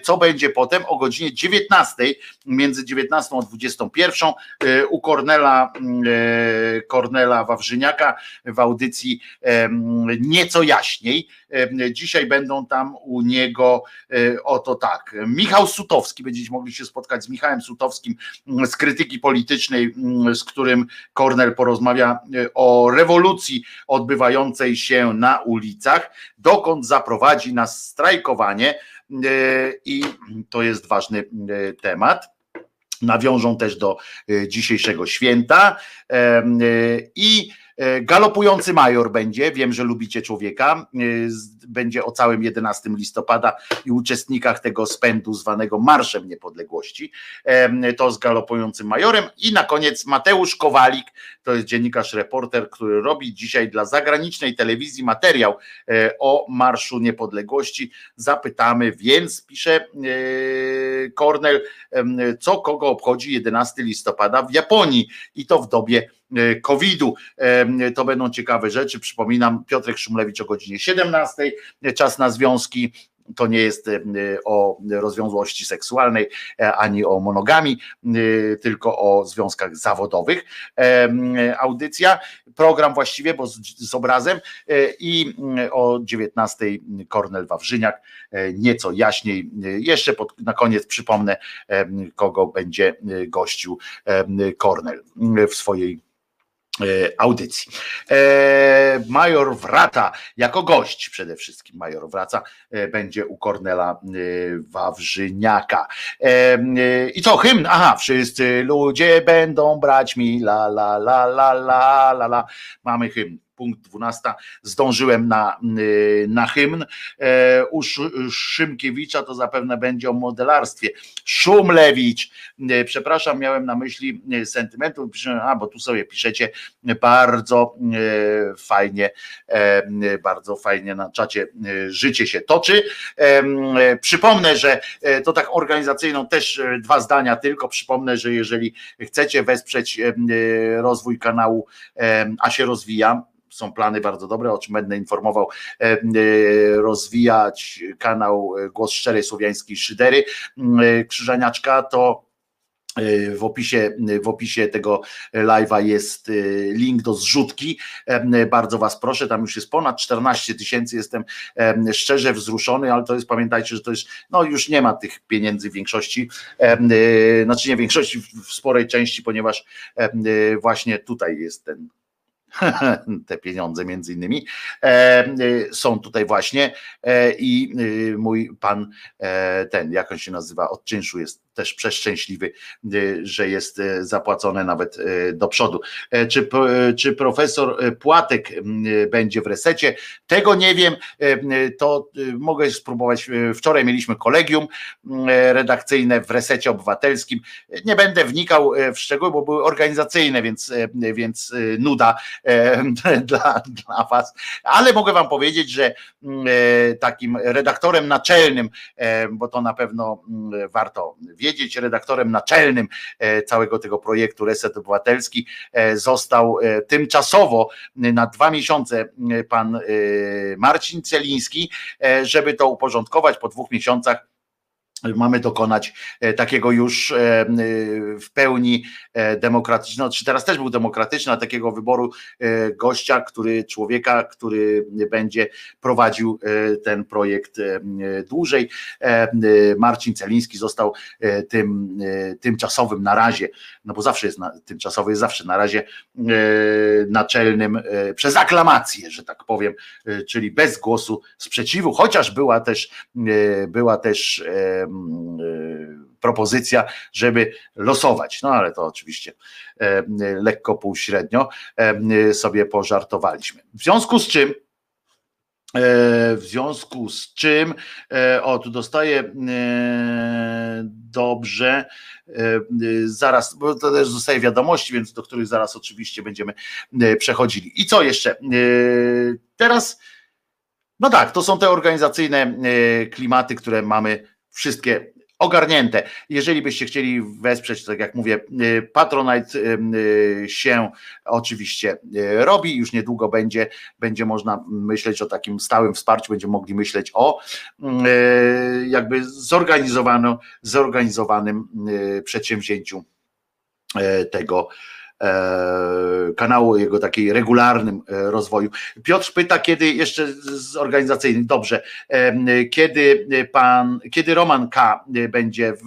co będzie potem o godzinie 19, między 19 a 21 e, u Kornela, m, e, Kornela Wawrzyniaka w audycji nieco jaśniej. Em, Dzisiaj będą tam u niego e, oto tak. Michał Sutowski, będziecie mogli się spotkać z Michałem Sutowskim z krytyki politycznej, z którym Kornel porozmawia e, o rewolucji odbywającej się na ulicach, dokąd zaprowadzi nas strajkowanie e, i to jest ważny e, temat. Nawiążą też do e, dzisiejszego święta e, i e, galopujący major będzie, wiem, że lubicie człowieka, e, będzie o całym 11 listopada i uczestnikach tego spędu zwanego Marszem Niepodległości, Em, to z galopującym majorem i na koniec Mateusz Kowalik, to jest dziennikarz, reporter, który robi dzisiaj dla zagranicznej telewizji materiał e, o Marszu Niepodległości. Zapytamy, więc pisze e, Kornel, co kogo obchodzi 11 listopada w Japonii i to w dobie e, COVID-u. Em, To będą ciekawe rzeczy. Przypominam, Piotrek Szumlewicz o godzinie 17, czas na związki. To nie jest o rozwiązłości seksualnej e, ani o monogami, e, tylko o związkach zawodowych. Audycja, program właściwie, bo z, z obrazem e, i o 19 Kornel Wawrzyniak, e, nieco jaśniej. E, Jeszcze pod, na koniec przypomnę, kogo będzie e, gościł Kornel w swojej e, audycji. E, Major Wrata, jako gość przede wszystkim Major Wraca, e, będzie u Kornela e, Wawrzyniaka. E, e, I co, hymn? Aha, wszyscy ludzie będą brać mi la la la la la la la. Mamy hymn. Punkt 12. Zdążyłem na, y, na hymn. E, U Sz- Szymkiewicza to zapewne będzie o modelarstwie. Szumlewicz. E, Przepraszam, miałem na myśli e, sentymentu. A, bo tu sobie piszecie bardzo fajnie, e, bardzo fajnie na czacie życie się toczy. E, Przypomnę, że to tak organizacyjną też dwa zdania tylko. Przypomnę, że jeżeli chcecie wesprzeć rozwój kanału, a się rozwija, są plany bardzo dobre, o czym będę informował, em, e, rozwijać kanał e, Głos Szczerej Słowiańskiej Szydery e, Krzyżaniaczka, to e, w opisie, w opisie tego live'a jest e, link do zrzutki. Bardzo Was proszę, tam już jest ponad 14 tysięcy. Jestem em, szczerze wzruszony, ale to jest, pamiętajcie, że to jest, no już nie ma tych pieniędzy w większości, e, znaczy nie w większości, w sporej części, ponieważ e, właśnie tutaj jest ten te pieniądze między innymi. E, są tutaj właśnie e, i e, mój pan e, ten, jak on się nazywa, od czynszu jest też przeszczęśliwy, e, że jest e, zapłacone nawet e, do przodu. E, Czy, czy profesor Płatek będzie w resecie? Tego nie wiem, e, to mogę spróbować. Wczoraj mieliśmy kolegium redakcyjne w resecie obywatelskim. Nie będę wnikał w szczegóły, bo były organizacyjne, więc, więc nuda e, dla, dla Was, ale mogę Wam powiedzieć, że takim redaktorem naczelnym, bo to na pewno mm, warto wiedzieć, redaktorem naczelnym e, całego tego projektu Reset Obywatelski e, został e, tymczasowo na dwa miesiące pan Marcin Celiński, żeby to uporządkować. Po dwóch miesiącach mamy dokonać e, takiego już e, e, w pełni demokratycznego, czy teraz też był demokratyczny, a takiego wyboru gościa, który, człowieka, który będzie prowadził ten projekt dłużej. Marcin Celiński został tym tymczasowym na razie, no bo zawsze jest na, tymczasowy, jest zawsze na razie naczelnym przez aklamację, że tak powiem, czyli bez głosu sprzeciwu, chociaż była też była też propozycja, żeby losować. No ale to oczywiście lekko półśrednio sobie pożartowaliśmy. W związku z czym E, W związku z czym, e, o tu dostaję e, dobrze, e, zaraz, bo to też dostaję wiadomości, więc do których zaraz oczywiście będziemy przechodzili. I co jeszcze? Teraz, no tak, to są te organizacyjne klimaty, które mamy wszystkie ogarnięte. Jeżeli byście chcieli wesprzeć, tak jak mówię, e, Patronite e, e, się oczywiście robi, już niedługo będzie, będzie można myśleć o takim stałym wsparciu, będziemy mogli myśleć o jakby zorganizowano, zorganizowanym przedsięwzięciu tego kanału, jego takiej regularnym e, rozwoju. Piotr pyta, kiedy jeszcze z- organizacyjnym, dobrze, em, kiedy pan, kiedy Roman K będzie w,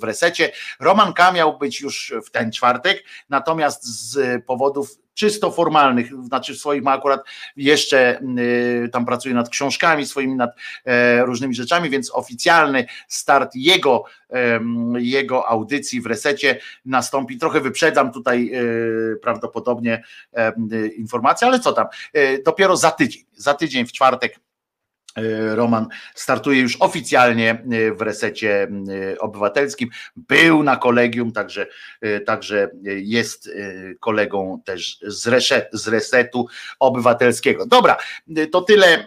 w resecie. Roman K miał być już w ten czwartek, natomiast z powodów czysto formalnych, znaczy swoich ma akurat jeszcze y, tam pracuje nad książkami swoimi, nad e, różnymi rzeczami, więc oficjalny start jego, jego audycji w resecie nastąpi. Trochę wyprzedzam tutaj e, prawdopodobnie y, informacje, ale co tam, dopiero za tydzień, za tydzień w czwartek Roman startuje już oficjalnie e, w resecie e, obywatelskim. Był na kolegium, także, e, także jest e, kolegą też z, resze, z resetu obywatelskiego. Dobra, e, to tyle,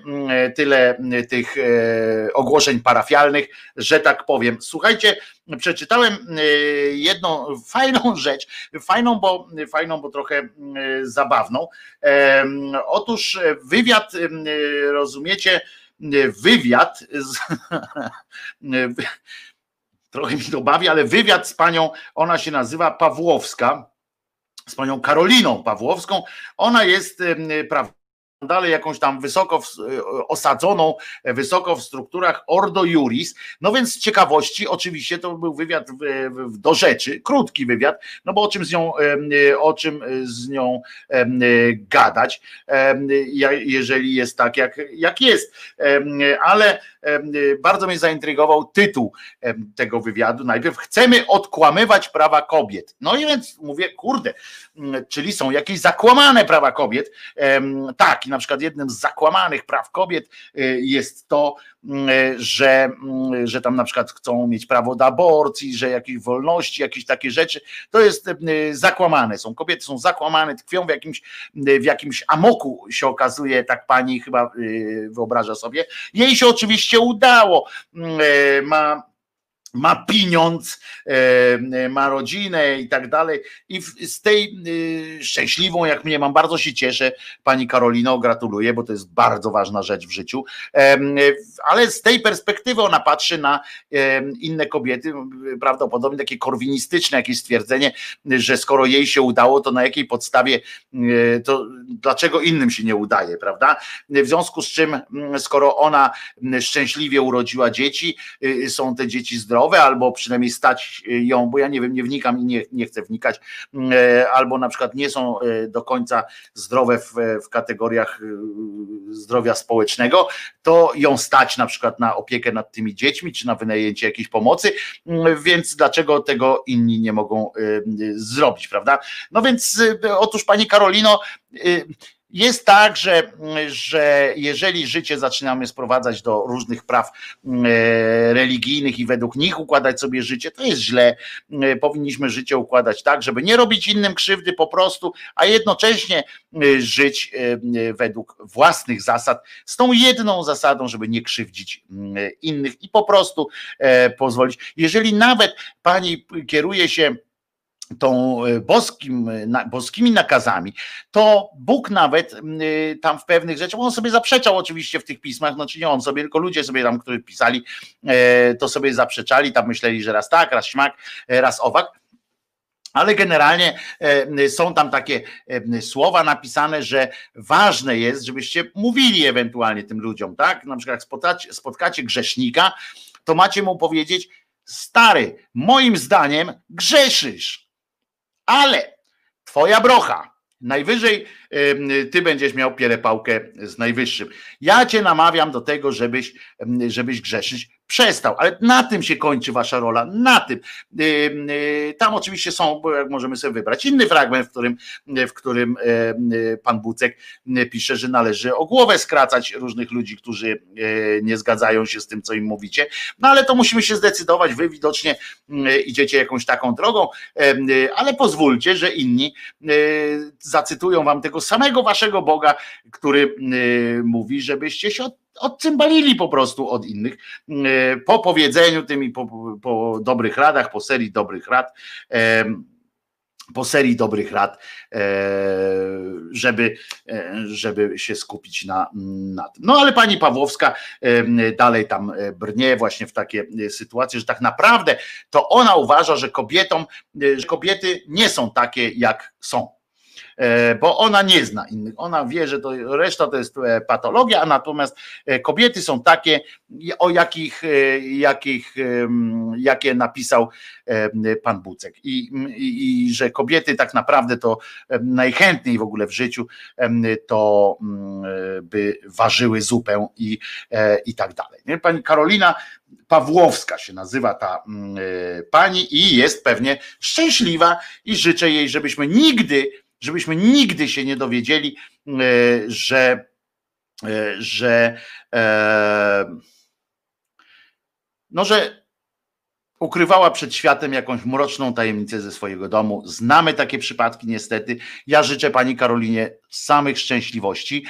tyle tych e, ogłoszeń parafialnych, że tak powiem. Słuchajcie, przeczytałem e, jedną fajną rzecz, fajną, bo fajną, bo trochę zabawną. Otóż wywiad, rozumiecie, wywiad z, trochę mi to bawi, ale wywiad z panią, ona się nazywa Pawłowska, z panią Karoliną Pawłowską. Ona jest em, prawnikiem dalej jakąś tam wysoko w, osadzoną, wysoko w strukturach Ordo Juris. No więc z ciekawości, oczywiście to był wywiad w, w, do rzeczy, krótki wywiad, no bo o czym z nią, o czym z nią gadać, jeżeli jest tak, jak, jak jest. Ale bardzo mnie zaintrygował tytuł tego wywiadu. Najpierw chcemy odkłamywać prawa kobiet. No i więc mówię, kurde, czyli są jakieś zakłamane prawa kobiet. Tak, na przykład jednym z zakłamanych praw kobiet y, jest to, że, że tam na przykład chcą mieć prawo do aborcji, że jakieś wolności, jakieś takie rzeczy. To jest zakłamane. Są kobiety, są zakłamane, tkwią w jakimś, w jakimś amoku się okazuje, tak pani chyba y, wyobraża sobie. Jej się oczywiście udało. Ma ma pieniądz, e, ma rodzinę i tak dalej. I z tej y, szczęśliwą, jak mnie mam, bardzo się cieszę, pani Karolino, gratuluję, bo to jest bardzo ważna rzecz w życiu. Ale z tej perspektywy ona patrzy na inne kobiety, prawdopodobnie takie korwinistyczne jakieś stwierdzenie, że skoro jej się udało, to na jakiej podstawie, e, to dlaczego innym się nie udaje, prawda? W związku z czym, skoro ona szczęśliwie urodziła dzieci, y, są te dzieci zdrowe, albo przynajmniej stać ją, bo ja nie wiem, nie wnikam i nie, nie chcę wnikać, mm, e, albo na przykład nie są e, do końca zdrowe w, w kategoriach e, zdrowia społecznego, to ją stać na przykład na opiekę nad tymi dziećmi, czy na wynajęcie jakiejś pomocy, mm, więc dlaczego tego inni nie mogą zrobić, prawda? No więc otóż pani Karolino, jest tak, że, że jeżeli życie zaczynamy sprowadzać do różnych praw mm, e, religijnych i według nich układać sobie życie, to jest źle. E, powinniśmy życie układać tak, żeby nie robić innym krzywdy po prostu, a jednocześnie e, żyć według własnych zasad, z tą jedną zasadą, żeby nie krzywdzić mm, innych i po prostu pozwolić. Jeżeli nawet pani kieruje się tą e, boskim, na, boskimi nakazami, to Bóg nawet y, tam w pewnych rzeczach, on sobie zaprzeczał oczywiście w tych pismach, znaczy nie on sobie, tylko ludzie sobie tam, którzy pisali, e, to sobie zaprzeczali, tam myśleli, że raz tak, raz śmak, e, raz owak, ale generalnie są tam takie słowa napisane, że ważne jest, żebyście mówili ewentualnie tym ludziom, tak? Na przykład jak spotkacie, spotkacie grzesznika, to macie mu powiedzieć, stary, moim zdaniem grzeszysz ale twoja brocha, najwyżej ty będziesz miał pierepałkę z najwyższym. Ja cię namawiam do tego, żebyś, żebyś grzeszyć przestał, ale na tym się kończy wasza rola, na tym. Y, tam oczywiście są, jak możemy sobie wybrać inny fragment, w którym, w którym pan Bucek pisze, że należy o głowę skracać różnych ludzi, którzy nie zgadzają się z tym, co im mówicie, no ale to musimy się zdecydować, wy widocznie idziecie jakąś taką drogą, ale pozwólcie, że inni zacytują wam tego samego waszego Boga, który mówi, żebyście się odcymbalili po prostu od innych. Po powiedzeniu tym i po, po dobrych radach, po serii dobrych rad, po serii dobrych rad, żeby, żeby się skupić na, na tym. No ale pani Pawłowska dalej tam brnie właśnie w takie sytuacje, że tak naprawdę to ona uważa, że kobietom, że kobiety nie są takie, jak są E, bo ona nie zna innych. Ona wie, że to reszta to jest e, patologia, a natomiast e, kobiety są takie, o jakich, jakich jakie napisał pan Bucek. I, i, I że kobiety tak naprawdę to najchętniej w ogóle w życiu to by ważyły zupę i, i tak dalej. Pani Karolina Pawłowska się nazywa ta pani i jest pewnie szczęśliwa i życzę jej, żebyśmy nigdy żebyśmy nigdy się nie dowiedzieli, e, że, e, że e, no, że ukrywała przed światem jakąś mroczną tajemnicę ze swojego domu. Znamy takie przypadki niestety. Ja życzę pani Karolinie samych szczęśliwości,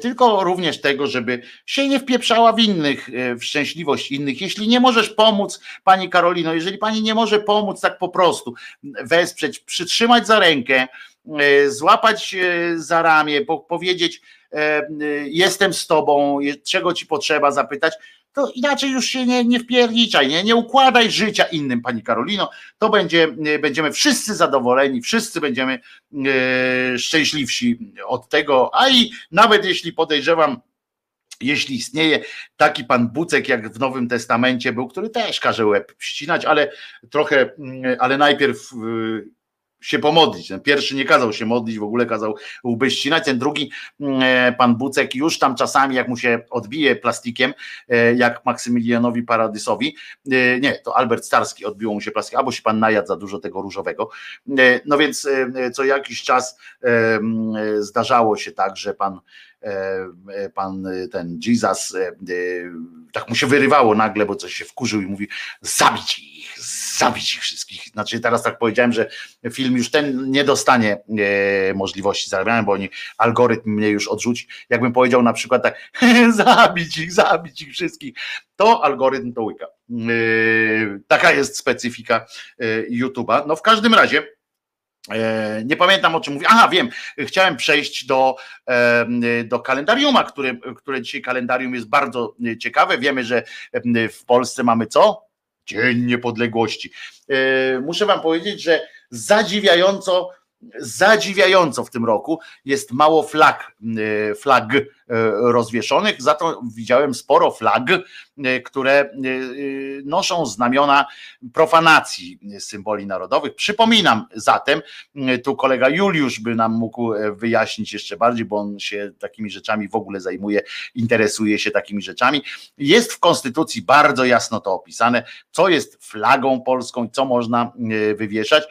tylko również tego, żeby się nie wpieprzała w innych, w szczęśliwość innych. Jeśli nie możesz pomóc, pani Karolino, jeżeli pani nie może pomóc tak po prostu, wesprzeć, przytrzymać za rękę, złapać e, za ramię, powiedzieć: e, Jestem z tobą, czego ci potrzeba, zapytać, to inaczej już się nie, nie wpierniczaj, nie, nie układaj życia innym, pani Karolino, to będzie, będziemy wszyscy zadowoleni, wszyscy będziemy e, szczęśliwsi od tego, a i nawet jeśli podejrzewam, jeśli istnieje taki pan Bucek, jak w Nowym Testamencie był, który też każe łeb ścinać, ale trochę, mm, ale najpierw się pomodlić. Ten pierwszy nie kazał się modlić, w ogóle kazał łby ścinać, ten drugi, mm, e, pan Bucek, już tam czasami, jak mu się odbije plastikiem, e, jak Maksymilianowi Paradysowi, e, nie, to Albert Starski odbiło mu się plastikiem, albo się pan najadł za dużo tego różowego. No więc co jakiś czas zdarzało się tak, że pan pan ten Jesus, tak mu się wyrywało nagle, bo coś się wkurzył i mówi zabić zabić ich wszystkich. Znaczy teraz tak powiedziałem, że film już ten nie dostanie e, możliwości zarabiania, bo oni algorytm mnie już odrzuci. Jakbym powiedział na przykład tak, zabić ich, zabić ich wszystkich, to algorytm to łyka. E, taka jest specyfika e, YouTube'a. No w każdym razie. Nie pamiętam o czym mówię. Aha, wiem. Chciałem przejść do, do kalendariuma, które, które dzisiaj kalendarium jest bardzo ciekawe. Wiemy, że w Polsce mamy co? Dzień Niepodległości. E, muszę Wam powiedzieć, że zadziwiająco, zadziwiająco w tym roku jest mało flag, e, flag rozwieszonych. Za to widziałem sporo flag, e, które e, noszą znamiona profanacji symboli narodowych. Przypominam zatem, tu kolega Juliusz by nam mógł wyjaśnić jeszcze bardziej, bo on się takimi rzeczami w ogóle zajmuje, interesuje się takimi rzeczami. Jest w Konstytucji bardzo jasno to opisane, co jest flagą polską i co można wywieszać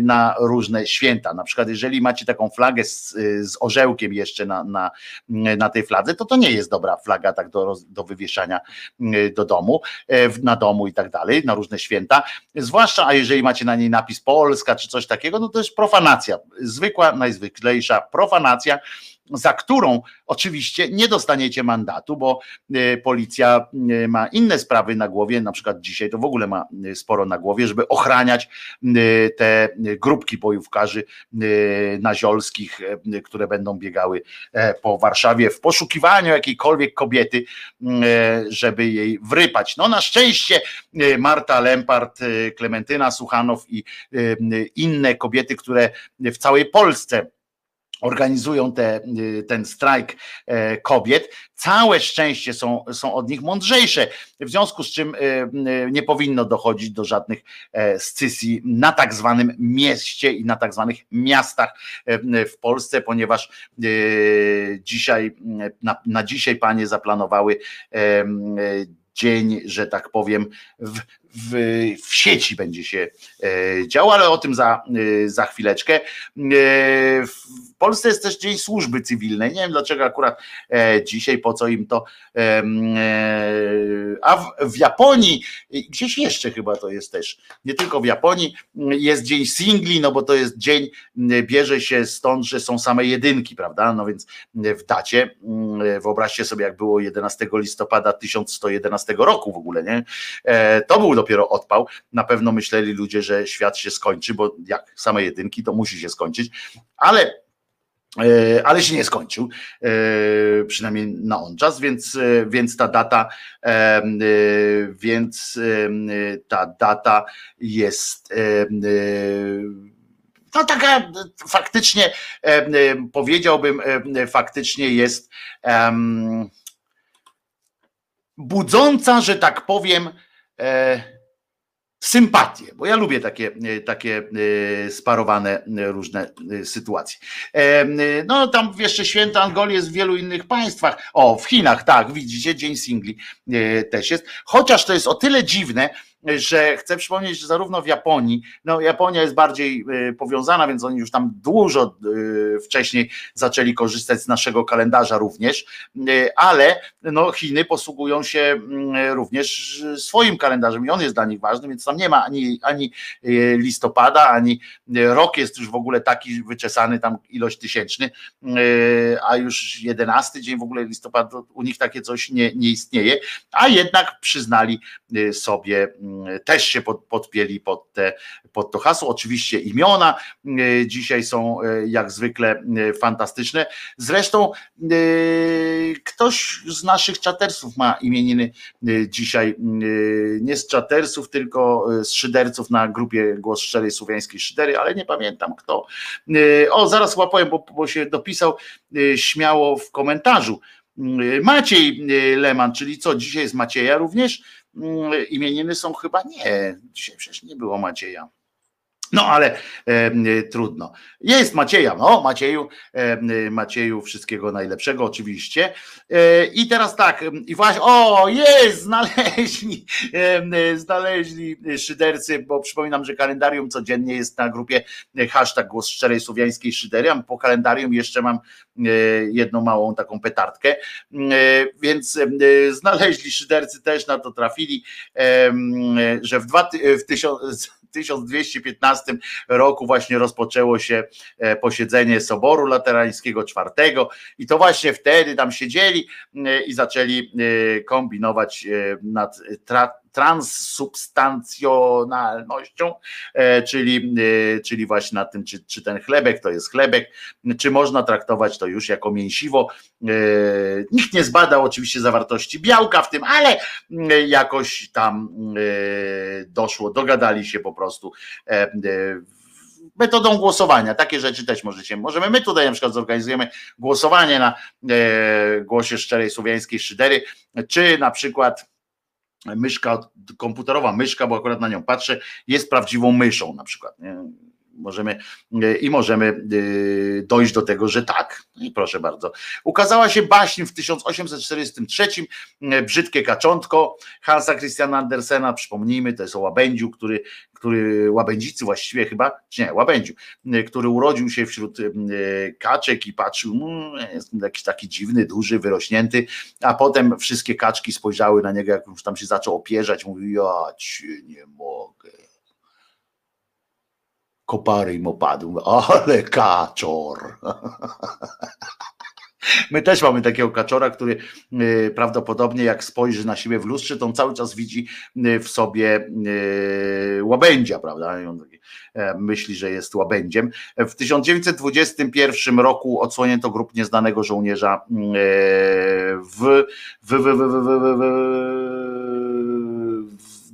na różne święta. Na przykład, jeżeli macie taką flagę z, z orzełkiem jeszcze na, na, na tej fladze, to to nie jest dobra flaga tak do, do wywieszania mm, do domu, e, na domu i tak dalej, na różne święta. Zwłaszcza, a jeżeli macie na niej napis Polska czy coś takiego, no to jest profanacja. Zwykła, najzwyklejsza profanacja za którą oczywiście nie dostaniecie mandatu, bo e, policja e, ma inne sprawy na głowie, na przykład dzisiaj to w ogóle ma e, sporo na głowie, żeby ochraniać te grupki bojówkarzy naziolskich, które będą biegały po Warszawie w poszukiwaniu jakiejkolwiek kobiety, żeby jej wrypać. No na szczęście Marta Lempart, Klementyna Suchanow i inne kobiety, które w całej Polsce organizują te, y, ten strajk e, kobiet, całe szczęście są, są od nich mądrzejsze, w związku z czym y, y, nie powinno dochodzić do żadnych e, scysji na tak zwanym mieście i na tak zwanych miastach e, w Polsce, ponieważ dzisiaj, na, na dzisiaj panie zaplanowały dzień, że tak powiem, w, w, w sieci będzie się e, działo, ale o tym za, e, za chwileczkę. E, w Polsce jest też Dzień Służby Cywilnej. Nie wiem dlaczego akurat dzisiaj, po co im to. A w, w Japonii, gdzieś jeszcze chyba to jest też, nie tylko w Japonii, jest Dzień Singli, no bo to jest dzień, bierze się stąd, że są same jedynki, prawda? No więc w dacie, wyobraźcie sobie, jak było 11 listopada 1111 roku w ogóle, nie? To był dopiero odpał. Na pewno myśleli ludzie, że świat się skończy, bo jak same jedynki, to musi się skończyć, ale e, ale się nie skończył, e, przynajmniej na on czas, więc, e, więc ta data, więc ta data jest no taka faktycznie powiedziałbym, faktycznie jest budząca, że tak powiem, sympatię, bo ja lubię takie, e, takie e, sparowane e, różne sytuacje. No tam jeszcze święta Angolii jest w wielu innych państwach. O, w Chinach, tak, widzicie, Dzień Singli też jest. Chociaż to jest o tyle dziwne, że chcę przypomnieć, że zarówno w Japonii, no Japonia jest bardziej y, powiązana, więc oni już tam dużo y, wcześniej zaczęli korzystać z naszego kalendarza również, y, ale no Chiny posługują się mm, również swoim kalendarzem i on jest dla nich ważny, więc tam nie ma ani, ani listopada, ani rok jest już w ogóle taki wyczesany, tam ilość tysięczny, a już jedenasty dzień w ogóle listopada, u nich takie coś nie, nie istnieje, a jednak przyznali sobie też się pod, podpięli pod, te, pod to hasło. Oczywiście imiona dzisiaj są jak zwykle fantastyczne. Zresztą ktoś z naszych czatersów ma imieniny dzisiaj, nie z czatersów, tylko z szyderców na grupie Głos Szczerej Słowiańskiej Szydery, ale nie pamiętam kto. O, zaraz łapałem, bo, bo się dopisał śmiało w komentarzu Maciej Leman, czyli co, dzisiaj jest Macieja również? Imieniny są chyba nie, dzisiaj przecież nie było Macieja. No ale e, trudno. Jest Macieja, no Macieju, e, Macieju wszystkiego najlepszego oczywiście. E, I teraz tak, i właśnie, o jest, znaleźli, e, znaleźli szydercy, bo przypominam, że kalendarium codziennie jest na grupie hashtag głos szczerej słowiańskiej szydery, a po kalendarium jeszcze mam e, jedną małą taką petardkę, e, więc znaleźli szydercy też na to trafili, że w, dwa, w tysiąc 1215 roku właśnie rozpoczęło się e, posiedzenie Soboru Laterańskiego czwartego i to właśnie wtedy tam siedzieli e, i zaczęli e, kombinować nad transsubstancjonalnością, czyli, czyli właśnie nad tym, czy, czy ten chlebek to jest chlebek, czy można traktować to już jako mięsiwo. Nikt nie zbadał oczywiście zawartości białka w tym, ale jakoś tam doszło, dogadali się po prostu metodą głosowania. Takie rzeczy też możecie. Możemy my tutaj na przykład zorganizujemy głosowanie na głosie szczerej słowiańskiej szydery, czy na przykład myszka komputerowa myszka, bo akurat na nią patrzę, jest prawdziwą myszą na przykład. Nie? Możemy i możemy y, dojść do tego, że tak. I proszę bardzo. Ukazała się baśń w 1843 y, Brzydkie kaczątko Hansa Christiana Andersena, przypomnijmy, to jest o łabędziu, który, który łabędzicy właściwie chyba, czy nie, łabędziu, który urodził się wśród kaczek i patrzył, mmm, jakiś taki dziwny, duży, wyrośnięty, a potem wszystkie kaczki spojrzały na niego, jak już tam się zaczął opierzać, mówi, ja cię nie mogę kopary im opadł, ale kaczor. My też mamy takiego kaczora, który y, prawdopodobnie jak spojrzy na siebie w lustrze, to on cały czas widzi y, w sobie y, łabędzia, prawda? E, myśli, że jest łabędziem. W 1921 roku odsłonięto grup nieznanego żołnierza w, w, w, w, w, w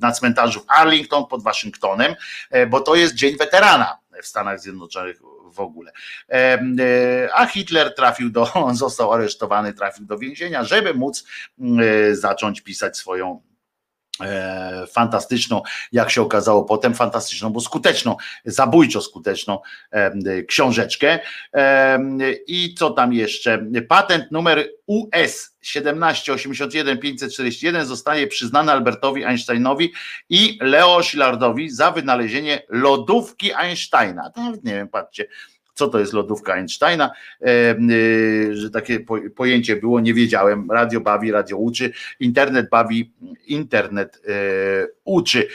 na cmentarzu w Arlington pod Waszyngtonem, e, bo to jest Dzień Weterana w Stanach Zjednoczonych w ogóle. E, e, a Hitler trafił do, został aresztowany, trafił do więzienia, żeby móc zacząć pisać swoją fantastyczną, jak się okazało potem, fantastyczną, bo skuteczną, zabójczo skuteczną książeczkę. I co tam jeszcze? Patent numer US 1781 541 zostaje przyznany Albertowi Einsteinowi i Leo Szillardowi za wynalezienie lodówki Einsteina. Nawet nie wiem, patrzcie, co to jest lodówka Einsteina, y, że takie pojęcie było, nie wiedziałem. Radio bawi, radio uczy, internet bawi, internet e, uczy.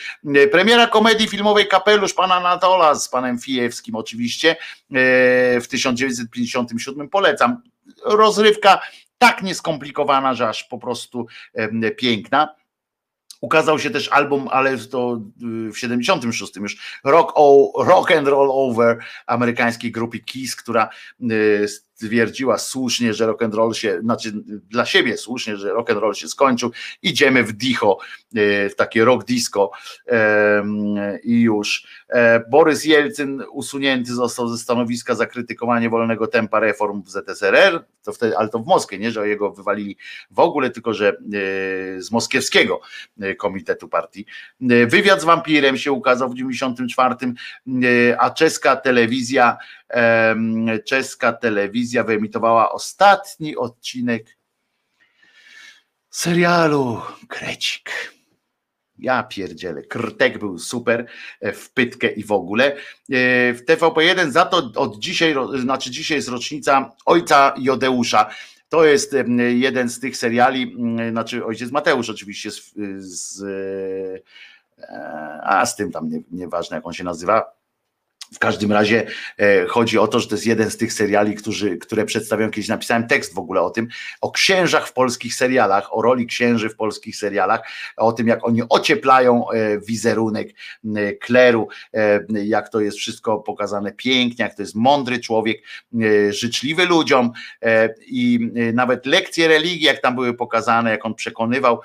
Premiera komedii filmowej Kapelusz pana Anatola z panem Fijewskim oczywiście e, w 1957 polecam. Rozrywka tak nieskomplikowana, że aż po prostu piękna. Ukazał się też album, ale to y, w 76 już. Rock, o, rock and Roll Over amerykańskiej grupy Kiss, która y, stwierdziła słusznie, że rock and roll się, znaczy dla siebie słusznie, że rock and roll się skończył, idziemy w dicho, e, w takie rock disco i już. E, Borys Jelcyn usunięty został ze stanowiska za krytykowanie wolnego tempa reform w ZSRR, to wtedy, ale to w Moskwie, nie, że jego wywalili w ogóle, tylko że e, z moskiewskiego komitetu partii. Wywiad z wampirem się ukazał w 94, a czeska telewizja czeska telewizja wyemitowała ostatni odcinek serialu Krecik. Ja pierdzielę, Krtek był super, e, w pytkę i w ogóle. E, w TVP1 za to od dzisiaj, znaczy dzisiaj jest rocznica Ojca Jodeusza. To jest jeden z tych seriali, znaczy ojciec Mateusz oczywiście z, z e, a z tym tam nie, nieważne jak on się nazywa, W każdym razie e, chodzi o to, że to jest jeden z tych seriali, którzy, które przedstawiam kiedyś. Napisałem tekst w ogóle o tym, o księżach w polskich serialach, o roli księży w polskich serialach, o tym, jak oni ocieplają e, wizerunek kleru, e, jak to jest wszystko pokazane pięknie, jak to jest mądry człowiek, życzliwy ludziom i nawet lekcje religii, jak tam były pokazane, jak on przekonywał,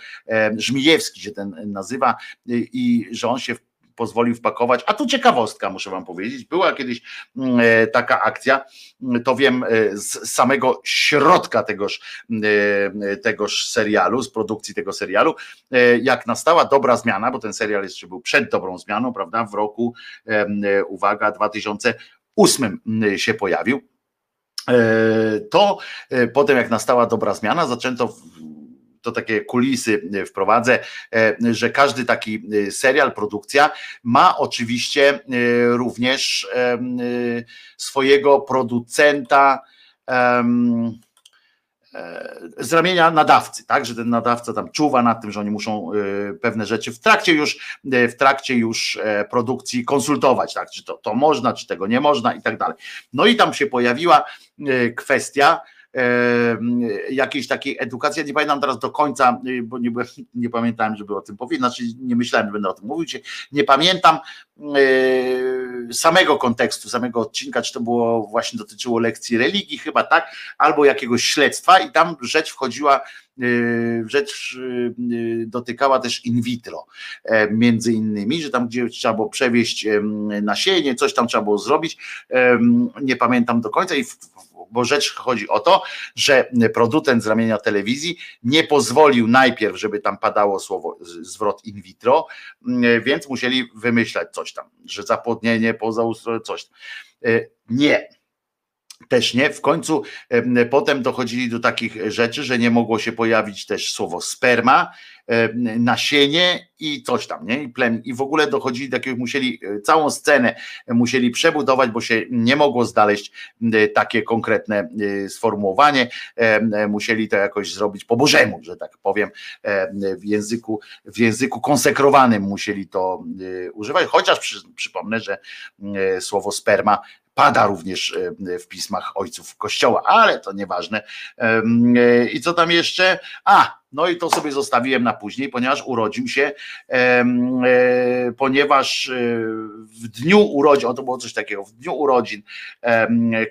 Żmijewski się ten nazywa, i że on się w pozwolił wpakować. A tu ciekawostka, muszę Wam powiedzieć. Była kiedyś mm, e, taka akcja, mm, to wiem e, z samego środka tegoż, e, tegoż serialu, z produkcji tego serialu, jak nastała dobra zmiana, bo ten serial jeszcze był przed dobrą zmianą, prawda? W roku, uwaga, 2008 mm, się pojawił. To potem, jak nastała dobra zmiana, zaczęto to takie kulisy e, wprowadzę, e, że każdy taki e, serial, produkcja ma oczywiście również swojego producenta z ramienia nadawcy, tak, że ten nadawca tam czuwa nad tym, że oni muszą pewne rzeczy w trakcie już, w trakcie już produkcji konsultować, tak, czy to, to można, czy tego nie można i tak dalej. No i tam się pojawiła kwestia, jakiejś takiej edukacji. Ja nie pamiętam teraz do końca, y, bo nie, nie pamiętałem, żeby o tym powiedzieć, znaczy nie myślałem, że będę o tym mówił. Nie pamiętam e, samego kontekstu, samego odcinka, czy to było właśnie dotyczyło lekcji religii, chyba tak, albo jakiegoś śledztwa, i tam rzecz wchodziła. y, Rzecz y, y, dotykała też in vitro, e, między innymi, że tam gdzie trzeba było przewieźć nasienie, coś tam trzeba było zrobić. Nie pamiętam do końca, i bo rzecz chodzi o to, że producent z ramienia telewizji nie pozwolił najpierw, żeby tam padało słowo zwrot in vitro, mm, więc musieli wymyślać coś tam, że zapłodnienie poza coś tam. E, Nie. Też nie. W końcu em, potem dochodzili do takich rzeczy, że nie mogło się pojawić też słowo sperma, nasienie i coś tam, nie? I plemię. I w ogóle dochodzili do takiego, musieli e, całą scenę musieli przebudować, bo się nie mogło znaleźć takie konkretne e, sformułowanie. E, Musieli to jakoś zrobić po Bożemu, że tak powiem, em, w języku, w języku konsekrowanym musieli to e, używać, chociaż przy, przypomnę, że e, słowo sperma pada również e, w pismach ojców Kościoła, ale to nieważne. E, I co tam jeszcze? A, no i to sobie zostawiłem na później, ponieważ urodził się, e, ponieważ w dniu urodzin, o to było coś takiego, w dniu urodzin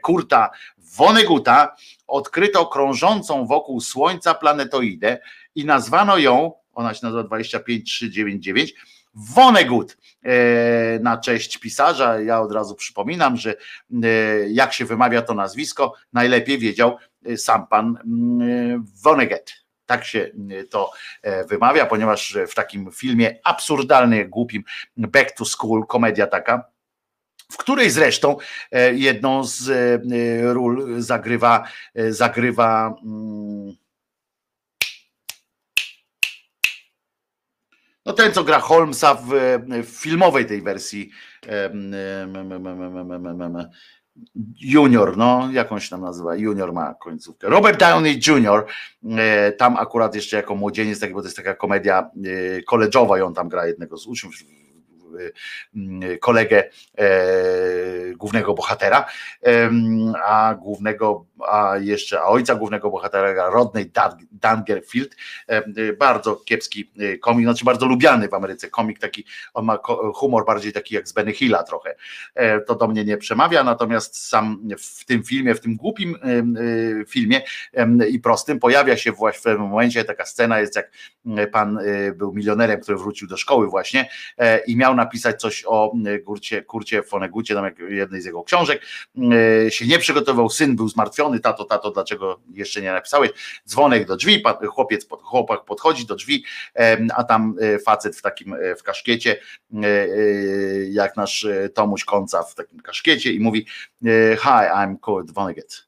Kurta Woneguta odkryto krążącą wokół Słońca planetoidę i nazwano ją, ona się nazywa 25399, Vonnegut e, na cześć pisarza. Ja od razu przypominam, że e, jak się wymawia to nazwisko, najlepiej wiedział e, sam pan mm, Vonnegut. Tak się to wymawia, ponieważ w takim filmie absurdalnym, głupim Back to School, komedia taka, w której zresztą jedną z ról zagrywa, zagrywa mm, No ten, co gra Holmesa w, w filmowej tej wersji Junior, no jakąś tam nazywa, Junior ma końcówkę. Robert Downey Jr., e, tam akurat jeszcze jako młodzieniec, tak, bo to jest taka komedia e, koleżowa, ją tam gra jednego z uczniów kolegę e, głównego bohatera, a głównego, a jeszcze a ojca głównego bohatera Rodney Dan- Dangerfield, e, bardzo kiepski komik, znaczy bardzo lubiany w Ameryce komik, taki, on ma humor bardziej taki jak z Benny Hilla trochę, E, to do mnie nie przemawia, natomiast sam w tym filmie, w tym głupim filmie i prostym pojawia się właśnie w pewnym momencie taka scena jest jak e, pan był milionerem, który wrócił do szkoły właśnie i miał napisać coś o e, Kurcie, Fonegucie, tam jak jednej z jego książek, się nie przygotował, syn był zmartwiony, tato, tato, dlaczego jeszcze nie napisałeś, dzwonek do drzwi, chłopiec, chłopak podchodzi do drzwi, a tam e, facet w takim, e, w kaszkiecie, e, jak nasz Tomuś Konca w takim kaszkiecie i mówi Hi, I'm Kurt Vonnegut.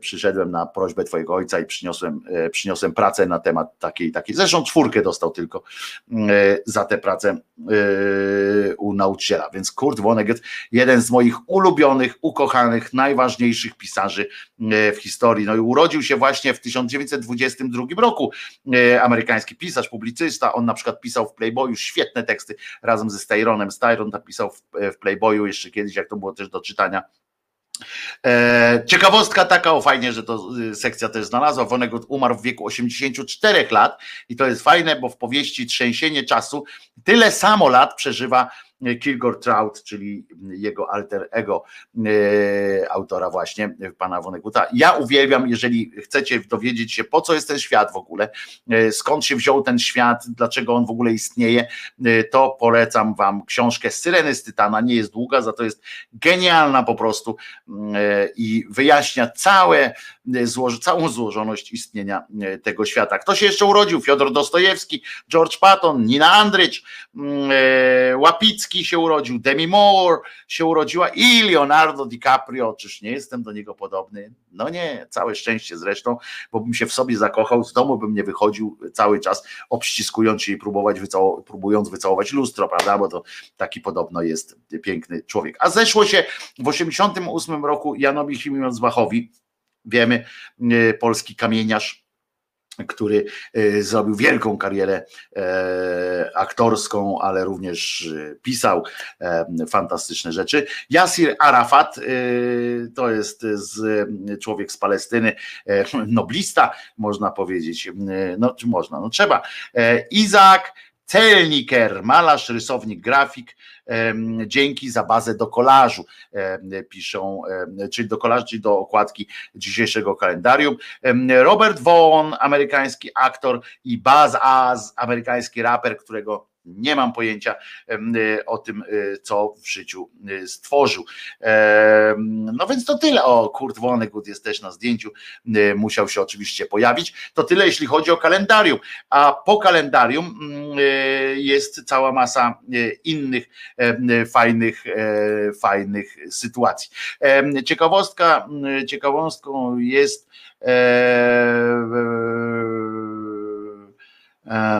Przyszedłem na prośbę twojego ojca i przyniosłem, przyniosłem pracę na temat takiej, takiej. Zresztą czwórkę dostał tylko za tę pracę u nauczyciela. Więc Kurt Vonnegut, jeden z moich ulubionych, ukochanych, najważniejszych pisarzy w historii. No i urodził się właśnie w 1922 roku. Amerykański pisarz, publicysta. On na przykład pisał w Playboyu świetne teksty razem ze Styronem. Styron napisał w Playboyu jeszcze kiedyś, jak to było też do czytania. E, ciekawostka taka, o fajnie, że to y, sekcja też znalazła. Vonnegut umarł w wieku 84 lat i to jest fajne, bo w powieści Trzęsienie czasu tyle samo lat przeżywa Kilgore Trout, czyli jego alter ego e, autora właśnie, pana Woneguta. Ja uwielbiam, jeżeli chcecie dowiedzieć się, po co jest ten świat w ogóle, e, skąd się wziął ten świat, dlaczego on w ogóle istnieje, e, to polecam wam książkę Syreny z Tytana, nie jest długa, za to jest genialna po prostu i wyjaśnia całe, całą złożoność istnienia tego świata. Kto się jeszcze urodził? Fiodor Dostojewski, George Patton, Nina Andrycz, Łapicki, się urodził, Demi Moore się urodziła i Leonardo DiCaprio, czyż nie jestem do niego podobny? No nie, całe szczęście zresztą, bo bym się w sobie zakochał, z domu bym nie wychodził cały czas obściskując się i próbować wycało, próbując wycałować lustro, prawda, bo to taki podobno jest piękny człowiek. A zeszło się w 88 roku Janowi Himmelzbachowi, wiemy, e, polski kamieniarz, który e, zrobił wielką karierę e, aktorską, ale również e, pisał fantastyczne rzeczy. Yasir Arafat to jest człowiek z Palestyny, noblista, można powiedzieć. No, czy można? No trzeba. Izak Celniker, malarz, rysownik, grafik, dzięki za bazę do kolażu, piszą, czyli do kolażu, czyli do okładki dzisiejszego kalendarium. Robert Vaughn, amerykański aktor i Baz Az, amerykański raper, którego nie mam pojęcia o tym, e, co w życiu e, stworzył. No więc to tyle. O, Kurt Vonnegut jest też na zdjęciu, e, musiał się oczywiście pojawić. To tyle, jeśli chodzi o kalendarium. A po kalendarium mm, jest cała masa innych fajnych, fajnych sytuacji. Ciekawostka, ciekawostką jest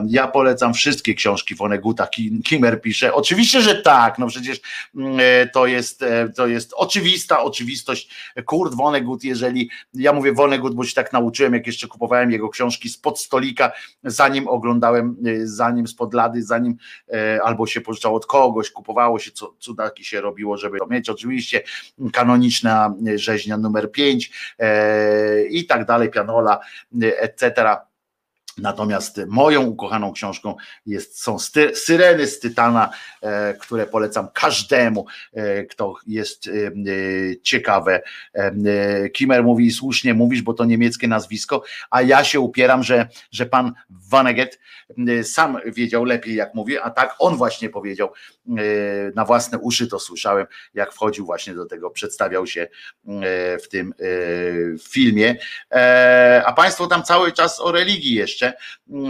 ja polecam wszystkie książki Woneguta, Kimmer pisze. Oczywiście, że tak, no przecież mm, e, to jest, e, to jest oczywista oczywistość. Kurt Vonnegut, jeżeli, ja mówię Vonnegut, bo się tak nauczyłem, jak jeszcze kupowałem jego książki spod stolika, zanim oglądałem, e, zanim spod lady, zanim albo się pożyczało od kogoś, kupowało się, co cudaki się robiło, żeby to mieć. Oczywiście kanoniczna rzeźnia numer 5 i tak dalej, pianola, etc Natomiast moją ukochaną książką jest, są sty, Syreny z Tytana, e, które polecam każdemu, e, kto jest e, ciekawe. Kimmer mówi, słusznie mówisz, bo to niemieckie nazwisko, a ja się upieram, że, że pan Vaneget sam wiedział lepiej, jak mówię, a tak on właśnie powiedział, na własne uszy to słyszałem, jak wchodził właśnie do tego, przedstawiał się w tym filmie. A państwo tam cały czas o religii jeszcze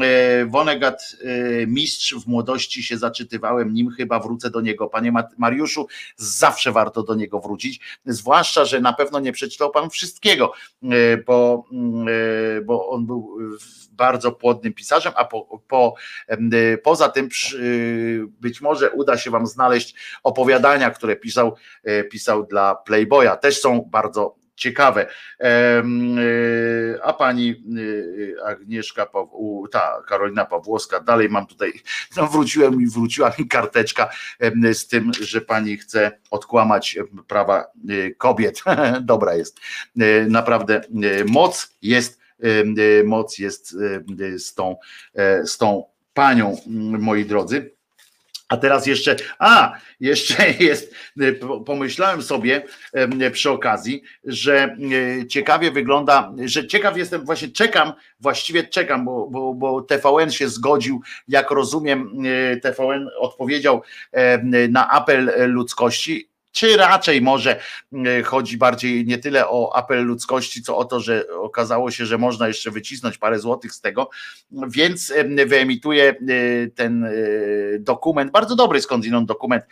E, Wonegat e, mistrz w młodości się zaczytywałem nim, chyba wrócę do niego. Panie Mariuszu, zawsze warto do niego wrócić, zwłaszcza, że na pewno nie przeczytał pan wszystkiego, e, bo, bo on był bardzo płodnym pisarzem, a po, po, poza tym być może uda się wam znaleźć opowiadania, które pisał, pisał dla Playboya. Też są bardzo ciekawe. E, a pani e, Agnieszka, ta Karolina Pawłowska, dalej mam tutaj, no wróciłem i wróciła mi karteczka z tym, że pani chce odkłamać prawa e, kobiet. Dobra jest. Naprawdę moc jest, moc jest z tą, z tą panią, moi drodzy. A teraz jeszcze, a, jeszcze jest, pomyślałem sobie przy okazji, że ciekawie wygląda, że ciekaw jestem, właśnie czekam, właściwie czekam, bo, bo, bo TVN się zgodził, jak rozumiem, TVN odpowiedział na apel ludzkości czy raczej może chodzi bardziej nie tyle o apel ludzkości, co o to, że okazało się, że można jeszcze wycisnąć parę złotych z tego, więc wyemituje ten dokument, bardzo dobry skądinąd dokument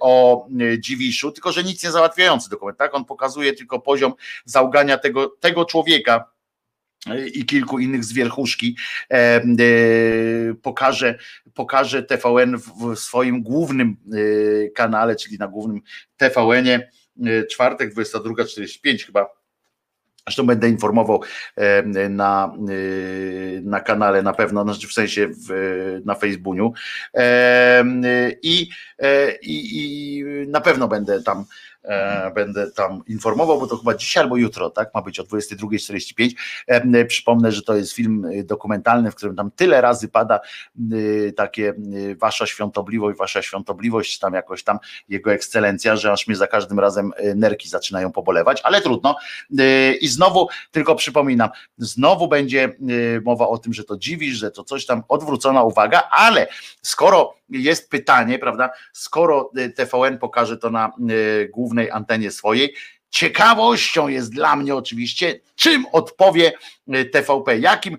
o Dziwiszu, tylko że nic nie załatwiający dokument, tak? On pokazuje tylko poziom załgania tego, tego człowieka, i kilku innych z wierchuszki e, e, pokaże, pokaże TVN w swoim głównym e, kanale, czyli na głównym TVN-ie czwartek 22.45 chyba. Zresztą będę informował na, na kanale na pewno, znaczy w sensie w, na Facebooku. I, i, i na pewno będę tam będę tam informował, bo to chyba dzisiaj albo jutro, tak? Ma być o 22.45. E, przypomnę, że to jest film dokumentalny, w którym tam tyle razy pada takie wasza świątobliwość, wasza świątobliwość, tam jakoś tam jego ekscelencja, że aż mnie za każdym razem e, nerki zaczynają pobolewać, ale trudno. I znowu, tylko przypominam, znowu będzie mowa o tym, że to dziwisz, że to coś tam odwrócona uwaga, ale skoro jest pytanie, prawda, skoro TVN pokaże to na głównym głównej antenie swojej. Ciekawością jest dla mnie oczywiście, czym odpowie e, TVP, jakim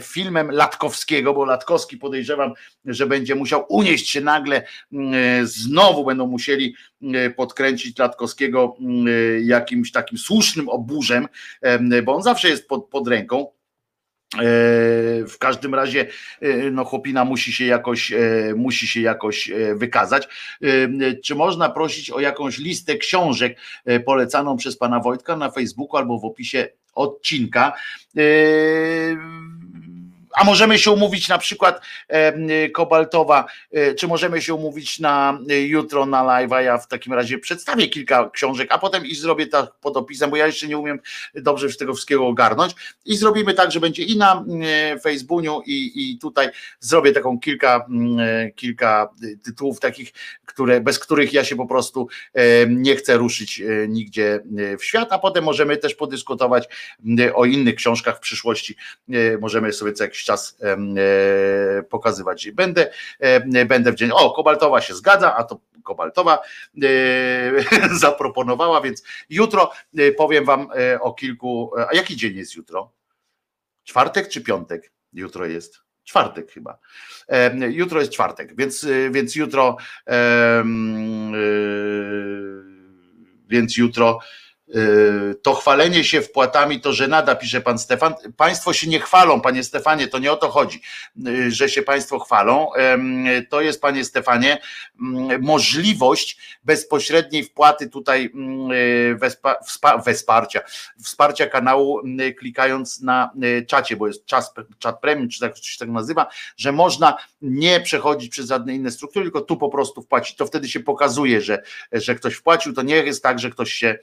filmem Latkowskiego, bo Latkowski podejrzewam, że będzie musiał unieść się nagle, znowu będą musieli podkręcić Latkowskiego jakimś takim słusznym oburzem, bo on zawsze jest pod, pod ręką w każdym razie e, no chłopina musi się jakoś e, musi się jakoś wykazać. Czy można prosić o jakąś listę książek polecaną przez pana Wojtka na Facebooku albo w opisie odcinka? A możemy się umówić na przykład Kobaltowa, e, czy możemy się umówić na e, jutro na live, a ja w takim razie przedstawię kilka książek, a potem i zrobię tak pod opisem, bo ja jeszcze nie umiem dobrze tego wszystkiego ogarnąć. I zrobimy tak, że będzie i na e, Facebooku i, i tutaj zrobię taką kilka, kilka tytułów takich, które, bez których ja się po prostu nie chcę ruszyć nigdzie w świat, a potem możemy też podyskutować o innych książkach w przyszłości, możemy sobie co jakiś czas e, pokazywać. Będę, będę w dzień. O, Kobaltowa się zgadza, a to Kobaltowa e, zaproponowała, więc jutro e, powiem Wam o kilku. A jaki dzień jest jutro? Czwartek czy piątek? Jutro jest. Czwartek chyba. Jutro jest czwartek, więc, więc jutro. Więc jutro to chwalenie się wpłatami to żenada, pisze pan Stefan. Państwo się nie chwalą, panie Stefanie, to nie o to chodzi, y, że się państwo chwalą. To jest, panie Stefanie, mm, możliwość bezpośredniej wpłaty tutaj mm, y, wsparcia, wsparcia kanału, mm, klikając na czacie, bo jest czas, czat premium, czy tak się tak nazywa, że można nie przechodzić przez żadne inne struktury, tylko tu po prostu wpłacić. To wtedy się pokazuje, że, że ktoś wpłacił. To nie jest tak, że ktoś się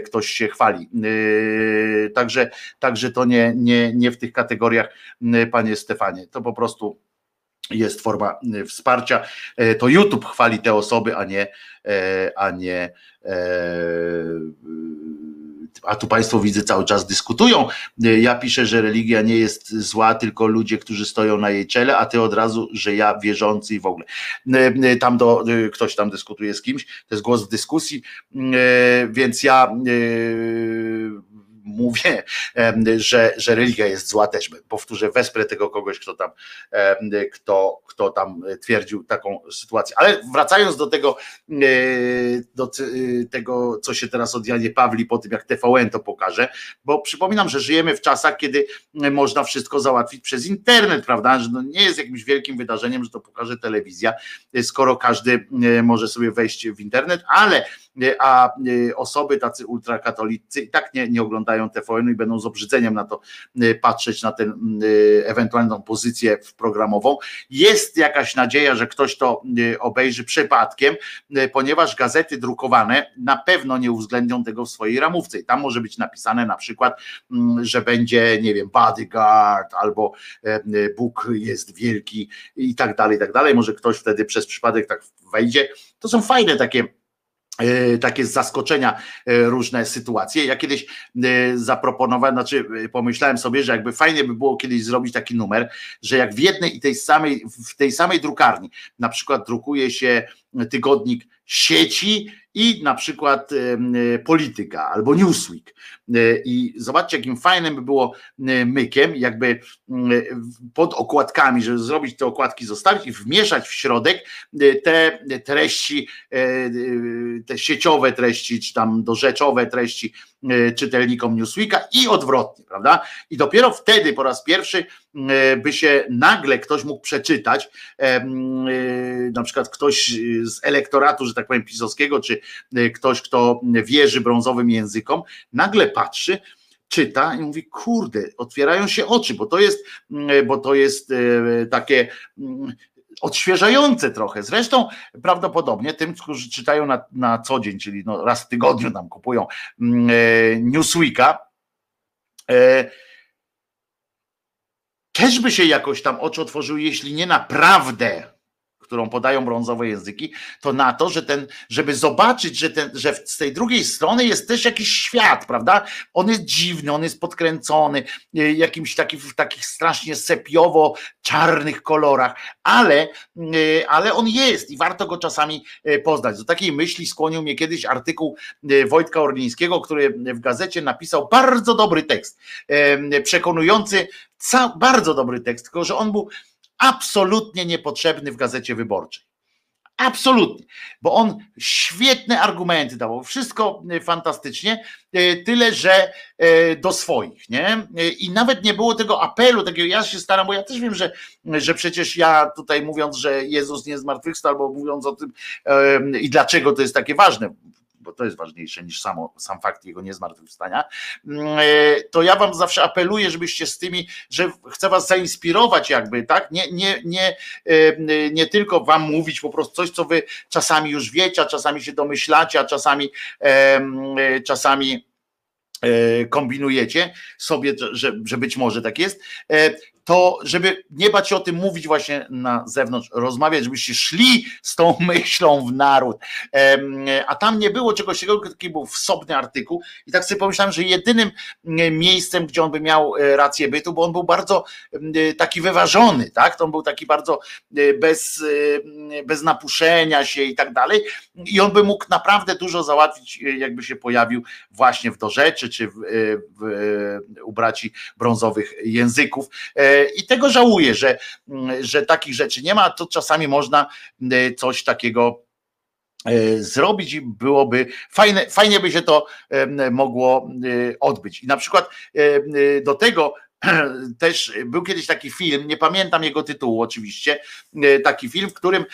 ktoś się chwali. Yy, także, także to nie, nie, nie w tych kategoriach, yy, panie Stefanie. To po prostu jest forma yy, wsparcia. To YouTube chwali te osoby, a nie, a nie a tu Państwo widzę cały czas dyskutują. Ja piszę, że religia nie jest zła, tylko ludzie, którzy stoją na jej czele, a ty od razu, że ja wierzący i w ogóle. Tam do, ktoś tam dyskutuje z kimś, to jest głos w dyskusji, więc ja mówię, że, że religia jest zła też. Powtórzę, wesprę tego kogoś, kto tam, kto, kto tam twierdził taką sytuację. Ale wracając do tego, e, do e, tego, co się teraz od Janie Pawli po tym, jak TVN to pokaże, bo przypominam, że żyjemy w czasach, kiedy można wszystko załatwić przez internet, prawda? Że no nie jest jakimś wielkim wydarzeniem, że to pokaże telewizja, skoro każdy e, może sobie wejść w internet, ale a osoby tacy ultrakatolicy i tak nie, nie oglądają TVN i będą z obrzydzeniem na to patrzeć, na tę ewentualną pozycję programową. Jest jakaś nadzieja, że ktoś to obejrzy przypadkiem, ponieważ gazety drukowane na pewno nie uwzględnią tego w swojej ramówce. I tam może być napisane na przykład, że będzie, nie wiem, bodyguard albo Bóg jest wielki i tak dalej, i tak dalej. Może ktoś wtedy przez przypadek tak wejdzie. To są fajne takie E, takie z zaskoczenia e, różne sytuacje. Ja kiedyś e, zaproponowałem, znaczy pomyślałem sobie, że jakby fajnie by było kiedyś zrobić taki numer, że jak w jednej i tej samej, w tej samej drukarni, na przykład drukuje się tygodnik sieci i na przykład polityka albo Newsweek. I zobaczcie, jakim fajnym by było mykiem, jakby pod okładkami, żeby zrobić te okładki, zostawić i wmieszać w środek te treści, te sieciowe treści, czy tam dorzechowe treści czytelnikom Newsweeka i odwrotnie, prawda? I dopiero wtedy po raz pierwszy by się nagle ktoś mógł przeczytać, na przykład ktoś z elektoratu, że tak powiem, pisowskiego, czy ktoś, kto wierzy brązowym językom, nagle patrzy, czyta i mówi, kurde, otwierają się oczy, bo to jest, bo to jest e, takie odświeżające trochę. Zresztą prawdopodobnie tym, którzy czytają na, na co dzień, czyli no raz w tygodniu nam kupują e, Newsweeka, e, też by się jakoś tam oczy otworzyły, jeśli nie naprawdę którą podają brązowe języki, to na to, że ten, żeby zobaczyć, że, ten, że z tej drugiej strony jest też jakiś świat, prawda? On jest dziwny, on jest podkręcony, e, jakimś taki, w takich strasznie sepiowo-czarnych kolorach, ale, e, ale on jest i warto go czasami e, poznać. Do takiej myśli skłonił mnie kiedyś artykuł Wojtka Orlińskiego, który w gazecie napisał bardzo dobry tekst, przekonujący, bardzo dobry tekst, tylko że on był absolutnie niepotrzebny w gazecie wyborczej. Absolutnie, bo on świetne argumenty dawał, wszystko e, fantastycznie, e, tyle że e, do swoich, nie? I nawet nie było tego apelu, takiego ja się staram, bo ja też wiem, że, że przecież ja tutaj mówiąc, że Jezus nie zmartwychwstał, albo mówiąc o tym i dlaczego to jest takie ważne, bo to jest ważniejsze niż samo, sam fakt jego niezmartwychwstania, mm, e, to ja wam zawsze apeluję, żebyście z tymi, że chcę was zainspirować jakby, tak? Nie, nie, nie, e, nie tylko wam mówić po prostu coś, co wy czasami już wiecie, a czasami się domyślacie, a czasami e, czasami kombinujecie sobie, że, że być może tak jest, to żeby nie bać się o tym mówić właśnie na zewnątrz, rozmawiać, żebyście szli z tą myślą w naród. A tam nie było czegoś takiego, taki był wsobny artykuł i tak sobie pomyślałem, że jedynym miejscem, gdzie on by miał e, rację bytu, bo on był bardzo e, taki wyważony, tak? To on był taki bardzo e, bez, bez napuszenia się i tak dalej i on by mógł naprawdę dużo załatwić, jakby się pojawił właśnie w dorzeczy, czy w, w, u braci brązowych języków i tego żałuję, że, że takich rzeczy nie ma, to czasami można e, coś takiego e, zrobić i byłoby fajne, fajnie by się to mogło e, odbyć. I na przykład do tego też był kiedyś taki film, nie pamiętam jego tytułu oczywiście, taki film, w którym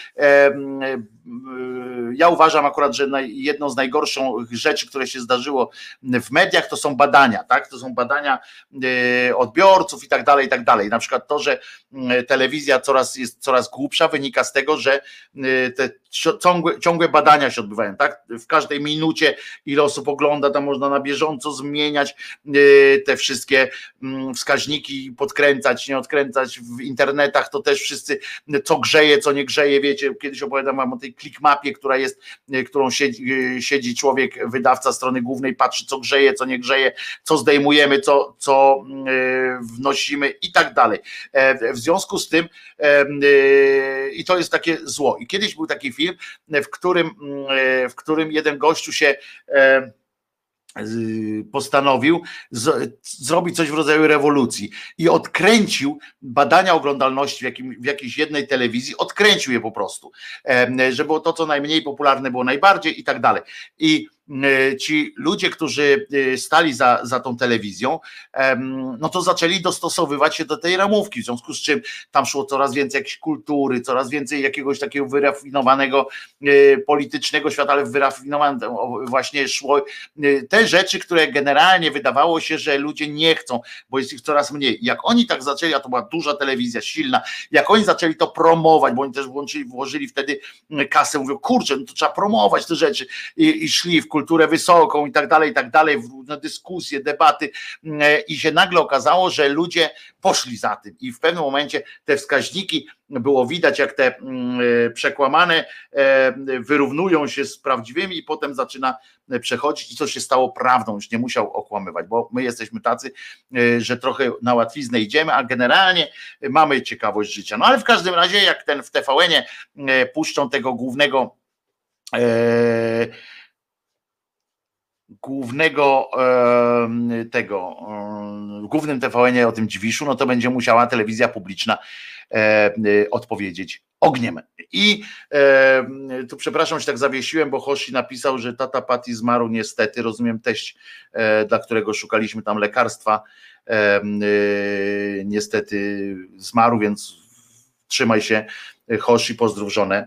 ja uważam akurat, że jedną z najgorszych rzeczy, które się zdarzyło w mediach, to są badania, tak? To są badania e, odbiorców i tak dalej, i tak dalej. Na przykład to, że telewizja coraz jest coraz głupsza, wynika z tego, że e, te ciągłe, ciągłe badania się odbywają, tak? W każdej minucie ile osób ogląda, tam można na bieżąco zmieniać e, te wszystkie mm, wskaźniki, podkręcać, nie odkręcać w internetach, to też wszyscy co grzeje, co nie grzeje, wiecie, kiedyś opowiadam wam o tej clickmapie, która jest, e, którą siedzi, e, siedzi człowiek, wydawca strony głównej, patrzy co grzeje, co nie grzeje, co zdejmujemy, co, co e, wnosimy i tak dalej. W związku z tym i to jest takie zło. I kiedyś był taki film, w którym, mm, w którym jeden gościu się postanowił z, zrobić coś w rodzaju rewolucji i odkręcił badania oglądalności w, jakim, w jakiejś jednej telewizji, odkręcił je po prostu, że było to, co najmniej popularne, było najbardziej i tak dalej. I E, ci ludzie, którzy e, stali za, za tą telewizją, no to zaczęli dostosowywać się do tej ramówki, w związku z czym tam szło coraz więcej jakiejś kultury, coraz więcej jakiegoś takiego wyrafinowanego e, politycznego świata, ale wyrafinowane właśnie szło te rzeczy, które generalnie wydawało się, że ludzie nie chcą, bo jest ich coraz mniej. Jak oni tak zaczęli, a to była duża telewizja, silna, jak oni zaczęli to promować, bo oni też włączyli, włożyli wtedy kasę, mówią, kurczę, no to trzeba promować te rzeczy i, i szli w kulturę kulturę wysoką i tak dalej, i tak dalej, dyskusje, debaty mm, i się nagle okazało, że ludzie poszli za tym i w pewnym momencie te wskaźniki było widać, jak te mm, e, przekłamane e, wyrównują się z prawdziwymi i potem zaczyna przechodzić i co się stało prawdą, już nie musiał okłamywać, bo my jesteśmy tacy, e, że trochę na łatwiznę idziemy, a generalnie mamy ciekawość życia. No ale w każdym razie, jak ten w TVN-ie puszczą tego głównego głównego e, tego, e, w głównym TVN o tym Dziwiszu, no to będzie musiała telewizja publiczna e, odpowiedzieć ogniem. I tu przepraszam, że tak zawiesiłem, bo Hoshi napisał, że tata Pati zmarł niestety, rozumiem teść, dla którego szukaliśmy tam lekarstwa, niestety zmarł, więc trzymaj się Hoshi, pozdrów żonę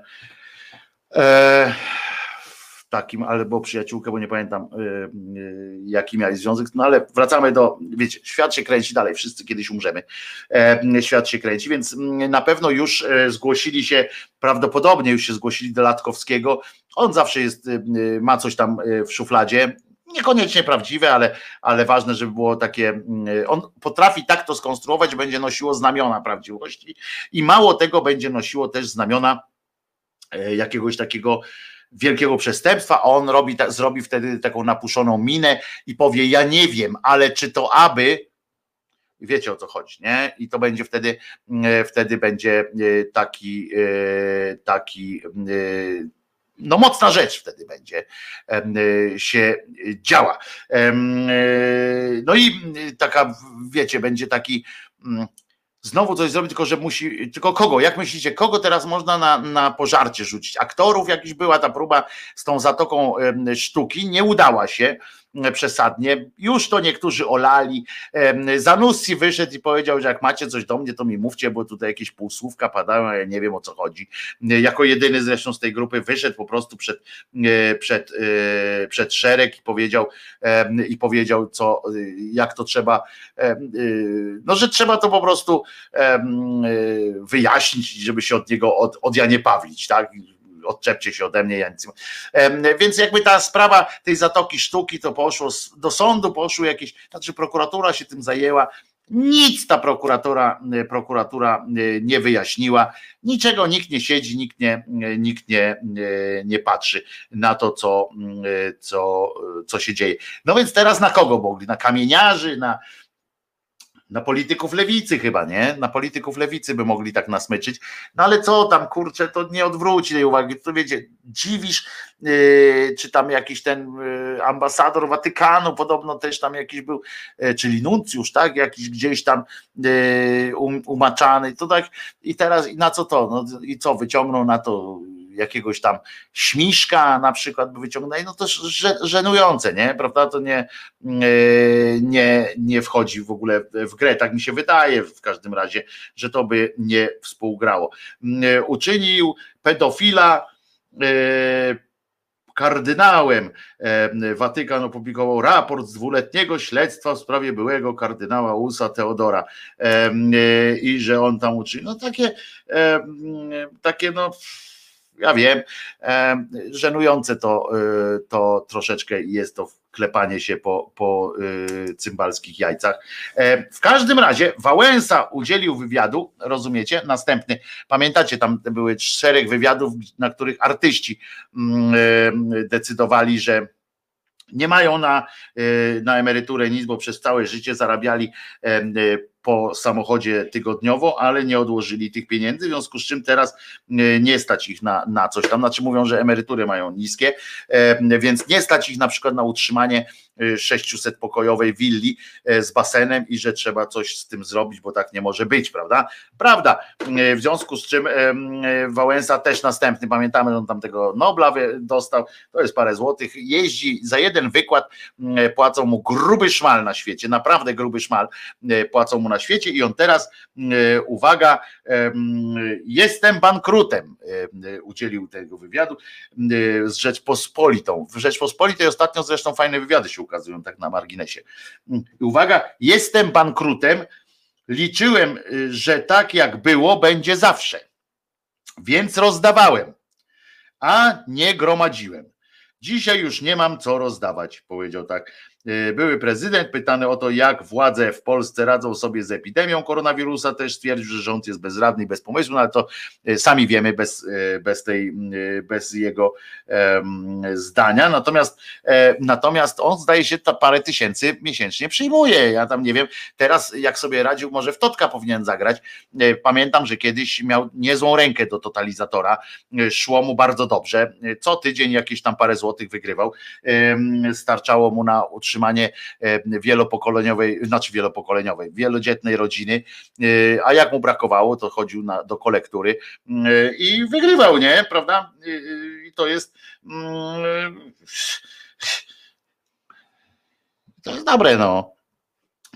takim, albo przyjaciółkę, bo nie pamiętam y, y, jaki miałeś związek, no ale wracamy do, wiecie, świat się kręci dalej, wszyscy kiedyś umrzemy, e, świat się kręci, więc mm, na pewno już e, zgłosili się, prawdopodobnie już się zgłosili do Latkowskiego, on zawsze jest, y, ma coś tam w szufladzie, niekoniecznie prawdziwe, ale, ale ważne, żeby było takie, mm, on potrafi tak to skonstruować, będzie nosiło znamiona prawdziwości i mało tego będzie nosiło też znamiona e, jakiegoś takiego wielkiego przestępstwa, a on robi, zrobi wtedy taką napuszoną minę i powie: Ja nie wiem, ale czy to aby. Wiecie o co chodzi, nie? I to będzie wtedy, e, wtedy będzie e, taki, e, taki no mocna rzecz wtedy będzie się działa. No i taka, wiecie, będzie taki mm, znowu coś zrobić, tylko że musi, tylko kogo? Jak myślicie, kogo teraz można na, na pożarcie rzucić? Aktorów jakiś była ta próba z tą zatoką sztuki, nie udała się przesadnie. Już to niektórzy olali. Zanussi wyszedł i powiedział, że jak macie coś do mnie, to mi mówcie, bo tutaj jakieś półsłówka padają, a ja nie wiem o co chodzi. Jako jedyny zresztą z tej grupy wyszedł po prostu przed, e, przed, e, przed szereg i powiedział, i powiedział, co, jak to trzeba, e, no, że trzeba to po prostu wyjaśnić, żeby się od niego od, od Janie Pawlić, tak? Odczepcie się ode mnie, ja nic. Więc jakby ta sprawa tej zatoki sztuki to poszło do sądu, poszło jakieś, znaczy prokuratura się tym zajęła, nic ta prokuratura, e, prokuratura e, nie wyjaśniła, niczego nikt nie siedzi, nikt nie, e, nikt nie, nie patrzy na to, co, co, co się dzieje. No więc teraz na kogo mogli? Na kamieniarzy, na, na polityków lewicy chyba, nie? Na polityków lewicy by mogli tak nasmyczyć. No ale co tam, kurczę, to nie odwróci tej uwagi. To wiecie, dziwisz, yy, czy tam jakiś ten yy, ambasador Watykanu podobno też tam jakiś był, yy, czyli nuncjusz, tak? Jakiś gdzieś tam yy, um, umaczany. To tak i teraz i na co to? No, I co, wyciągną na to jakiegoś tam śmiszka na przykład by wyciągnęli, no to żenujące, nie? Prawda? To nie, nie, nie wchodzi w ogóle w grę. Tak mi się wydaje w każdym razie, że to by nie współgrało. Uczynił pedofila e, kardynałem. Watykan opublikował raport z dwuletniego śledztwa w sprawie byłego kardynała Usa Teodora i że on tam uczynił. No takie, takie no ja wiem, żenujące to, e, to troszeczkę jest to klepanie się po, po e, cymbalskich jajcach. W każdym razie Wałęsa udzielił wywiadu, rozumiecie? Następny, pamiętacie, tam były szereg wywiadów, na których artyści mm, decydowali, że nie mają na, na emeryturę nic, bo przez całe życie zarabiali po samochodzie tygodniowo, ale nie odłożyli tych pieniędzy, w związku z czym teraz e, nie stać ich na, na coś tam, znaczy mówią, że emerytury mają niskie, e, więc nie stać ich na przykład na utrzymanie 600 pokojowej willi e, z basenem i że trzeba coś z tym zrobić, bo tak nie może być, prawda? Prawda. W związku z czym Wałęsa też następny, pamiętamy, on tam tego Nobla dostał, to jest parę złotych, jeździ za jeden wykład, płacą mu gruby szmal na świecie, naprawdę gruby szmal płacą mu na świecie i on teraz, e, uwaga, jestem bankrutem, e, udzielił tego wywiadu z Rzeczpospolitą. W Rzeczpospolitej ostatnio zresztą fajne wywiady się ukazują, tak na marginesie. Uwaga, jestem bankrutem, liczyłem, że tak jak było, będzie zawsze. Więc rozdawałem, a nie gromadziłem. Dzisiaj już nie mam co rozdawać, powiedział tak E, były prezydent pytany o to, jak władze w Polsce radzą sobie z epidemią koronawirusa, też stwierdził, że rząd jest bezradny i bez pomysłu, no ale to e, sami wiemy bez, e, bez, tej, bez jego zdania. Natomiast, natomiast on zdaje się to parę tysięcy miesięcznie przyjmuje. Ja tam nie wiem, teraz jak sobie radził, może w Totka powinien zagrać. Pamiętam, że kiedyś miał niezłą rękę do totalizatora, szło mu bardzo dobrze. Co tydzień jakieś tam parę złotych wygrywał. Starczało mu na utrzymanie utrzymanie e, wielopokoleniowej, znaczy wielopokoleniowej, wielodzietnej rodziny, e, a jak mu brakowało, to chodził na, do kolektury e, i wygrywał, nie? Prawda? I to jest mm, to jest dobre, no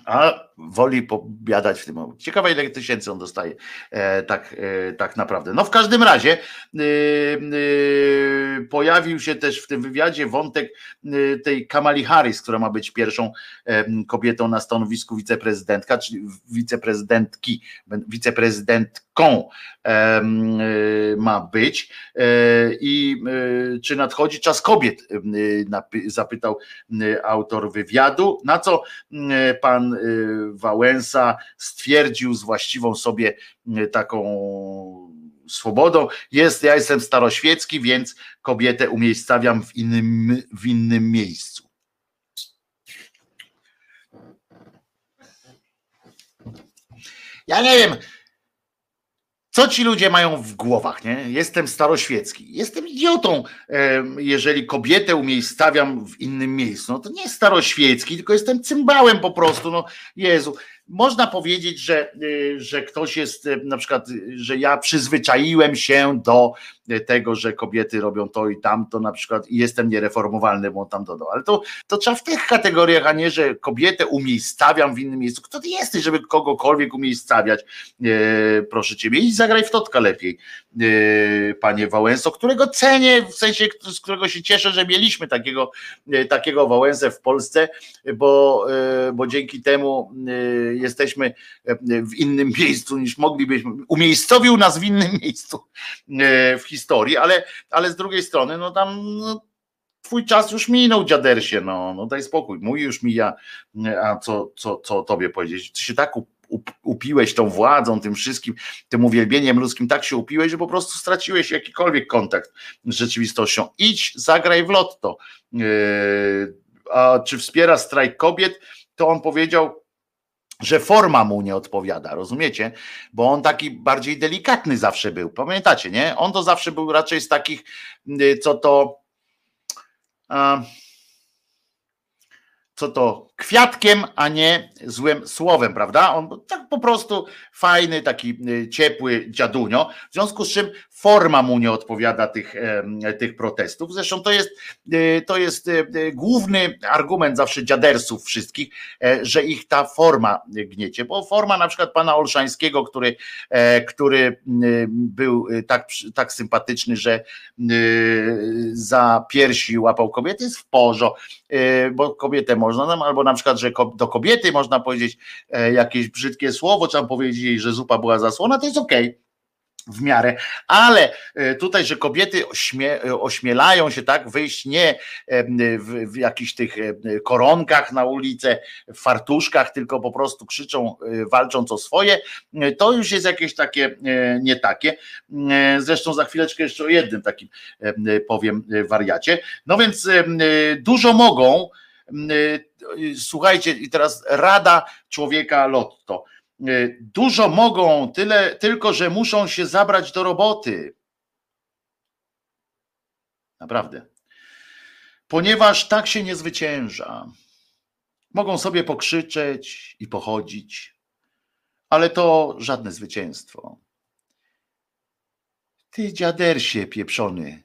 a woli pobiadać w tym momencie. Ciekawe, ile tysięcy on dostaje e, tak, e, tak naprawdę. No w każdym razie e, pojawił się też w tym wywiadzie wątek tej Kamali Harris, która ma być pierwszą kobietą na stanowisku wiceprezydentka, czyli wiceprezydentki, wiceprezydentką ma być. I czy nadchodzi czas kobiet? Zapytał autor wywiadu, na co pan Wałęsa stwierdził z właściwą sobie y, taką swobodą. Jest, ja jestem staroświecki, więc kobietę umiejscawiam w innym, w innym miejscu. Ja nie wiem, co ci ludzie mają w głowach, nie? Jestem staroświecki. Jestem idiotą, jeżeli kobietę umiejscawiam w innym miejscu. No to nie staroświecki, tylko jestem cymbałem po prostu. No Jezu, można powiedzieć, że, y, że ktoś jest y, na przykład, że ja przyzwyczaiłem się do tego, że kobiety robią to i tamto na przykład i jestem niereformowalny, bo tam dodał. Ale to, to trzeba w tych kategoriach, a nie, że kobietę umiejscawiam w innym miejscu. Kto ty jesteś, żeby kogokolwiek umiejscawiać? E, proszę ciebie, idź zagraj w totka lepiej, e, panie Wałęso, którego cenię, w sensie, z którego się cieszę, że mieliśmy takiego, takiego Wałęsę w Polsce, bo, e, bo dzięki temu jesteśmy e, w innym miejscu niż moglibyśmy. Umiejscowił nas w innym miejscu e, w historii, ale, ale z drugiej strony, no tam no, twój czas już minął, dziadersie, no, no daj spokój, mój już mija, a co, co, co tobie powiedzieć? Ty się tak upiłeś tą władzą, tym wszystkim, tym uwielbieniem ludzkim, tak się upiłeś, że po prostu straciłeś jakikolwiek kontakt z rzeczywistością. Idź, zagraj w lotto. E, a czy wspiera strajk kobiet? To on powiedział, że forma mu nie odpowiada, rozumiecie? Bo on taki bardziej delikatny zawsze był. Pamiętacie, nie? On to zawsze był raczej z takich, y, co to. Uh, co to kwiatkiem, a nie złym słowem, prawda? On był tak po prostu fajny, taki y, ciepły dziadunio, w związku z czym forma mu nie odpowiada tych, tych protestów. Zresztą to jest, y, to jest y, główny argument zawsze dziadersów wszystkich, e, że ich ta forma gniecie, bo forma na przykład pana Olszańskiego, który, e, który był tak, tak sympatyczny, że za piersi łapał kobiety, jest w porzo, bo kobietę można, albo na przykład, że do kobiety można powiedzieć e, jakieś brzydkie słowo, trzeba powiedzieć jej, że zupa była zasłona, to jest okej. Okay w miarę, ale e, tutaj, że kobiety ośmie, e, ośmielają się tak wyjść nie w, w jakichś tych koronkach na ulicę, w fartuszkach, tylko po prostu krzyczą, walcząc o swoje, to już jest jakieś takie nie takie. Zresztą za chwileczkę jeszcze o jednym takim powiem wariacie. No więc dużo mogą, słuchajcie, i teraz rada człowieka Lotto. Dużo mogą, tyle tylko, że muszą się zabrać do roboty. Naprawdę. Ponieważ tak się nie zwycięża. Mogą sobie pokrzyczeć i pochodzić, ale to żadne zwycięstwo. Ty dziadersie pieprzony,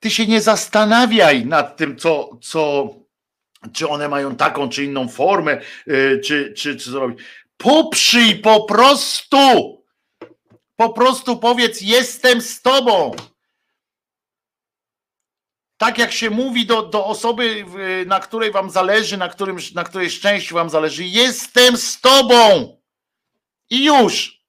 ty się nie zastanawiaj nad tym, co, co czy one mają taką czy inną formę, y, czy, czy, czy zrobić. Poprzyj po prostu. Po prostu powiedz: Jestem z tobą. Tak jak się mówi do, do osoby, na której wam zależy, na, którym, na której szczęściu wam zależy, jestem z tobą. I już.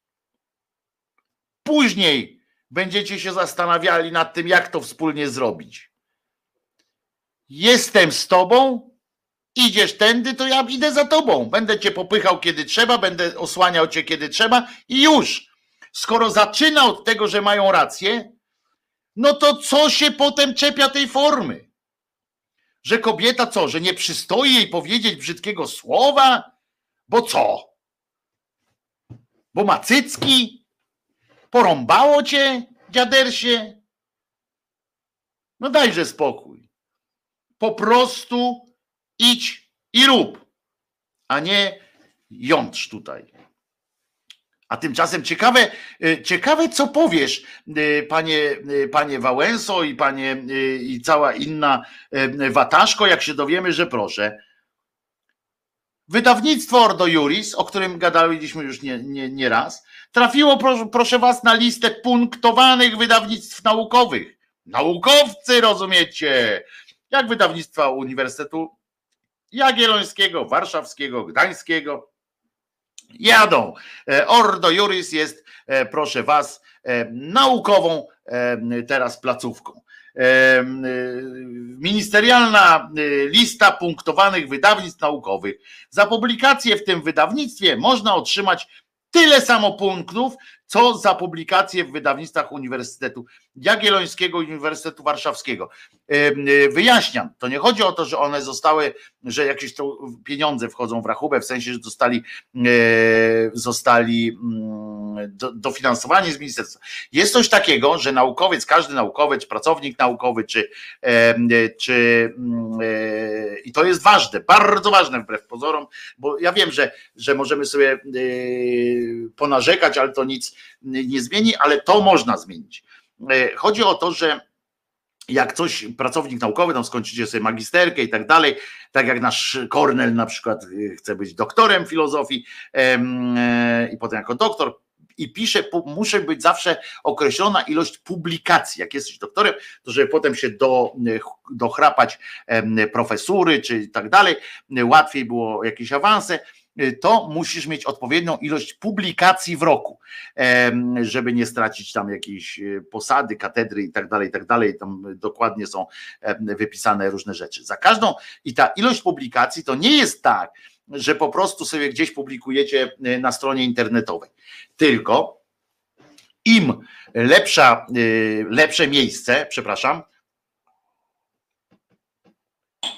Później będziecie się zastanawiali nad tym, jak to wspólnie zrobić. Jestem z tobą, idziesz tędy, to ja idę za tobą. Będę cię popychał kiedy trzeba, będę osłaniał cię kiedy trzeba i już. Skoro zaczyna od tego, że mają rację, no to co się potem czepia tej formy? Że kobieta co, że nie przystoi jej powiedzieć brzydkiego słowa? Bo co? Bo ma cycki? Porąbało cię, dziadersie? No dajże spokój. Po prostu idź i rób, a nie jątrz tutaj. A tymczasem ciekawe, y, ciekawe co powiesz, y, panie, y, panie Wałęso i panie i cała inna wataszko, jak się dowiemy, że proszę. Wydawnictwo Ordo Juris, o którym gadaliśmy już nie, nie, nie raz, trafiło, proszę, proszę was, na listę punktowanych wydawnictw naukowych. Naukowcy, rozumiecie? Jak wydawnictwa Uniwersytetu Jagiellońskiego, Warszawskiego, Gdańskiego, jadą. E, Ordo Juris jest, e, proszę Was, e, naukową teraz placówką. Ministerialna lista punktowanych wydawnictw naukowych. Za publikację w tym wydawnictwie można otrzymać tyle samo punktów, co za publikacje w wydawnictwach Uniwersytetu Jagiellońskiego Uniwersytetu Warszawskiego. Wyjaśniam, to nie chodzi o to, że one zostały, że jakieś to pieniądze wchodzą w rachubę, w sensie, że zostali, zostali dofinansowani z ministerstwa. Jest coś takiego, że naukowiec, każdy naukowiec, pracownik naukowy, czy, czy i to jest ważne, bardzo ważne wbrew pozorom, bo ja wiem, że, że możemy sobie ponarzekać, ale to nic nie zmieni, ale to można zmienić. E, chodzi o to, że jak coś, pracownik naukowy, tam skończycie sobie magisterkę i tak dalej, tak jak nasz Kornel na przykład e, chce być doktorem filozofii e, i potem jako doktor i pisze, muszę być zawsze określona ilość publikacji. Jak jesteś doktorem, to żeby potem się do, dochrapać profesury czy tak dalej, łatwiej było jakieś awanse, to musisz mieć odpowiednią ilość publikacji w roku, żeby nie stracić tam jakiejś y, posady, katedry i tak dalej, i tak dalej. Tam dokładnie są wypisane różne rzeczy. Za każdą i ta ilość publikacji to nie jest tak, że po prostu sobie gdzieś publikujecie y, na stronie internetowej, tylko im lepsza, lepsze miejsce, przepraszam,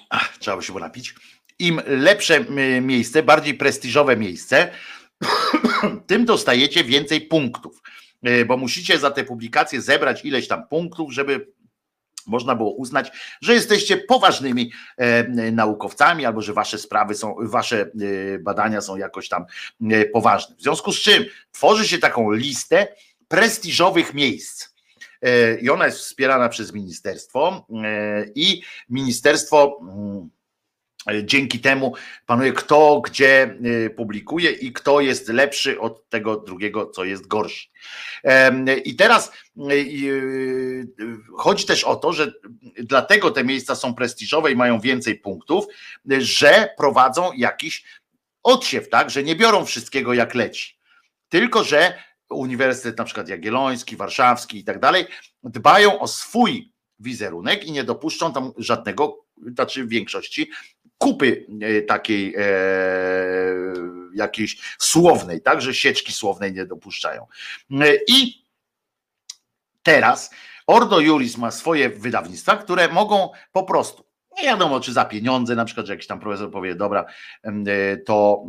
Ach, trzeba by się było napić im lepsze miejsce, bardziej prestiżowe miejsce, tym dostajecie więcej punktów, e, bo musicie za te publikacje zebrać ileś tam punktów, żeby można było uznać, że jesteście poważnymi e, naukowcami, albo że wasze sprawy są, wasze e, badania są jakoś tam poważne. W związku z czym tworzy się taką listę prestiżowych miejsc. I ona jest wspierana przez ministerstwo i ministerstwo mm, Dzięki temu panuje kto gdzie y, publikuje i kto jest lepszy od tego drugiego, co jest gorszy. I teraz y, chodzi też o to, że dlatego te miejsca są prestiżowe i mają więcej punktów, że prowadzą jakiś odsiew, tak, że nie biorą wszystkiego jak leci. Tylko, że Uniwersytet na przykład Jagielloński, Warszawski i tak dalej dbają o swój wizerunek i nie dopuszczą tam żadnego, znaczy w większości kupy e, takiej e, jakiejś słownej, tak, że sieczki słownej nie dopuszczają. E, I teraz Ordo Juris ma swoje wydawnictwa, które mogą po prostu nie wiadomo, czy za pieniądze, na przykład, że jakiś tam profesor powie, dobra, e, to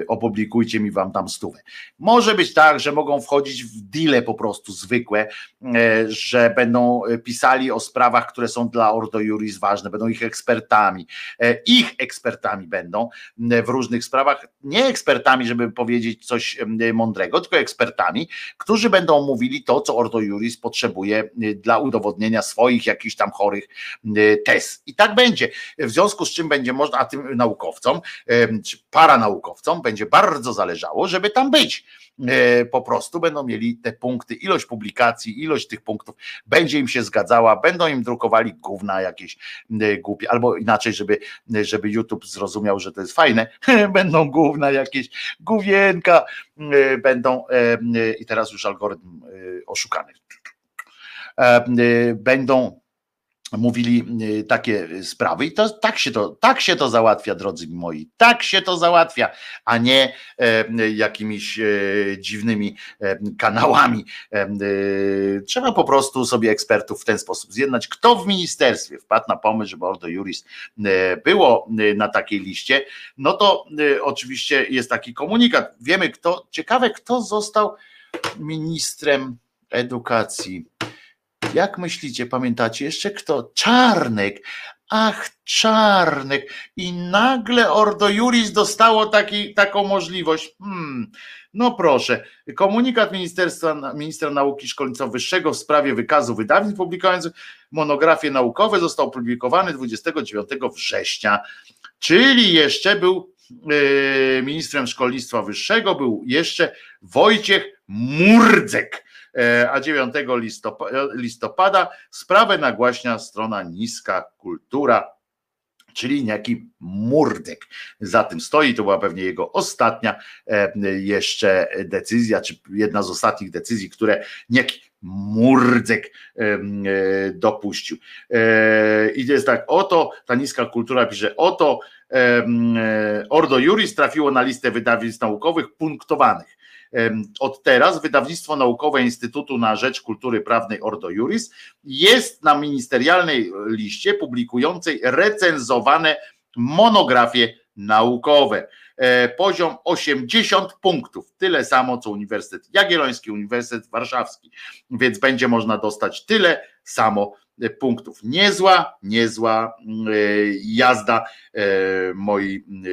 e, opublikujcie mi wam tam stówę. Może być tak, że mogą wchodzić w deale po prostu zwykłe, e, że będą pisali o sprawach, które są dla Ordo Juris ważne, będą ich ekspertami. Ich ekspertami będą w różnych sprawach, nie ekspertami, żeby powiedzieć coś mądrego, tylko ekspertami, którzy będą mówili to, co Ordo Juris potrzebuje dla udowodnienia swoich jakichś tam chorych tez. I tak tak będzie. W związku z czym będzie można, a tym naukowcom, czy paranaukowcom będzie bardzo zależało, żeby tam być. E, po prostu będą mieli te punkty, ilość publikacji, ilość tych punktów będzie im się zgadzała, będą im drukowali gówna jakieś głupie, albo inaczej, żeby, żeby YouTube zrozumiał, że to jest fajne, będą gówna jakieś, główienka będą i teraz już algorytm oszukany. Będą mówili y, takie sprawy i to tak się to, tak się to załatwia, drodzy moi, tak się to załatwia, a nie e, jakimiś e, dziwnymi e, kanałami. E, y, trzeba po prostu sobie ekspertów w ten sposób zjednać. Kto w ministerstwie wpadł na pomysł, żeby Ordo Juris e, było e, na takiej liście, no to e, oczywiście jest taki komunikat. Wiemy kto, ciekawe kto został ministrem edukacji. Jak myślicie, pamiętacie jeszcze kto? Czarnek. Ach, Czarnek. I nagle Ordo Juris dostało taki, taką możliwość. Hmm. No proszę, komunikat Ministerstwa, Ministra Nauki i Szkolnictwa Wyższego w sprawie wykazu wydawnictw publikujących monografie naukowe został opublikowany 29 września, czyli jeszcze był yy, ministrem szkolnictwa wyższego, był jeszcze Wojciech Murdzek. E, a 9 listopada, sprawę nagłaśnia strona Niska Kultura, czyli niejaki Murdek. Za tym stoi, to była pewnie jego ostatnia e, jeszcze decyzja, czy jedna z ostatnich decyzji, które niejaki Murdzek e, dopuścił. I jest tak, oto ta niska kultura pisze, oto Ordo Juris trafiło na listę wydawnictw naukowych punktowanych. Od teraz wydawnictwo naukowe Instytutu na Rzecz Kultury Prawnej Ordo Juris jest na ministerialnej liście publikującej recenzowane monografie naukowe. E, poziom 80 punktów, tyle samo co Uniwersytet Jagielloński, Uniwersytet Warszawski, więc będzie można dostać tyle samo punktów. Niezła, niezła e, jazda, e, moi e,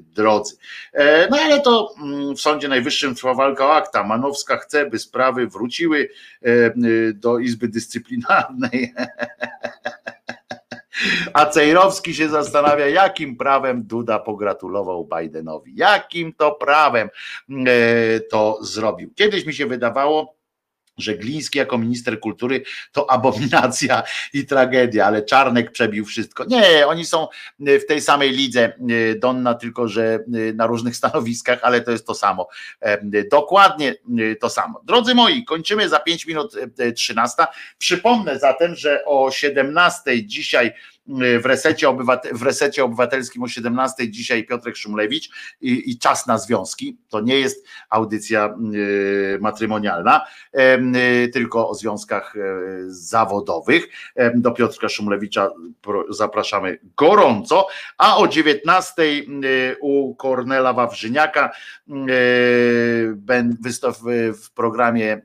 drodzy. No ale to mm, w Sądzie Najwyższym trwa walka o akta. Manowska chce, by sprawy wróciły do Izby Dyscyplinarnej. A Cejrowski się zastanawia, jakim prawem Duda pogratulował Bidenowi. Jakim to prawem to zrobił. Kiedyś mi się wydawało, że Gliński jako minister kultury to abominacja i tragedia, ale Czarnek przebił wszystko. Nie, oni są w tej samej lidze e, Donna, tylko że e, na różnych stanowiskach, ale to jest to samo. Dokładnie to samo. Drodzy moi, kończymy za 5 minut 13. Przypomnę zatem, że o 17 dzisiaj w resecie, obywatel, w resecie obywatelskim o 17 dzisiaj Piotrek Szumlewicz i, i, czas na związki. To nie jest audycja y, matrymonialna, y, tylko o związkach y, zawodowych. Do Piotrka Szumlewicza zapraszamy gorąco, a o 19 u Kornela Wawrzyniaka w programie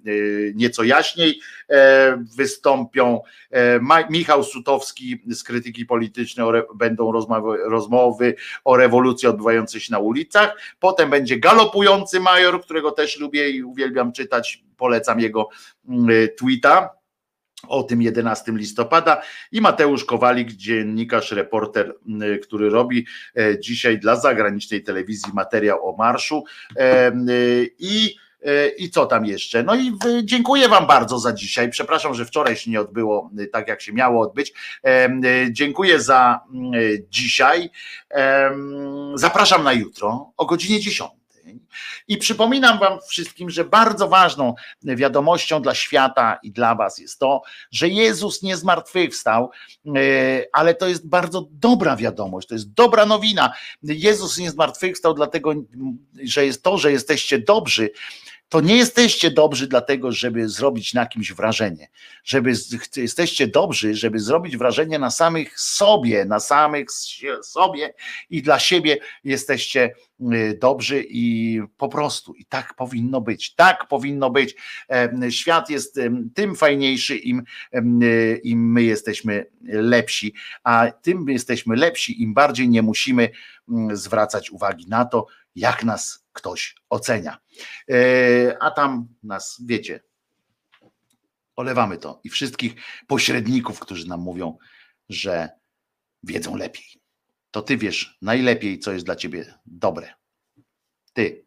Nieco Jaśniej wystąpią Michał Sutowski z krytyki krytyki politycznej, będą rozmowy, rozmowy o rewolucji odbywającej się na ulicach. Potem będzie galopujący major, którego też lubię i uwielbiam czytać. Polecam jego mm, tweeta o tym 11 listopada i Mateusz Kowalik, dziennikarz, reporter, mm, który robi e, dzisiaj dla zagranicznej telewizji materiał o marszu e, i E, I co tam jeszcze? No i dziękuję Wam bardzo za dzisiaj. Przepraszam, że wczoraj się nie odbyło e, tak, jak się miało odbyć. E, dziękuję za dzisiaj. Zapraszam na jutro o godzinie 10. I przypominam Wam wszystkim, że bardzo ważną wiadomością dla świata i dla Was jest to, że Jezus nie zmartwychwstał, ale to jest bardzo dobra wiadomość, to jest dobra nowina. Jezus nie zmartwychwstał, dlatego, że jest to, że jesteście dobrzy, to nie jesteście dobrzy dlatego, żeby zrobić na kimś wrażenie, żeby jesteście dobrzy, żeby zrobić wrażenie na samych sobie, na samych sobie i dla siebie jesteście y, dobrzy i po prostu i tak powinno być. Tak powinno być. Świat jest tym fajniejszy, im, im my jesteśmy lepsi, a tym jesteśmy lepsi, im bardziej nie musimy mm, zwracać uwagi na to, jak nas ktoś ocenia. E, a tam nas, wiecie, olewamy to i wszystkich pośredników, którzy nam mówią, że wiedzą lepiej. To ty wiesz najlepiej, co jest dla ciebie dobre. Ty,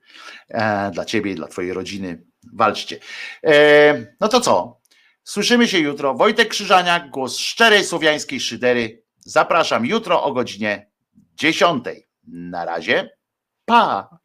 e, dla ciebie i dla twojej rodziny. Walczcie. E, no to co? Słyszymy się jutro. Wojtek Krzyżaniak, głos szczerej słowiańskiej szydery. Zapraszam jutro o godzinie 10. Na razie. Pa!